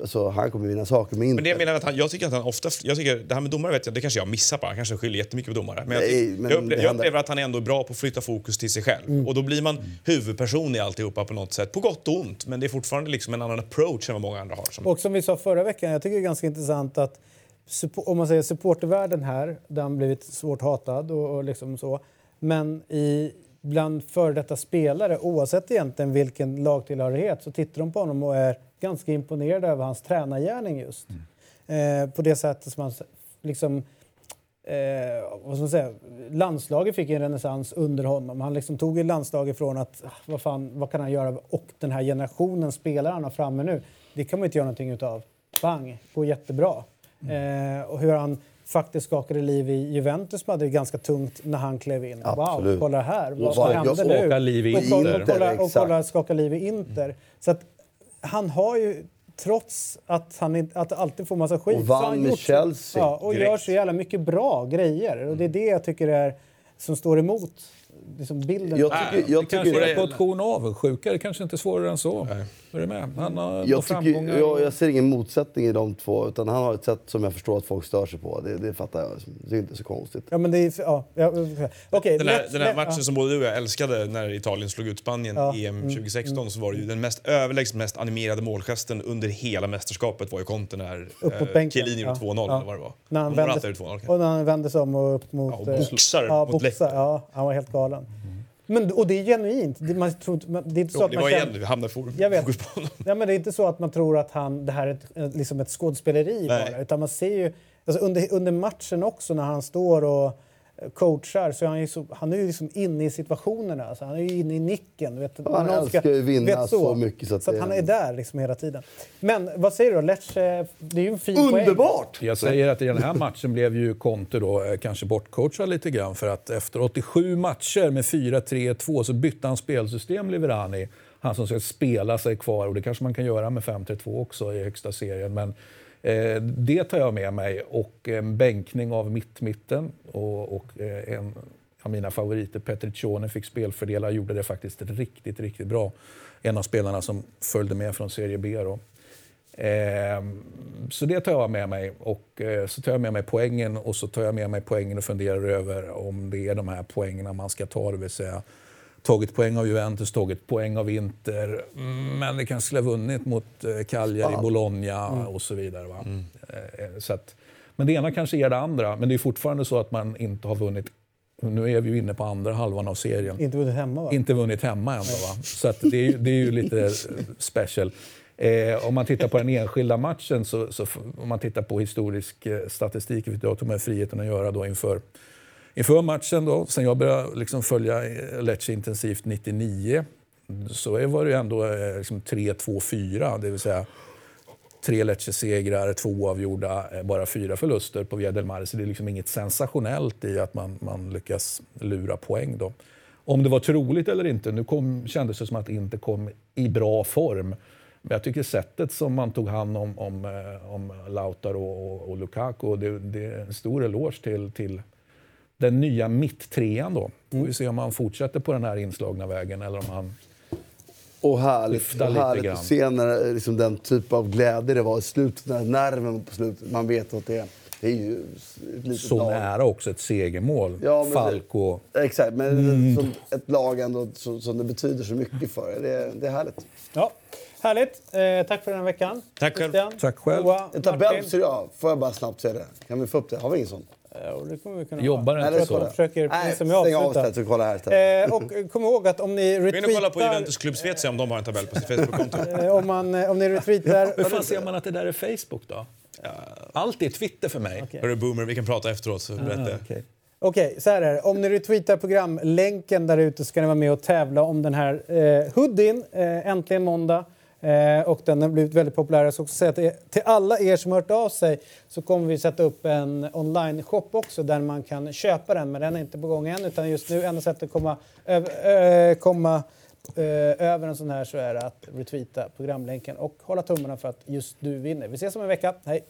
alltså, han kommer vinna saker med Men det jag Inter. menar att han, jag tycker att han ofta, jag tycker, det här med domare vet jag, det kanske jag missar på. Han kanske skyller jättemycket på domare. Men jag, Nej, tycker- men jag, upplever, jag upplever att han ändå är bra på att flytta fokus till sig själv. Mm. Och då blir man huvudperson i alltihopa på något sätt. På gott och ont. Men det är fortfarande liksom en annan approach än vad många andra har. Som, Och som vi sa förra veckan, jag tycker det är ganska intressant att om man säger supportervärlden här, han blivit svårt hatad och, och liksom så. Men i, bland före detta spelare, oavsett egentligen vilken lagtillhörighet, så tittar de på honom och är ganska imponerade över hans tränargärning just. Eh, på det sättet som han liksom eh, vad ska man säga, landslaget fick en renässans under honom. Han liksom tog landslaget från att ah, vad, fan, vad kan han göra och den här generationen spelare han har framme nu, det kan man inte göra någonting utav. Bang, går jättebra. Eh, och hur han faktiskt skakade liv i Juventus som hade det ganska tungt när han klev in. Wow, Absolut. kolla här, vad, jag- nu? skakar liv i och, kolla- och, kolla, och kolla skaka liv i Inter. Så att han har ju, trots att han inte, att alltid får massa skit, Och vann med gjort Chelsea Ja, och direkt. gör så jävla mycket bra grejer. Och det är det jag tycker är som står emot liksom bilden. Jag tycker, jag det kanske tycker, är en portion avundsjuka. Det kanske inte är svårare än så. Är du med? Han har jag, tycker, framgångar. jag, jag ser ingen motsättning i de två. Utan han har ett sätt som jag förstår att folk stör sig på. Det, det fattar jag. Det är inte så konstigt. Ja, men det är... Ja, ja, okej, Den här, den här matchen ja. som både du och jag älskade när Italien slog ut Spanien Ja, i EM mm, 2016 så var det ju den mest överlägset mest animerade målgesten under hela mästerskapet var ju Conte när eh. Chiellini gjorde Ja, 2-0 ja. eller vad det var. När han Han vände- alltid 2-0 kanske. Och när han vände sig om och upp mot... Ja, och eh, boxar ja, mot boxar, ja, han var helt galen. Men, och det är genuint. Det, man tror, det är inte så Jo, att det man var igen, vi hamnade i Jag vet. fokus på honom. Ja, men det är inte så att man tror att han, det här är ett, ett- liksom ett skådespeleri Nej. bara. Utan man ser ju, alltså under, under matchen också när han står och eh, coachar så är han ju, så, han är ju liksom inne i situationerna. Alltså, han är ju inne i nicken. Vet, han någon älskar ju vinna så mycket så att så att han är där liksom hela tiden. Men vad säger du då? Lecce, det är ju en fin poäng. Underbart! Jag säger att i den här matchen blev ju Conte då eh, kanske bortcoachad lite grann för att efter 87 matcher med 4-3-2 så bytte han spelsystem Liverani. Han som ska spela sig kvar och det kanske man kan göra med 5-3-2 också i högsta serien. Men eh, Eh, det tar jag med mig och en bänkning av mitt-mitten och, och eh, en av mina favoriter, Petriccione, fick spelfördelar och gjorde det faktiskt riktigt, riktigt bra. En av spelarna som följde med från Serie B. Då. Eh, så det tar jag med mig. Och eh, så tar jag med mig poängen och så tar jag med mig poängen och funderar över om det är de här poängerna man ska ta. Det vill säga tagit poäng av Juventus, tagit poäng av Inter. mm, Men det kanske skulle ha vunnit mot eh, Cagliari, Bologna och så vidare. Va? Eh, så att, men det ena kanske ger det andra. Men det är fortfarande så att man inte har vunnit. Nu är vi ju inne på andra halvan av serien Inte vunnit hemma va? inte vunnit hemma ändå. Va? Så att det, är, det är ju lite special. Eh, om man tittar på den enskilda matchen, så, så om man tittar på historisk eh, statistik, vilket jag tog mig friheten att göra då inför, inför matchen, då, sen jag började liksom följa eh, Lecce intensivt 99, så var det ändå eh, liksom 3-2-4, det vill säga tre Lecce-segrar, två avgjorda, eh, bara fyra förluster på Via del Mar. Så det är liksom inget sensationellt i att man, man lyckas lura poäng. Då. Om det var troligt eller inte, nu kom, kändes det som att det inte kom i bra form. Men jag tycker sättet som man tog hand om, om, om Lautaro och, och Lukaku, det, det är en stor eloge till, till den nya mitttrean. Då. Får vi se om han fortsätter på den här inslagna vägen eller om han Och härligt, och lite härligt att se när, liksom, den typ av glädje det var i slutet. Den nerven på slutet. Man vet att det är, det är ju ett litet så lag. nära också ett segermål. Ja, Falco. Exakt, men Mm. som ett lag ändå som, som det betyder så mycket för. Det, det är härligt. Ja, härligt. Eh, tack för den här veckan. Tack själv. Christian, Tack själv. Moa, En tabell jag. Får jag bara snabbt säga det? Kan vi få upp det? Har vi ingen sån? Ja, och det kommer vi kunna Jobbar inte Eller så. försöker, Nej, som jag stäng av istället så kolla här istället. Eh, och eh, kom ihåg att om ni Gå in och kolla på retweetar... Juventus klubb Schweiz se om de har en tabell på sitt Facebook-konto. eh, om, man, eh, om ni retweetar... Hur fan ser man att det där är Facebook då? Allt är Twitter för mig. Okej. Hörru Boomer, vi kan prata efteråt. Så berätta. Ah, okej. Okej, så här är det. Om ni retweetar programlänken där ute så ska ni vara med och tävla om den här eh, hoodien, eh, äntligen måndag. Eh, och den har blivit väldigt populär. Jag ska också säga att eh, till alla er som har hört av sig så kommer vi sätta upp en online-shop också där man kan köpa den. Men den är inte på gång än utan just nu enda sättet att komma, över, eh, komma eh, över en sån här så är att retweeta programlänken och hålla tummarna för att just du vinner. Vi ses om en vecka. Hej!